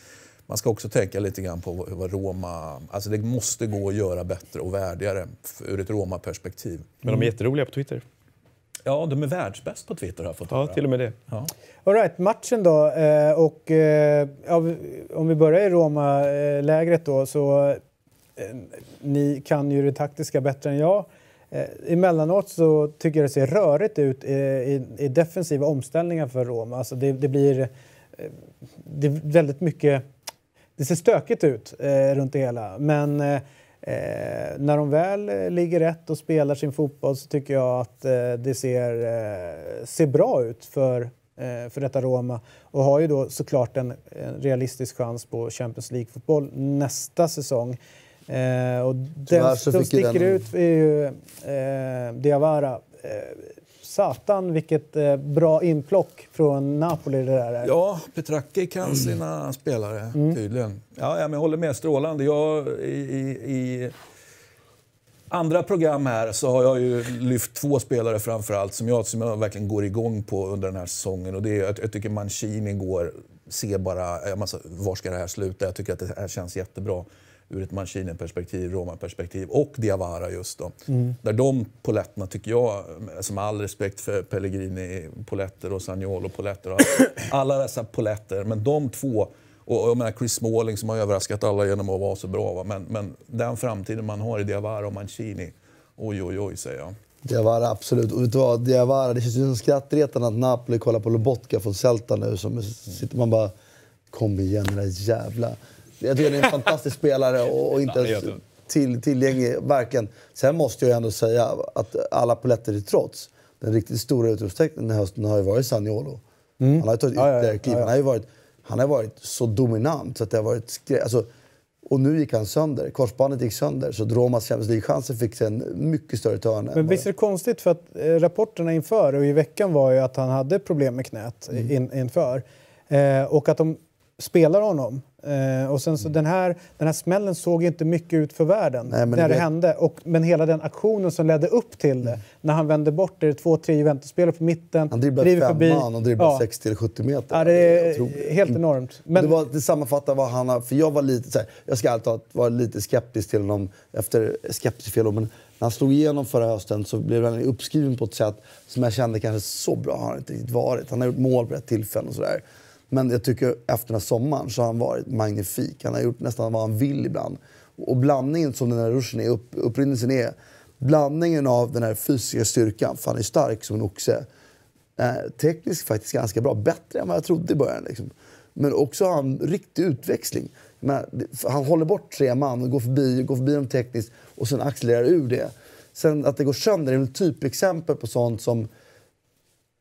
man ska också tänka lite grann på vad, Roma... Alltså det måste gå att göra bättre och värdigare ur ett Roma-perspektiv. Men de är jätteroliga på Twitter. Ja, de är världsbäst på Twitter har jag fått Ja, höra. till och med det. Ja. All right, matchen då. Eh, och, eh, ja, om vi börjar i Roma-lägret då så eh, ni kan ju det taktiska bättre än jag. Emellanåt så tycker jag det ser rörigt ut i, i defensiva omställningar för Roma. Alltså det, det blir det är väldigt mycket... Det ser stökigt ut eh, runt det hela. Men eh, eh, när de väl eh, ligger rätt och spelar sin fotboll så tycker jag att eh, det ser, eh, ser bra ut för, eh, för detta Roma. Och har ju då såklart en, en realistisk chans på Champions League-fotboll nästa säsong. Eh, och den som sticker den- ut är ju Diawara. Eh, satan vilket eh, bra inplock från Napoli det där är. Ja, Petracchi kan sina spelare tydligen. Ja, men jag håller med. Strålande. Jag, i, i, I andra program här så har jag ju lyft två spelare framför allt som jag, som jag verkligen går igång på under den här säsongen. Och det är, jag, jag tycker Mancini går, ser bara, jag massa, var ska det här sluta? Jag tycker att det här känns jättebra ur ett Mancini-perspektiv, Roma-perspektiv och Diawara just då. Där de poletterna tycker jag, som all respekt för Pellegrini poletter och Sagnolo poletter och alla dessa poletter, men de två och jag menar Chris Smalling som har överraskat alla genom att vara så bra. Va? Men, men den framtiden man har i Diawara och Mancini, oj oj oj säger jag. Diawara, absolut. Och vet du vad? Diawara, det känns ju som skrattretande att Napoli kollar på Lobotka från Celta nu. Som sitter man bara, kom igen den där jävla... Jag tycker det är en fantastisk spelare och, och inte ens till, tillgänglig, verkligen. Sen måste jag ändå säga att alla poletter till trots, den riktigt stora utropstecknen den här hösten har ju varit Saniolo. Han har ju tagit ytterligare kliv. Han har ju varit, han har varit så dominant så att det har varit skrä... alltså, Och nu gick han sönder. Korsbandet gick sönder. Så Romas Champions League-chanser fick sig en mycket större törn. Men visst är det konstigt för att eh, rapporterna inför och i veckan var ju att han hade problem med knät Mm. in, inför. Eh, och att de spelar honom. Eh, och sen så den här, den här smällen såg inte mycket ut för världen Mm. Nej, när det det- hände. Och, men hela den aktionen som ledde upp till det, när han vände bort det, är två, tre Juventus-spelare på mitten, Han dribblar driver förbi. man och dribblar Ja. 60 eller 70 meter. Ja, det är helt enormt. Men, det, var, det sammanfattar vad han har... För jag var lite här, jag ska alltid vara lite skeptisk till honom. Efter, skeptisk fel men när han slog igenom förra hösten så blev han uppskriven på ett sätt som jag kände kanske så bra har han inte riktigt varit. Han har gjort mål på rätt tillfällen och sådär. Men jag tycker efter den här sommaren så har han varit magnifik. Han har gjort nästan vad han vill ibland. Och blandningen som den här ruschen är, upp, upprinnelsen är, blandningen av den här fysiska styrkan, för han är stark som en oxe, Eh, tekniskt faktiskt ganska bra. Bättre än vad jag trodde i början. Liksom. Men också har han riktig utväxling. Men, han håller bort tre man och går förbi, går förbi dem tekniskt och sen accelererar ur det. Sen att det går sönder är väl ett typexempel på sånt som...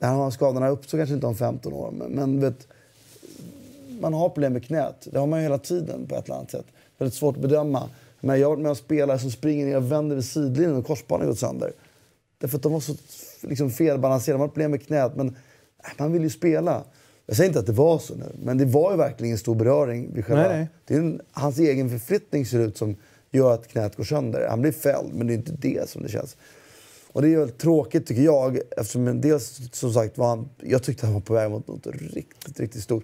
När han har skadorna uppstår kanske inte om 15 år. Men, men vet, man har problem med knät. Det har man ju hela tiden på ett eller annat sätt. Väldigt svårt att bedöma. Men jag har varit med om spelare som springer ner och vänder vid sidlinjen och korsbandet gått sönder. Därför att de var så liksom, felbalanserade. De har problem med knät. Men äh, man vill ju spela. Jag säger inte att det var så nu, men det var ju verkligen en stor beröring. Vid själva, Nej, nej. Det är en, hans egen förflyttning ser ut som gör att knät går sönder. Han blir fälld, men det är inte det som det känns. Och det är väl tråkigt tycker jag, eftersom dels som sagt var han, jag tyckte han var på väg mot något riktigt, riktigt stort.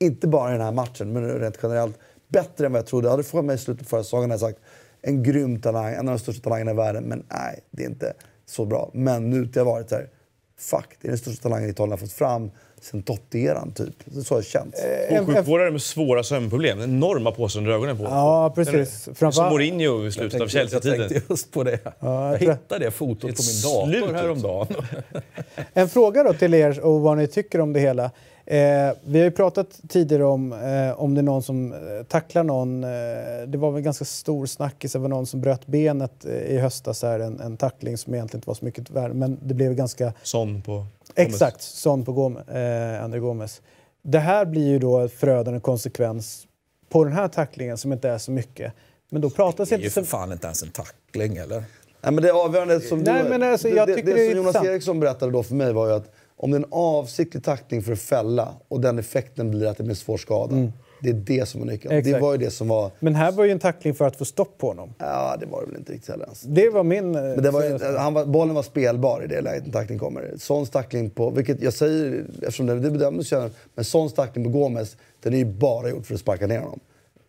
Inte bara i den här matchen, men rent generellt. Bättre än vad jag trodde. Hade du frågat mig i slutet av förra säsongen hade jag sagt en grym talang, en av de största talangerna i världen. Men nej, det är inte så bra. Men nu det har varit så här, fuck, det är den största talangen Italien har fått fram sen Totti-eran typ. Det är så har det känts. en- Sjukvårdare med svåra sömnproblem. Enorma påsar under ögonen på Ja, precis. Som Framförallt- Mourinho i slutet av Jag tänkte Chelsea-tiden. just på det. Ja, jag jag hittade det fotot på min dator slut. häromdagen. En fråga då till er och vad ni tycker om det hela. Eh, vi har ju pratat tidigare om eh, om det är någon som eh, tacklar någon. Eh, det var väl ganska stor snackis. Det var någon som bröt benet eh, i höstas. Här, en, en tackling som egentligen inte var så mycket värre. Men det blev ganska... Sån på... Exakt, sån på Gome, eh, André Gomes. Det här blir ju då en förödande konsekvens på den här tacklingen som inte är så mycket. Men då pratas Det är inte ju för fan inte ens en tackling, eller? Nej, men det avgörande som, Nej, du, men alltså, jag det, tycker det, det är som Jonas. Eriksson berättade då för mig var ju att om det är en avsiktlig tackling för att fälla och den effekten blir att det blir svår skada. Det är det som är nyckeln. Det Mm. Exakt. var ju det som var... Men här var ju en tackling för att få stopp på honom. Ja, det var det väl inte riktigt heller ens. Det var min... eh, Men det var, ju- han var, bollen var spelbar i det läget när tackling kommer. Sons tackling på, vilket jag säger eftersom det, det bedömdes ju, men Sons tackling på Gomes, den är ju bara gjord för att sparka ner honom.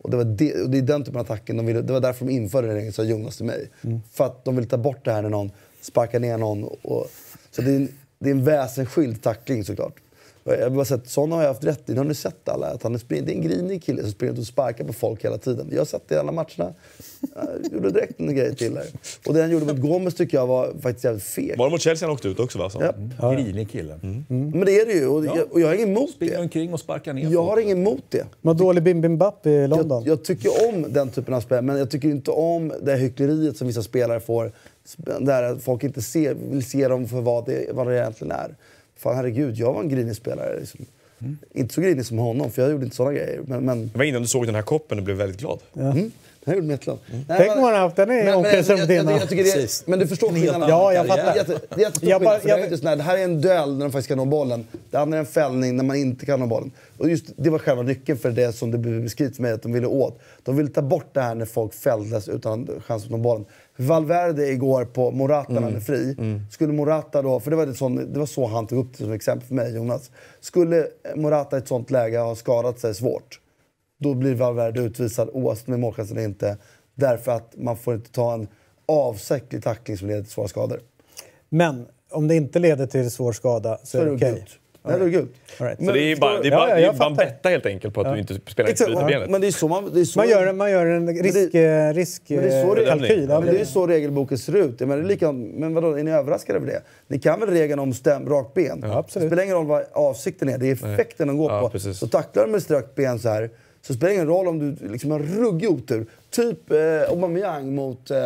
Och det, var det, och det är den typen av tackling de ville, det var därför de införde den regeln, sa Jonas till mig. För att de vill ta bort det här när någon sparkar ner någon. Och, så det är, en, det är en väsensskild tackling såklart. Jag har bara sett, sådana har jag haft rätt i. Har ni sett alla? Att han är, spring- det är en grinig kille som springer ut och sparkar på folk hela tiden. Jag har sett det i alla matcherna. Jag gjorde direkt en grej till där. Och det han gjorde mot Gomes tycker jag var faktiskt jävligt feg. Var det mot Chelsea han åkte ut också? Va? Så. Ja. Grinig kille. Men det är det ju. Och, jag, och jag har inget emot Springer det. omkring och sparkar ner Jag har inget emot det. var dålig Bim Bim Bap i London. Jag, jag tycker om den typen av spel, men jag tycker inte om det hyckleriet som vissa spelare får. Där folk inte ser, vill se dem för vad det, vad det egentligen är. Fan herregud, jag var en grinig spelare. Liksom. Inte så grinig som honom, för jag gjorde inte sådana grejer. Men, men Det var innan du såg den här koppen och blev väldigt glad. mm, han gjorde mig jätteglad. Nej, Tänk men- om han haft den i men, men, jag, omklädningsrummet jag, jag, det, Precis. men du förstår skillnaden. Ja, jag fattar. Jätte- Det är jättestor Jag skillnad, jag- här, det här är en duell när de faktiskt kan nå bollen. Det andra är en fällning när man inte kan nå bollen. Och just det var själva nyckeln för det som det för mig att de ville åt. De ville ta bort det här när folk fälldes utan chans att nå bollen. Valverde igår på Morata när han är fri. Skulle Morata då, för det var, det, sån, det var så han tog upp det som exempel för mig Jonas. Skulle Morata i ett sånt läge ha skadat sig svårt då blir Valverde utvisad oavsett med målchans eller inte. Därför att man får inte ta en avsiktlig tackling som leder till svåra skador. Men om det inte leder till svår skada så, Så är är det det okej. gult. Nej, då är det gult. Men Så det är bara, du? det är Ja, bara, ja, det jag är bara en fattar. betta helt enkelt på att du inte spelar Exakt. bryter benet. Men det är så man... Det är så Man gör, man gör en risk, eh, risk, Men det är så det- eh, kalkyl. Ja, Men det är ju så regelboken ser ut. Det är likadant, men vadå, är ni överraskade över det? Ni kan väl regeln om stäm, rakt ben? absolut. Det spelar ingen roll vad avsikten är, det är effekten de går Ja, på. precis. Så tacklar de med strakt ben så här, så spelar det ingen roll om du liksom har ruggig otur. Typ eh, Aubameyang mot... Eh,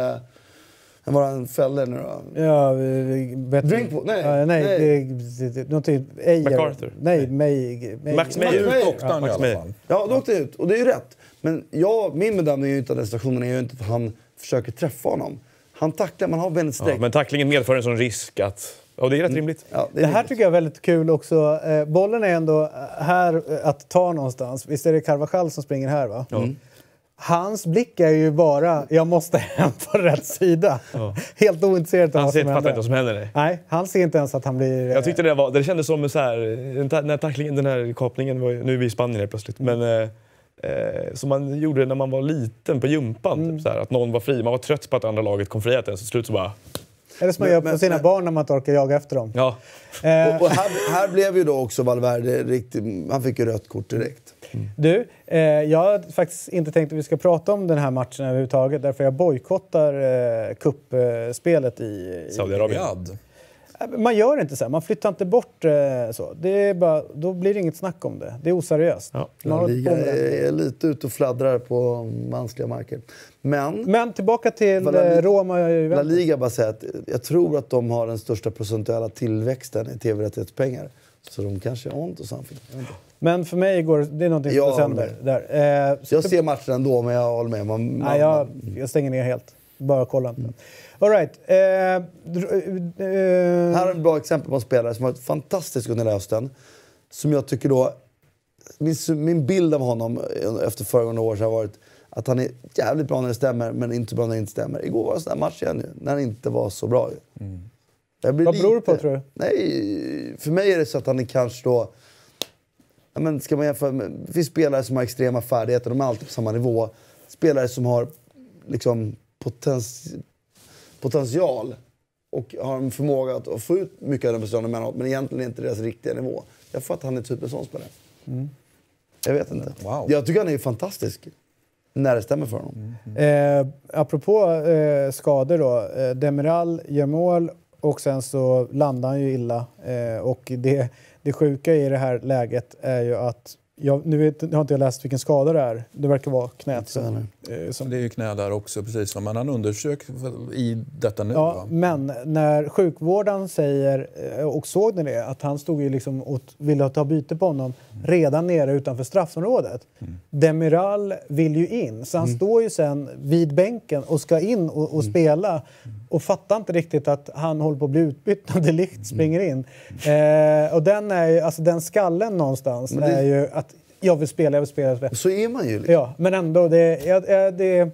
vad var det han fällde nu då? Ja, vet, Drinkwater? Nej, Ja, nej, nej. Det, det, någonting... Ejer. MacArthur? Nej, May, May, Max Meyer. Max Meyer. han i Max Meyer. Ja, då åkte jag ut. Och det är ju rätt. Men jag, min bedömning är ju inte att den situationen är ju inte att han försöker träffa honom. Han tacklar, man har benet Ja, sträckt. men tacklingen medför en sån risk att... Ja, det är rätt rimligt. Ja, Det här rimligt. tycker jag är väldigt kul också. Eh, bollen är ändå eh, här eh, att ta någonstans. Visst är det Carvajal som springer här va? Hans blick är ju bara, jag måste hem på rätt sida. Helt ointresserad av Han vad som fattar inte händer. vad som händer. Nej. Nej, han ser inte ens att han blir... eh, Jag tyckte det, var, det kändes som så här, den här tacklingen, den här kapningen, var, nu är vi i Spanien helt plötsligt, men eh, eh, som man gjorde när man var liten på gympan. Typ, så här, att någon var fri, man var trött på att andra laget kom fria till en, så till slut så bara... Eller som man Men- gör på men- sina men- barn när man inte orkar jaga efter dem. Ja, Eh, Och, och här, här blev ju då också Valverde riktigt... Han fick ju rött kort direkt. Du, eh, jag har faktiskt inte tänkt att vi ska prata om den här matchen överhuvudtaget därför jag bojkottar eh, kuppspelet i... i Saudiarabien. Riyadh. Man gör inte så här, man flyttar inte bort eh, så. Det är bara, då blir det inget snack om det. Det är oseriöst. Ja. Man Liga är, lite ute och fladdrar på mänskliga marker. Men Men tillbaka till La Liga- eh, Roma och La. Liga bara säger att jag tror att de har den största procentuella tillväxten i tv-rättighetspengar. Så de kanske har ont och something. Men för mig går det är någonting sönder. håller Där. Eh, jag ser matchen ändå, men jag håller med. Man, man, Nej, jag, jag stänger ner helt. Bara kolla inte. All right. Eh, dr- eh, Här är ett bra exempel på en spelare som har varit fantastisk under hösten. Som jag tycker då... Min, min bild av honom efter föregående år har varit att han är jävligt bra när det stämmer, men inte bra när det inte stämmer. Igår var det en sån där match igen nu, när han inte var så bra. blir Vad beror det på, tror du? Nej, för mig är det så att han är kanske då... Men ska man jämföra med, det finns spelare som har extrema färdigheter, de är alltid på samma nivå. Spelare som har liksom potens, potential och har en förmåga att, att få ut mycket av den personen emellanåt, men egentligen inte deras riktiga nivå. Jag får att han är typ en sån spelare. Jag vet inte. Wow. Jag tycker han är fantastisk. När det stämmer för honom. Eh, apropå eh, skador då. Eh, Demiral gör mål och sen så landar han ju illa. Eh, och det, det sjuka i det här läget är ju att jag, nu vet, har inte jag läst vilken skada det är. Det verkar vara knät. Som, eh, som, Det är ju knä där också, precis som man har undersökt i detta nu. ja, va? men när sjukvården säger, eh, och såg ni det, att han stod ju liksom och ville ta byte på honom redan nere utanför straffområdet. Demiral vill ju in, så han står ju sen vid bänken och ska in och, och spela och fattar inte riktigt att han håller på att bli utbytt när de Ligt springer in. Eh, och den, är ju, alltså den skallen någonstans det- är ju att jag vill spela, jag vill spela, jag vill spela. Så är man ju. Liksom. Ja, men ändå. Det, ja, ja, det,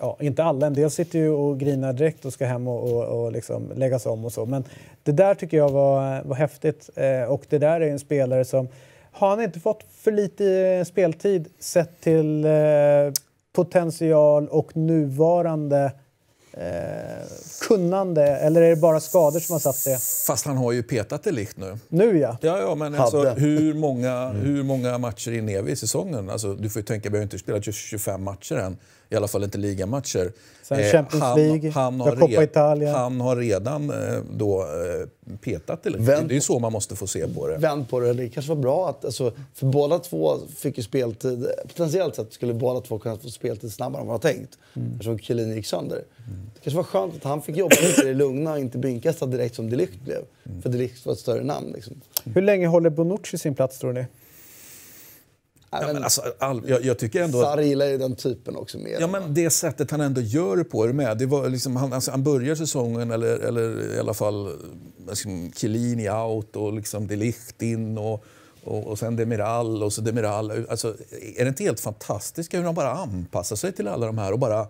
ja, inte alla. En del sitter ju och grinar direkt och ska hem och, och, och liksom läggas om och så. Men det där tycker jag var, var häftigt. Eh, och det där är en spelare som... Har han inte fått för lite eh, speltid sett till eh, potential och nuvarande eh, kunnande? Eller är det bara skador som har satt det? Fast han har ju petat det likt nu. Nu ja. Ja, ja men alltså, hur, många, hur många matcher in är vi i säsongen? Alltså, du får ju tänka, vi har inte spelat 25 matcher än. I alla fall inte ligamatcher. Sen Eh, Champions han, League, han, har Coppa red- Italia. han har redan eh, då, eh, petat det lite. Vänd- Det är ju så man måste få se på det. Vänd på det. Det kanske var bra att... Alltså, för båda två fick ju speltid. Potentiellt sett skulle båda två kunna få speltid snabbare än vad har tänkt. Eftersom Chiellini gick sönder. Det kanske var skönt att han fick jobba lite i det lugna och inte bli inkastad direkt som Delict blev. För Delict var ett större namn. Liksom. Hur länge håller Bonucci sin plats tror ni? Ja, men, alltså, all, jag, jag tycker ändå... Sarri gillar ju den typen också mer. Ja, men det sättet han ändå gör det på, är med? Det var liksom, han, alltså, han börjar säsongen, eller, eller i alla fall liksom, Chiellini out och liksom De Ligt in och, och, och sen Demiral och så Demiral. Alltså, är det inte helt fantastiskt hur han bara anpassar sig till alla de här och bara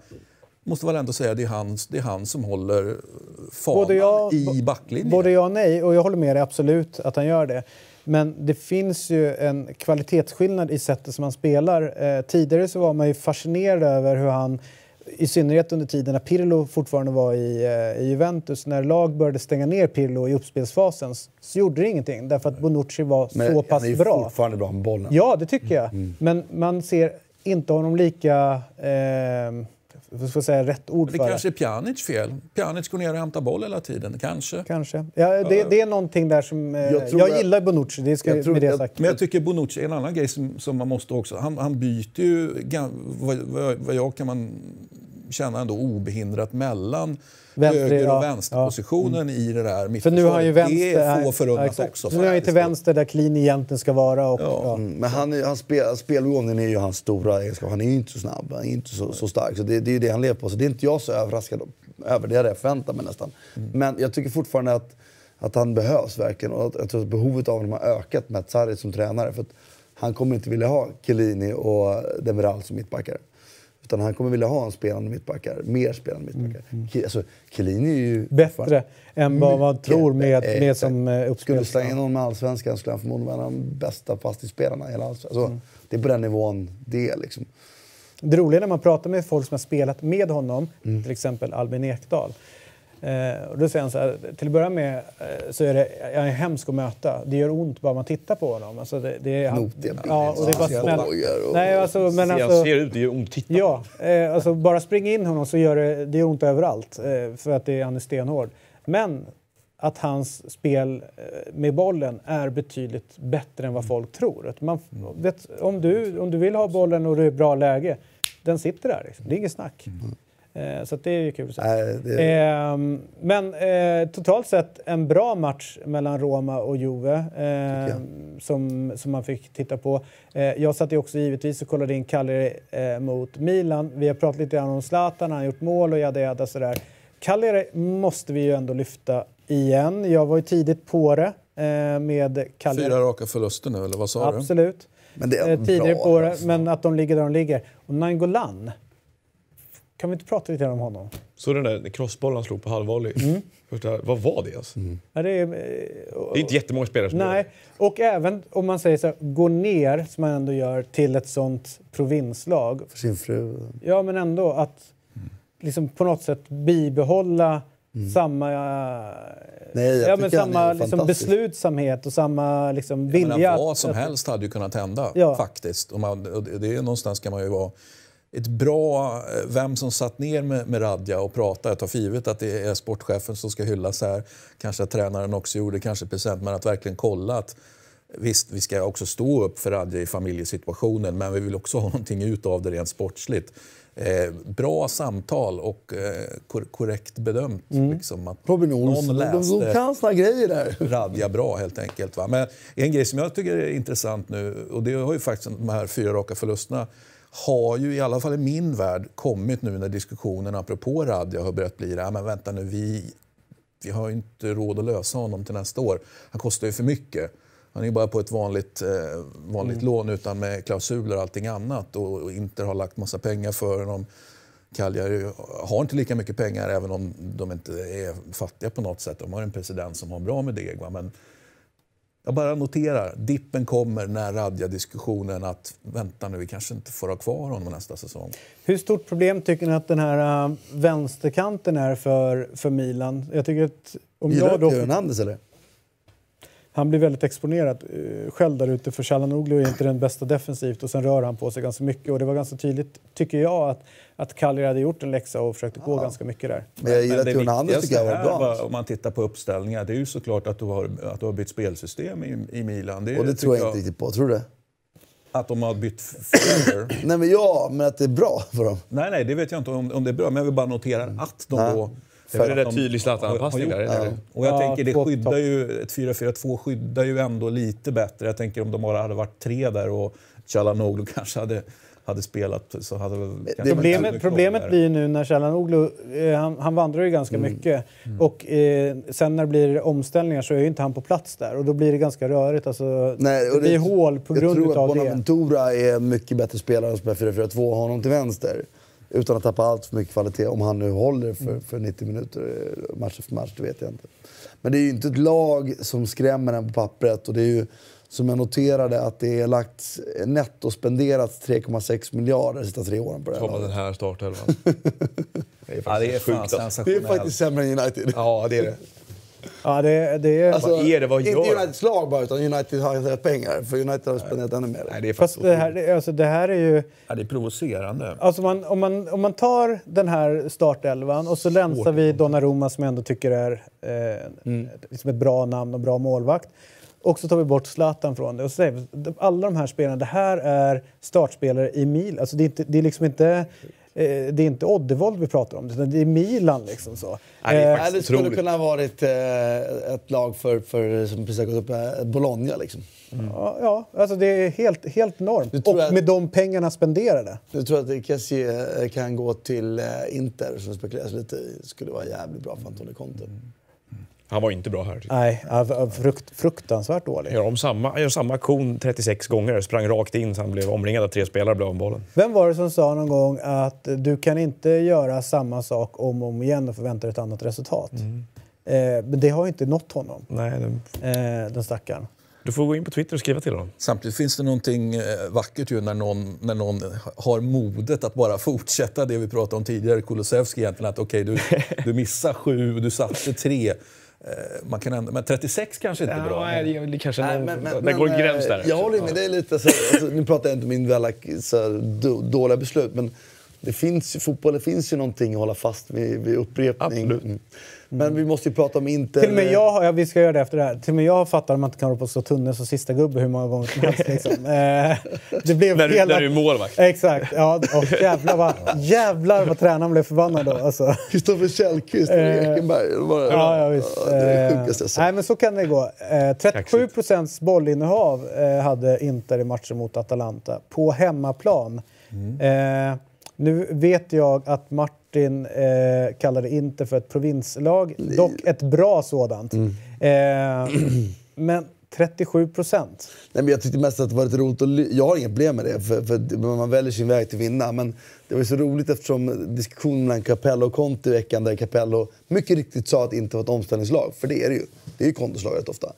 måste väl ändå säga det är han, det är han som håller fanan i backlinjen. Både ja och nej. Och jag håller med dig absolut att han gör det. Men det finns ju en kvalitetsskillnad i sättet som han spelar. Eh, tidigare så var man ju fascinerad över hur han, i synnerhet under tiden när Pirlo fortfarande var i, eh, i Juventus, när lag började stänga ner Pirlo i uppspelsfasen så gjorde det ingenting därför att Bonucci var Men så pass han är ju bra. fortfarande bra med bollen. Ja, det tycker jag. Mm. Men man ser inte honom lika... Eh, ska jag säga rätt ord det för kanske är Pjanic fel. Pjanic går ner och hämtar boll hela tiden, kanske. Kanske. Ja, det, det är någonting där som... Eh, Jag jag, att- gillar Bonucci, det ska jag tror med det att- sagt. Men jag tycker Bonucci är en annan grej som, som man måste också... Han, han byter ju, vad, vad, vad jag kan man känna ändå obehindrat mellan Vänster, höger ja, och vänsterpositionen i det där För nu har han ju vänster... Det är få ja, förunnat exakt. också. Så nu är han ju till vänster där Clean egentligen ska vara. Och, Ja. ja. Mm, men han, är- hans spel, spelgången är ju hans stora egenskap. Han är ju inte så snabb, han är inte så, så stark. Så det, det är ju det han lever på. Så det är inte jag så överraskad över. Det hade jag förväntat mig nästan. Men jag tycker fortfarande att, att han behövs verkligen. Och att, jag tror att behovet av honom har ökat med Sarri som tränare. För att han kommer inte vilja ha Chiellini och Demiral som mittbackar. Utan han kommer vilja ha en spelande mittbackar, mer spelande mittbackar. Ki- Alltså, Chiellini är ju... Bättre än vad man tror med, med som eh, Skulle uppspel. slänga in någon med allsvenskan skulle han förmodligen vara de bästa fastighetsspelarna i hela allsvenskan. Alltså, Det är på den nivån det är liksom. Det roliga när man pratar med folk som har spelat med honom, Mm. till exempel Albin Ekdal. Eh, och då säger han så här, till att börja med eh, så är det jag är hemsk att möta. Det gör ont bara man tittar på honom. Alltså det, det är, han- Notiga Ja, och det är bara Nej, alltså, men Ser, alltså, ser ut, det gör ont. Titta. Ja, eh, alltså bara springa in honom så gör det, det gör ont överallt eh, för att det, han är stenhård. Men att hans spel eh, med bollen är betydligt bättre än vad folk tror. Att man, vet, om, du, om du vill ha bollen och det är bra läge, den sitter där. Liksom. Det är inget snack. Eh, så att det är ju kul att se. Nej, det, Ehm, men eh, totalt sett en bra match mellan Roma och Juve eh, som, som man fick titta på. Eh, jag satt ju också givetvis och kollade in Cagliari eh, mot Milan. Vi har pratat lite grann om Zlatan, han har gjort mål och jada jada sådär. Cagliari måste vi ju ändå lyfta igen. Jag var ju tidigt på det eh, med Cagliari. Fyra raka förluster nu, eller vad sa du? Absolut. Men det är tidigare bra, på det, alltså. men att de ligger där de ligger. Och Nangolan, kan vi inte prata lite grann om honom? Så den där crossbollen han slog på halvvolley. Mm. Första, vad var det ens? Ja, det är, eh, Det är inte jättemånga spelare som Nej, det. och även om man säger så här, gå ner, som man ändå gör, till ett sånt provinslag. För sin fru. Ja, men ändå att liksom på något sätt bibehålla samma, Mm. Nej, jag ja, men samma liksom, beslutsamhet och samma liksom, vilja. att- vad som helst hade ju kunnat hända, Ja. faktiskt. Och man, och det det är någonstans kan man ju vara ett bra... eh, Vem som satt ner med, med Radja och pratade. Jag tar för givet att det är sportchefen som ska hyllas här. Kanske att tränaren också gjorde, kanske present. Men att verkligen kolla att Visst, vi ska också stå upp för Radja i familjesituationen men vi vill också ha någonting ut av det rent sportsligt. Eh, bra samtal och eh, kor korrekt bedömt. Liksom, att Robin Olsson, de, de, de kan såna grejer där. Radja bra helt enkelt. Va? Men en grej som jag tycker är intressant nu, och det har ju faktiskt de här fyra raka förlusterna har ju i alla fall i min värld kommit nu när diskussionen apropå Radja har börjat bli det. Men vänta nu, vi, vi har ju inte råd att lösa honom till nästa år. Han kostar ju för mycket. Han är bara på ett vanligt, eh, vanligt lån utan med klausuler och allting annat. Och, och Inter har lagt massa pengar för honom. Cagliari har inte lika mycket pengar även om de inte är fattiga på något sätt. De har en president som har bra med deg. Va? Men jag bara noterar, dippen kommer när Radja-diskussionen att vänta nu, vi kanske inte får ha kvar honom nästa säsong. Hur stort problem tycker ni att den här uh, vänsterkanten är för, för Milan? Jag tycker att om Gillar jag du då, Theo Hernandez eller? Han blir väldigt exponerad uh, själv där ute för Chalanoglu är inte den bästa defensivt och sen rör han på sig ganska mycket och det var ganska tydligt, tycker jag, att, att Cagliari hade gjort en läxa och försökte gå ganska mycket där. Men jag gillar Men det Theo Hernandez tycker jag var bra. va, om man tittar på uppställningar, det är ju såklart att du har, att du har bytt spelsystem i, i Milan. Det, Och det tror jag inte riktigt på. Tror du det? Att de har bytt flavor. Nej men ja, men att det är bra för dem. nej, nej, det vet jag inte om, om det är bra, men jag vill bara notera att de då... Det är väl en rätt tydlig Zlatan-anpassning där. det. eller? Och jag Ja, tänker, det skyddar ju, ett 4-4-2 skyddar ju ändå lite bättre. Jag tänker om de bara hade varit tre där och Chalanoglu kanske hade, hade spelat så hade väl... kanske Problemet, problemet blir ju nu när Chalanoglu, eh, han, han vandrar ju ganska Mm. mycket och eh, sen när det blir omställningar så är ju inte han på plats där och då blir det ganska rörigt. Alltså, Nej, det och blir hål på grund Jag tror utav att det. Bonaventura är en mycket bättre spelare och spelar 4-4-2 och honom till vänster. Utan att tappa allt för mycket kvalitet. Om han nu håller för, för 90 minuter eh, match efter match, det vet jag inte. Men det är ju inte ett lag som skrämmer en på pappret. Och det är ju, som jag noterade, att det är lagt netto spenderats 3,6 miljarder de sista tre åren på det här man den här startelvan. Det är Ja, det är faktiskt sjukt. alltså. Det är faktiskt sämre än United. Ja, det är det. Ja, det, det är... Alltså, Vad är det? Vad inte gör- Uniteds lag bara, utan United har inte pengar. För United har spenderat ännu mer. Nej, det är Fast det här, det- alltså, det här är ju... Ja, det är provocerande. Alltså man, om, man, om man tar den här startelvan och så länsar vi Donnarumma som jag ändå tycker är eh, liksom ett bra namn och bra målvakt. Och så tar vi bort Zlatan från det. Och så säger vi, alla de här spelarna, det här är startspelare i Milan. Alltså det, är inte, det är liksom inte... eh, Det är inte Oddevold vi pratar om, utan det är Milan. Liksom så. Nej, det är Eh, det skulle otroligt. kunna ha varit eh, ett lag för, för, som precis har gått upp, Bologna. Liksom. Ja, ja, alltså det är helt, helt enormt. Du Och att- med de pengarna spenderade. Jag tror att Kessie eh, kan gå till eh, Inter, som spekuleras lite i. skulle vara jävligt bra för Antonio Conte. Han var inte bra här. jag. Nej, frukt, fruktansvärt dålig. Gör, om samma, gör samma aktion 36 gånger, sprang rakt in så han blev omringad av tre spelare blev av bollen. Vem var det som sa någon gång att du kan inte göra samma sak om och om igen och förvänta dig ett annat resultat? Eh, men det har ju inte nått honom, Nej, det, eh, den stackaren. du får gå in på Twitter och skriva till honom. Samtidigt finns det någonting eh, vackert ju när någon, när någon har modet att bara fortsätta det vi pratade om tidigare, Kulusevski egentligen, att okej du, du missar sju, du satte tre. Eh, Man kan ändå, men 36 kanske inte är bra. nej, det väl kanske Nej, någon, men- men- det går en gräns eh, där. Jag håller med dig lite. Så, alltså, nu pratar jag inte om individuella så, dåliga beslut, men det finns, ju- fotboll det finns ju någonting att hålla fast vid, vid upprepning. Absolut. Mm. Men vi måste ju prata om Inter. Till och med jag, ja, vi ska göra det efter det här. Till och med jag fattar att man inte kan hålla på så tunnel som sista gubbe hur många gånger som helst. Liksom. Eh, det blev När du- hela... när du är målvakt. Exakt. Ja, och jävlar, vad, jävlar vad tränaren blev förbannad då. Alltså. Kristoffer Källqvist Eh, Ekenberg. Ja, ja, visst. det är det Eh, sjukaste jag sett. Nej, men så kan det gå. Eh, 37 procents bollinnehav eh, hade Inter i matchen mot Atalanta på hemmaplan. Eh, nu vet jag att Martin eh, kallade Inter för ett provinslag, dock ett bra sådant. Eh, men 37 procent. Nej, men jag tyckte mest att det var lite roligt. att jag har inga problem med det, för, för man väljer sin väg till att vinna. Men det var så roligt eftersom diskussionen mellan Capello och Conte i veckan där Capello mycket riktigt sa att det inte var ett omställningslag. För det är det ju. Det är ju Contes lag rätt ofta.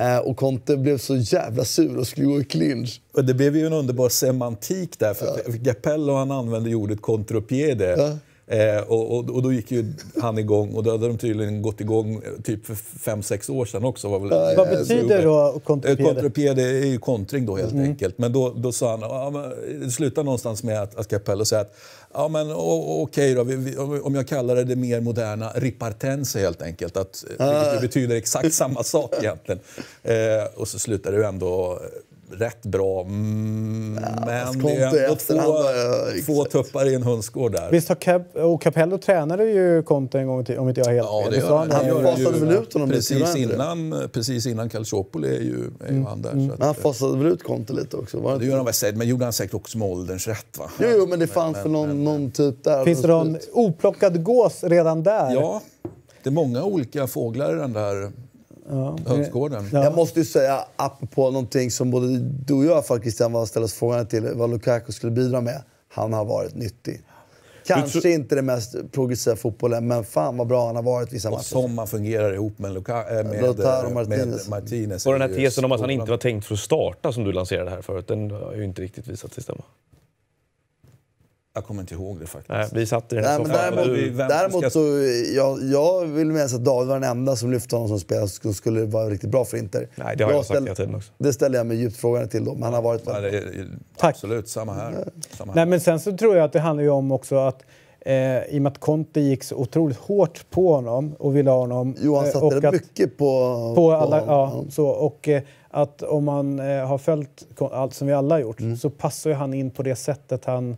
Eh, och Conte blev så jävla sur och skulle gå i clinch. Och det blev ju en underbar semantik där. För för Capello han använde ordet contropiede. Ja. Eh, och, och, och då gick ju han igång och då hade de tydligen gått igång eh, typ för fem sex år sedan också. Var väl, Vad betyder då Eh, kontrapede? Kontrapede är ju kontring då helt enkelt. Men då, då sa han, ja, men, det slutar någonstans med att, att Capello säger att ja, men, okej då, vi, vi, om jag kallar det det mer moderna ripartense helt enkelt. Att, Vilket ju betyder exakt samma sak egentligen. Eh, och så slutar det ju ändå rätt bra. Mm, men fast det är ändå två, två tuppar i en hönsgård där. Visst har Cap och Capello tränade ju Conte en gång tiden, om inte jag helt Ja, det gör han. fasade väl ut honom precis det? innan, precis innan Calciopoli är ju, är ju han där. Så Men han att, fasade väl ut Conte lite också? Var det det gör han väl säkert, men gjorde han säkert också med ålderns rätt va? Jo, jo, men det fanns väl någon, någon typ där. Finns det någon oplockad gås redan där? Ja, det är många olika fåglar i den där hönsgården. Ja. Jag måste ju säga, apropå någonting som både du och jag faktiskt Christian var ställde oss frågan till, vad Lukaku skulle bidra med. Han har varit nyttig. Kanske inte det mest progressiva fotbollen, men fan vad bra han har varit vissa Och matcher. som man fungerar ihop med, Luka, äh, med, Lautaro med Martinez. Martinez. Och den här tesen om att han inte var tänkt för att starta som du lanserade här förut, den har ju inte riktigt visat sig stämma. Jag kommer inte ihåg det faktiskt. Nej, vi satt i den här Nej, däremot, som däremot ska- så, jag, jag vill minnas att David var den enda som lyfte honom som spelare som skulle vara riktigt bra för Inter. Nej, det har jag sagt ställ- hela tiden också. Det ställer jag mig djupt frågande till då, men han har varit det bra. Tack. Absolut, samma här. Samma här. Nej, men sen så tror jag att det handlar ju om också att eh, i och med att Conte gick så otroligt hårt på honom och ville ha honom. Johan eh, satte och att- mycket på... På alla, ja, ja. Så, och eh, att om man eh, har följt allt som vi alla har gjort Mm. så passar ju han in på det sättet han...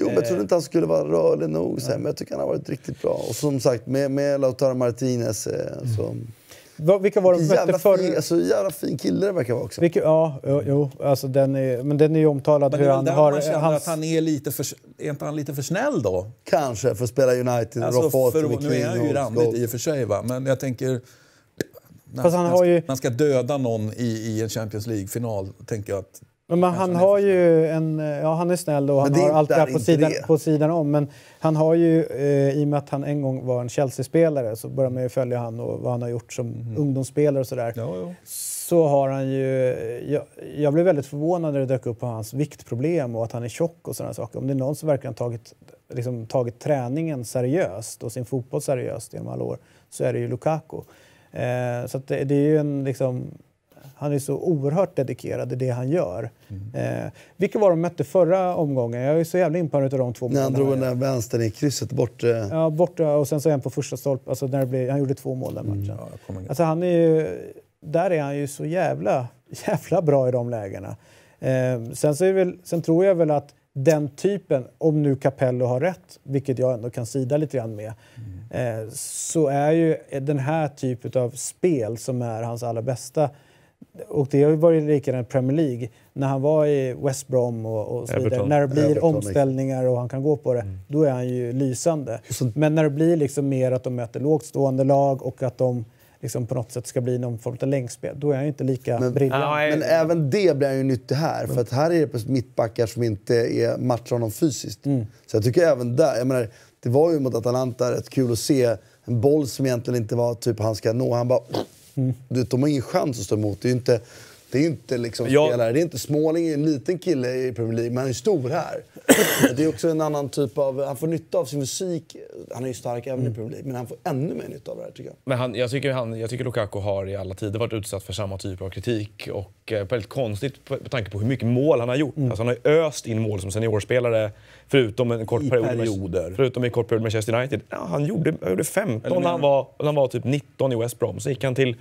Jo, men jag trodde inte han skulle vara rörlig nog, så här, men jag tycker han har varit riktigt bra. Och som sagt, med, med Lautaro Martinez eh, så... Va, vilka var de som Jävla mötte förr? fin, alltså, jävla fin kille det verkar vara också. Vilka, ja, jo, alltså den är, men den är ju omtalad Men det hur han har... man känner hans, att han är lite för... Är inte han lite för snäll då? Kanske, för att spela United, Alltså, för, det med nu är han ju randigt i och för sig, va? men jag tänker... När, Fast han när, har ju- han ska döda någon i, i en Champions League-final, tänker jag att... Men man, han har ju en... Ja, han är snäll och han har allt det här på sidan, det. på sidan om. Men han har ju, eh, i och med att han en gång var en Chelsea-spelare så börjar man ju följa han och vad han har gjort som ungdomsspelare och sådär. Ja, ja. Så har han ju... Jag, jag blev väldigt förvånad när det dök upp på hans viktproblem och att han är tjock och sådana saker. Om det är någon som verkligen tagit, liksom, tagit träningen seriöst och sin fotboll seriöst genom alla år så är det ju Lukaku. Eh, så det, det är ju en liksom... Han är så oerhört dedikerad i det han gör. Eh, vilka var de mötte förra omgången? Jag är så jävla imponerad av de två När han drog den där vänstern i krysset bort... Eh, Ja, borta och sen så en på första stolpen. Alltså när det blev, han gjorde två mål den matchen. Ja, jag kommer inte- Alltså han är ju, där är han ju så jävla, jävla bra i de lägena. Eh, sen, så väl, sen tror jag väl att den typen, om nu Capello har rätt, vilket jag ändå kan sida lite grann med, eh, så är ju den här typen av spel som är hans allra bästa och det har ju varit likadant i Premier League. När han var i West Brom och, och så vidare. När det blir Everton, omställningar och han kan gå på det, då är han ju lysande. Men när det blir liksom mer att de möter lågt stående lag och att de liksom på något sätt ska bli någon form av längdspel, då är han ju inte lika Men- briljant. Nej, Men även det blir han ju nyttig här. För att här är det mittbackar som inte är matchar honom fysiskt. Så jag tycker även där, jag menar, det var ju mot Atalanta rätt kul att se en boll som egentligen inte var typ han ska nå. Han bara... Mm. de har ingen chans att stå emot. Det är inte, det är ju inte liksom Jag- spelare. Det är inte Småling är en liten kille i Premier League, men han är stor här. det är också en annan typ av... Han får nytta av sin fysik. Han är ju stark även i Premier League, men han får ännu mer nytta av det här tycker jag. Men han, jag, tycker han, jag tycker Lukaku har i alla tider varit utsatt för samma typ av kritik. Och eh, väldigt konstigt på- med tanke på hur mycket mål han har gjort. Alltså, han har öst in mål som seniorspelare, förutom en kort I period, perioder. förutom en kort period med Manchester United. Ja, han, gjorde, han gjorde 15 när han, var, när han var typ 19 i West Brom. Så gick han till,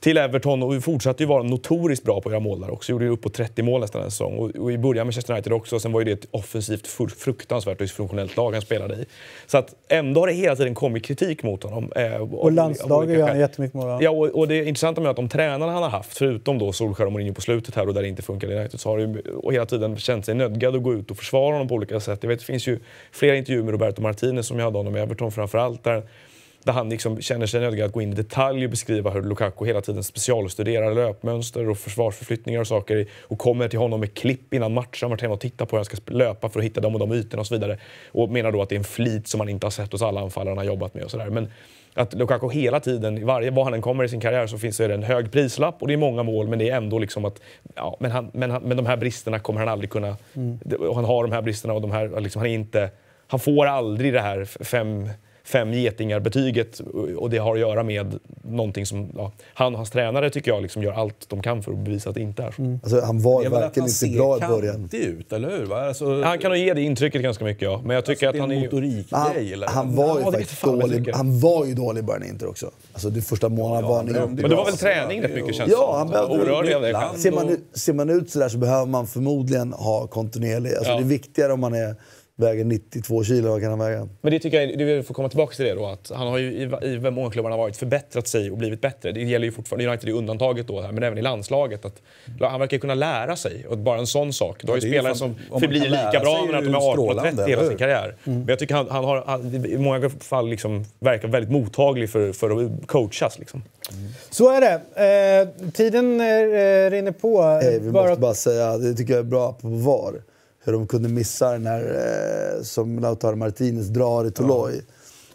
till Everton och fortsatte ju vara notoriskt bra på att göra mål där också. Gjorde ju upp på 30 mål nästan en säsong. Och, och i början med Manchester United också. Sen var ju det ett offensivt fru- fruktansvärt dysfunktionellt lag han spelade i. Så att ändå har det hela tiden kommit kritik mot honom. Eh, och landslaget gör han jättemycket mål. Ja, och, och det intressanta med att de tränarna han har haft, förutom då Solskjaer och Mourinho på slutet här och där det inte funkade i United, så har ju och hela tiden känt sig nödgad att gå ut och försvara honom på olika sätt. Jag vet, det finns ju flera intervjuer med Roberto Martinez som jag hade honom i Everton framförallt där, där han liksom känner sig nödgad att gå in i detalj och beskriva hur Lukaku hela tiden specialstuderar löpmönster och försvarsförflyttningar och saker och kommer till honom med klipp innan matchen. Han varit hemma och tittat på hur han ska löpa för att hitta de och de ytorna och så vidare. Och menar då att det är en flit som man inte har sett hos alla anfallare han har jobbat med och sådär. Men att Lukaku hela tiden, varje, var han än kommer i sin karriär så finns det en hög prislapp och det är många mål men det är ändå liksom att ja, men, han, men, han, men de här bristerna kommer han aldrig kunna... Och han har de här bristerna och de här, liksom, han är inte han får aldrig det här fem, fem getingar-betyget och det har att göra med någonting som ja, han och hans tränare tycker jag liksom gör allt de kan för att bevisa att det inte är så. Alltså, han var verkligen han inte bra i början. ut, eller hur? Alltså, Han kan nog ge det intrycket ganska mycket ja, men jag tycker alltså, att han är... motorikgrej, Han, eller? han, var ju Ja, dålig, han var ju dålig i början i Inter också. Alltså det första månaden var han men ju... det- Men det var väl träning rätt mycket känns Ja, som. han behövde- Orörlig av det kanske. Ser man, ut- ser man ut sådär så behöver man förmodligen ha kontinuerlig... Alltså Ja. Det är viktigare om man är, väger 92 kilo, vad kan han väga? Men det tycker jag, det får komma tillbaka till det då, att han har ju i, i många klubbar han har varit förbättrat sig och blivit bättre. Det gäller ju fortfarande, United är undantaget då här, men även i landslaget. Att, han verkar kunna lära sig, och bara en sån sak. Du har ju det är ju spelare som förblir lika bra sig men är att de är ju 18 och 30 strålande, hela sin karriär. Men jag tycker han, han har han, i många fall liksom, verkar väldigt mottaglig för, för att coachas. Liksom. Så är det. Eh, tiden eh, rinner på. Eh, vi Bara- måste bara säga, det tycker jag är bra på VAR. Hur de kunde missa den här eh, som Lautaro Martinez drar i Toloi.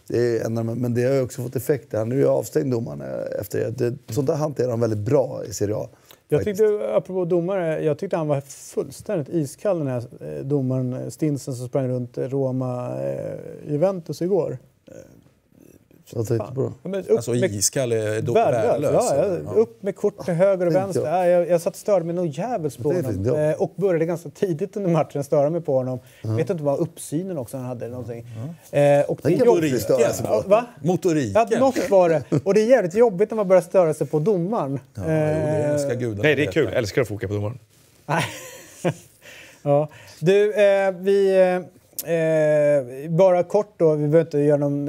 Det är en men det har ju också fått effekter. Han är ju avstängd domaren eh, efter det. det. Sånt där hanterar de väldigt bra i Serie A. Jag tyckte, apropå domare, jag tyckte han var fullständigt iskall den här eh, domaren eh, Stinsen som sprang runt Roma Juventus igår. Vad tänkte på då? Ja, men upp Alltså med- iskall är då Värdelös. Ja, eller? ja, upp med kort till höger och vänster. jag. Ja, jag, jag satt och störde mig nog jävligt på Det honom. jag. Eh, och började ganska tidigt under matchen störa mig på honom. Jag vet inte vad uppsynen också han hade. eller Någonting. Eh, och det är jobbigt. Ja, va? Motoriken. Ja, något var det. Och det är jävligt jobbigt när man börjar störa sig på domaren. Ja, jo, det Eh, gudarna Nej, det är kul. Jag älskar att foka på domaren. Nej. ja. Du, eh, vi... Eh, eh, bara kort då, vi behöver inte göra någon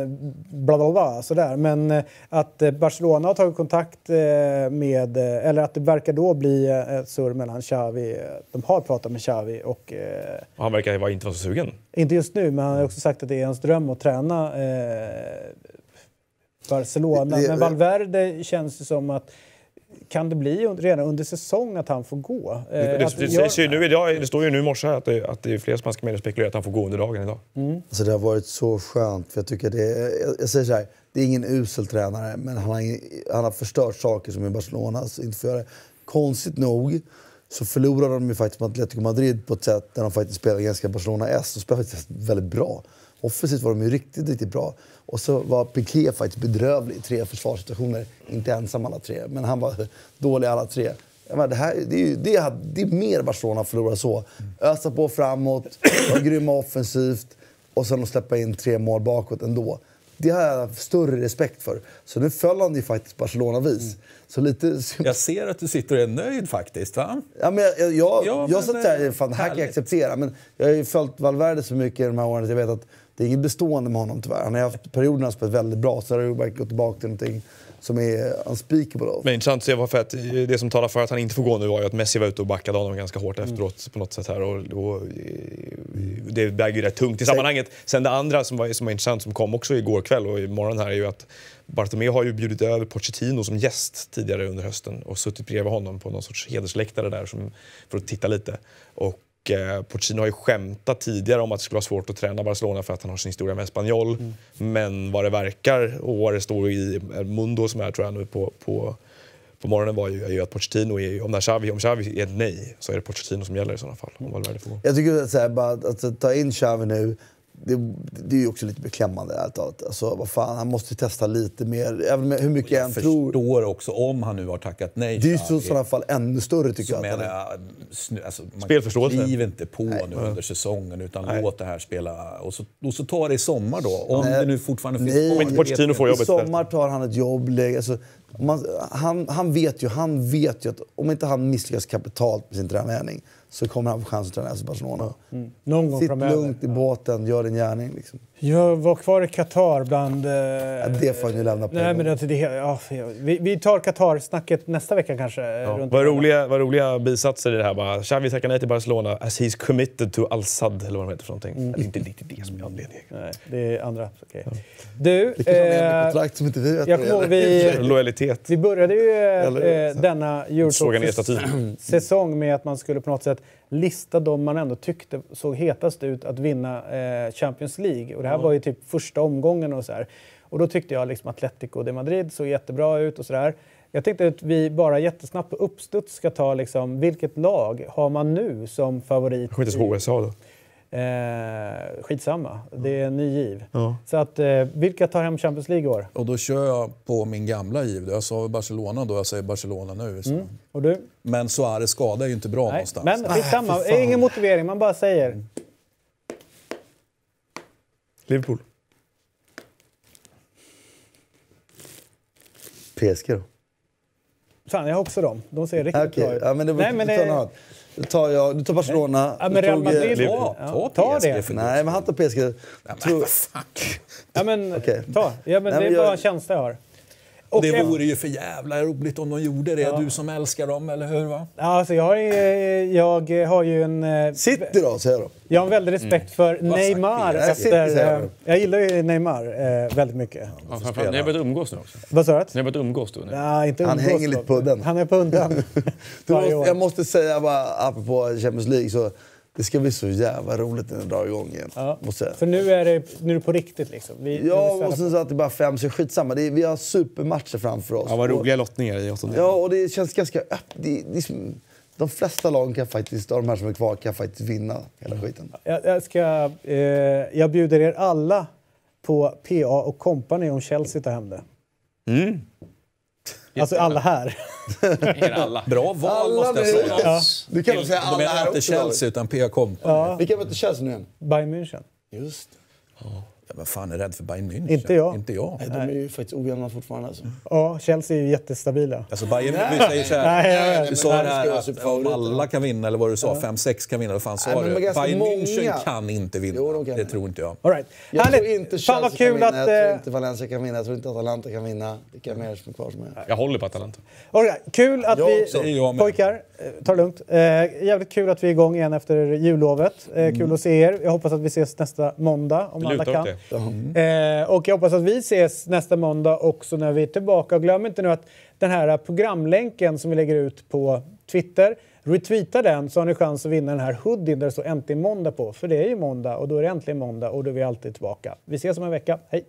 bla bla bla sådär, men eh, att eh, Barcelona har tagit kontakt eh, med, eh, eller att det verkar då bli eh, ett surr mellan Xavi, eh, de har pratat med Xavi och eh, han verkar vara inte vara så sugen. inte just nu, men han har också sagt att det är hans dröm att träna eh, Barcelona. Men Valverde känns det som att kan det bli redan under säsong att han får gå? Eh, Det, det, att det, jag- ju nu idag, det står ju nu i morse att det, att det är flera spanska medier spekulerar att han får gå under dagen idag. Alltså det har varit så skönt. För jag, tycker det är, jag, jag säger så här, det är ingen usel tränare, men han har, han har förstört saker som i Barcelona. Så inte får göra. Konstigt nog så förlorade de ju faktiskt mot Atletico Madrid på ett sätt där de faktiskt spelade ganska Barcelona-S. De spelade faktiskt väldigt bra. Offensivt var de ju riktigt, riktigt bra. Och så var Piqué faktiskt bedrövlig i tre försvarssituationer. Inte ensam alla tre, men han var dålig alla tre. Menar, det, här, det, är ju, det, är, det är mer Barcelona att förlora så. Ösa på framåt, vara grymma offensivt och sen att släppa in tre mål bakåt ändå. Det har jag större respekt för. Så nu föll han ju faktiskt Barcelona-vis. Så lite... Jag ser att du sitter och är nöjd faktiskt. Va? Ja, men jag, jag, jag, Ja, men jag satt där, fan, det här kan jag acceptera. Men jag har ju följt Valverde så mycket i de här åren att jag vet att det är inget bestående med honom tyvärr. Han har haft perioder när han spelat väldigt bra, så har det gått tillbaka till någonting som är unspeakable. Men intressant att se varför att det som talar för att han inte får gå nu var ju att Messi var ute och backade honom ganska hårt efteråt på något sätt här och, och det väger ju rätt tungt i sammanhanget. Sen det andra som var, som var intressant som kom också igår kväll och imorgon här är ju att Bartomeu har ju bjudit över Pochettino som gäst tidigare under hösten och suttit bredvid honom på någon sorts hedersläktare där som, för att titta lite. Och eh, Pochettino har ju skämtat tidigare om att det skulle vara svårt att träna Barcelona för att han har sin historia med Espanyol. Men vad det verkar, och vad det står i El Mundo som är tror jag nu på, på på morgonen var ju, är ju att Pochettino är om, Xavi, om Xavi är ett nej så är det Pochettino som gäller i sådana fall. Om Valverde får. Jag tycker att, så här, bara, att, att ta in Xavi nu, det, det är ju också lite beklämmande. Alltså, vad fan, han måste testa lite mer. Även med hur mycket jag Jag än tror. förstår också om han nu har tackat nej. Det är ju så, i sådana fall ännu större tycker så jag. att menar han är. jag, alltså, man kliv inte på nu under säsongen utan låt det här spela. Och så, och så ta det i sommar då. Om Nej. det nu fortfarande finns Nej. Om inte Pochettino får vi I jobbet sommar tar han ett jobb. Alltså, man, han, han, vet ju, han vet ju att om inte han misslyckas kapitalt med sin tränargärning så kommer han få chans att träna FC Barcelona. Någon gång Sitt framöver. lugnt i båten, gör din gärning. Liksom. Jag var kvar i Qatar bland... Eh, Ja, det får ju lämna på Nej, en men det, det, ja, vi, vi tar Qatar-snacket nästa vecka kanske. eh, runt Vad roliga, vad roliga bisatser i det här. Bara, Xavi tackar nej till Barcelona as he's committed to Al-Sad eller vad de heter för någonting. Eller inte riktigt det som är anledningen. Nej, det är andra. Okej. Du, Det med eh, kontrakt som inte vi vet jag det kommer vi, Lojalitet. vi började ju eh, Eller- eh, denna Såga ner statyn. säsong med att man skulle på något sätt lista de man ändå tyckte såg hetast ut att vinna eh, Champions League. Och det här var ju typ första omgången och så här. Och då tyckte jag liksom Atletico de Madrid såg jättebra ut och sådär. Jag tänkte att vi bara jättesnabbt på uppstuds ska ta liksom, vilket lag har man nu som favorit? Kommer inte ihåg vad jag sa då. Eh, skitsamma, det är en ny giv. Så att, eh, vilka tar hem Champions League i år? Och då kör jag på min gamla giv. Jag sa Barcelona då, jag säger Barcelona nu. Så. Och du? Men Suarez skada är ju inte bra Nej, någonstans. men skitsamma, det är ingen motivering, man bara säger. Liverpool. PSG då? Fan, jag har också dem. De ser riktigt Okej, bra ut. ja, men det Nej, men det-. Då tar jag, du tar Barcelona. Ja, men Real tog, Madrid, ja, Ta ta PSG det. Nej, men han tar PSG. Tror, Ja, men, ta. Ja, men Nej, det är men bara en känsla jag har. Och det vore ju för jävla roligt om de gjorde det. Du som älskar dem, eller hur? Va? Ja, alltså, jag, har, ju- jag har ju en... eh, City då, säger jag då. Jag har en väldig respekt för Neymar. Efter, jag eh, då. jag gillar ju Neymar eh, väldigt mycket. Ja, framförallt, ni har börjat umgås nu också. Vad sa du? Ni har börjat umgås nu. Nej, inte Han umgås hänger då. lite på udden. Han är på måste, år. jag måste säga bara, apropå Champions League, så det ska bli så jävla roligt när det drar igång igen. Ja. För nu är det, nu är det på riktigt liksom. Vi, Ja, och sen så att det är bara fem, så skitsamma. Det är, vi har supermatcher framför oss. Ja, vad roliga lottningar i åttondelen. Ja, och det känns ganska öppet. De flesta lagen kan faktiskt, av de här som är kvar, kan faktiskt vinna hela skiten. Jag, jag, ska, eh, jag bjuder er alla på PA och Company om Chelsea tar hem det. Mm. Alltså alla här. Alla. Bra val Alla måste jag säga. Ja. Du kan väl säga alla menar jag här inte? Chelsea utan PA Company. Ja, Vilka möter Chelsea nu igen? Bayern München. Just Ja, men fan är rädd för Bayern München? Inte jag. Inte jag. Nej, de är ju faktiskt ojämna fortfarande. Alltså. Ja, Chelsea är ju jättestabila. Alltså Bayern, vi säger så här, Nej, du sa det här att om alla kan vinna, eller vad du sa, 5-6 kan vinna, vad fan sa du? Bayern München kan inte vinna. Jo, de kan det tror inte jag. All right. Jag tror Härligt. inte Fan vad Chelsea kul kan att... vinna, jag tror eh, inte Valencia kan vinna, jag tror inte Atalanta kan vinna. Vilka mer som är kvar som är... Jag håller på Atalanta. All right. Kul att Jag vi... Pojkar, ta det lugnt. Eh, jävligt kul att vi är igång igen efter jullovet. Eh, Mm. Kul att se er. Jag hoppas att vi ses nästa måndag om alla kan. det. Eh, och jag hoppas att vi ses nästa måndag också när vi är tillbaka. Och glöm inte nu att den här programlänken som vi lägger ut på Twitter, retweeta den så har ni chans att vinna den här hoodien där det står äntligen måndag på. För det är ju måndag och då är det äntligen måndag och då är vi alltid tillbaka. Vi ses om en vecka. Hej!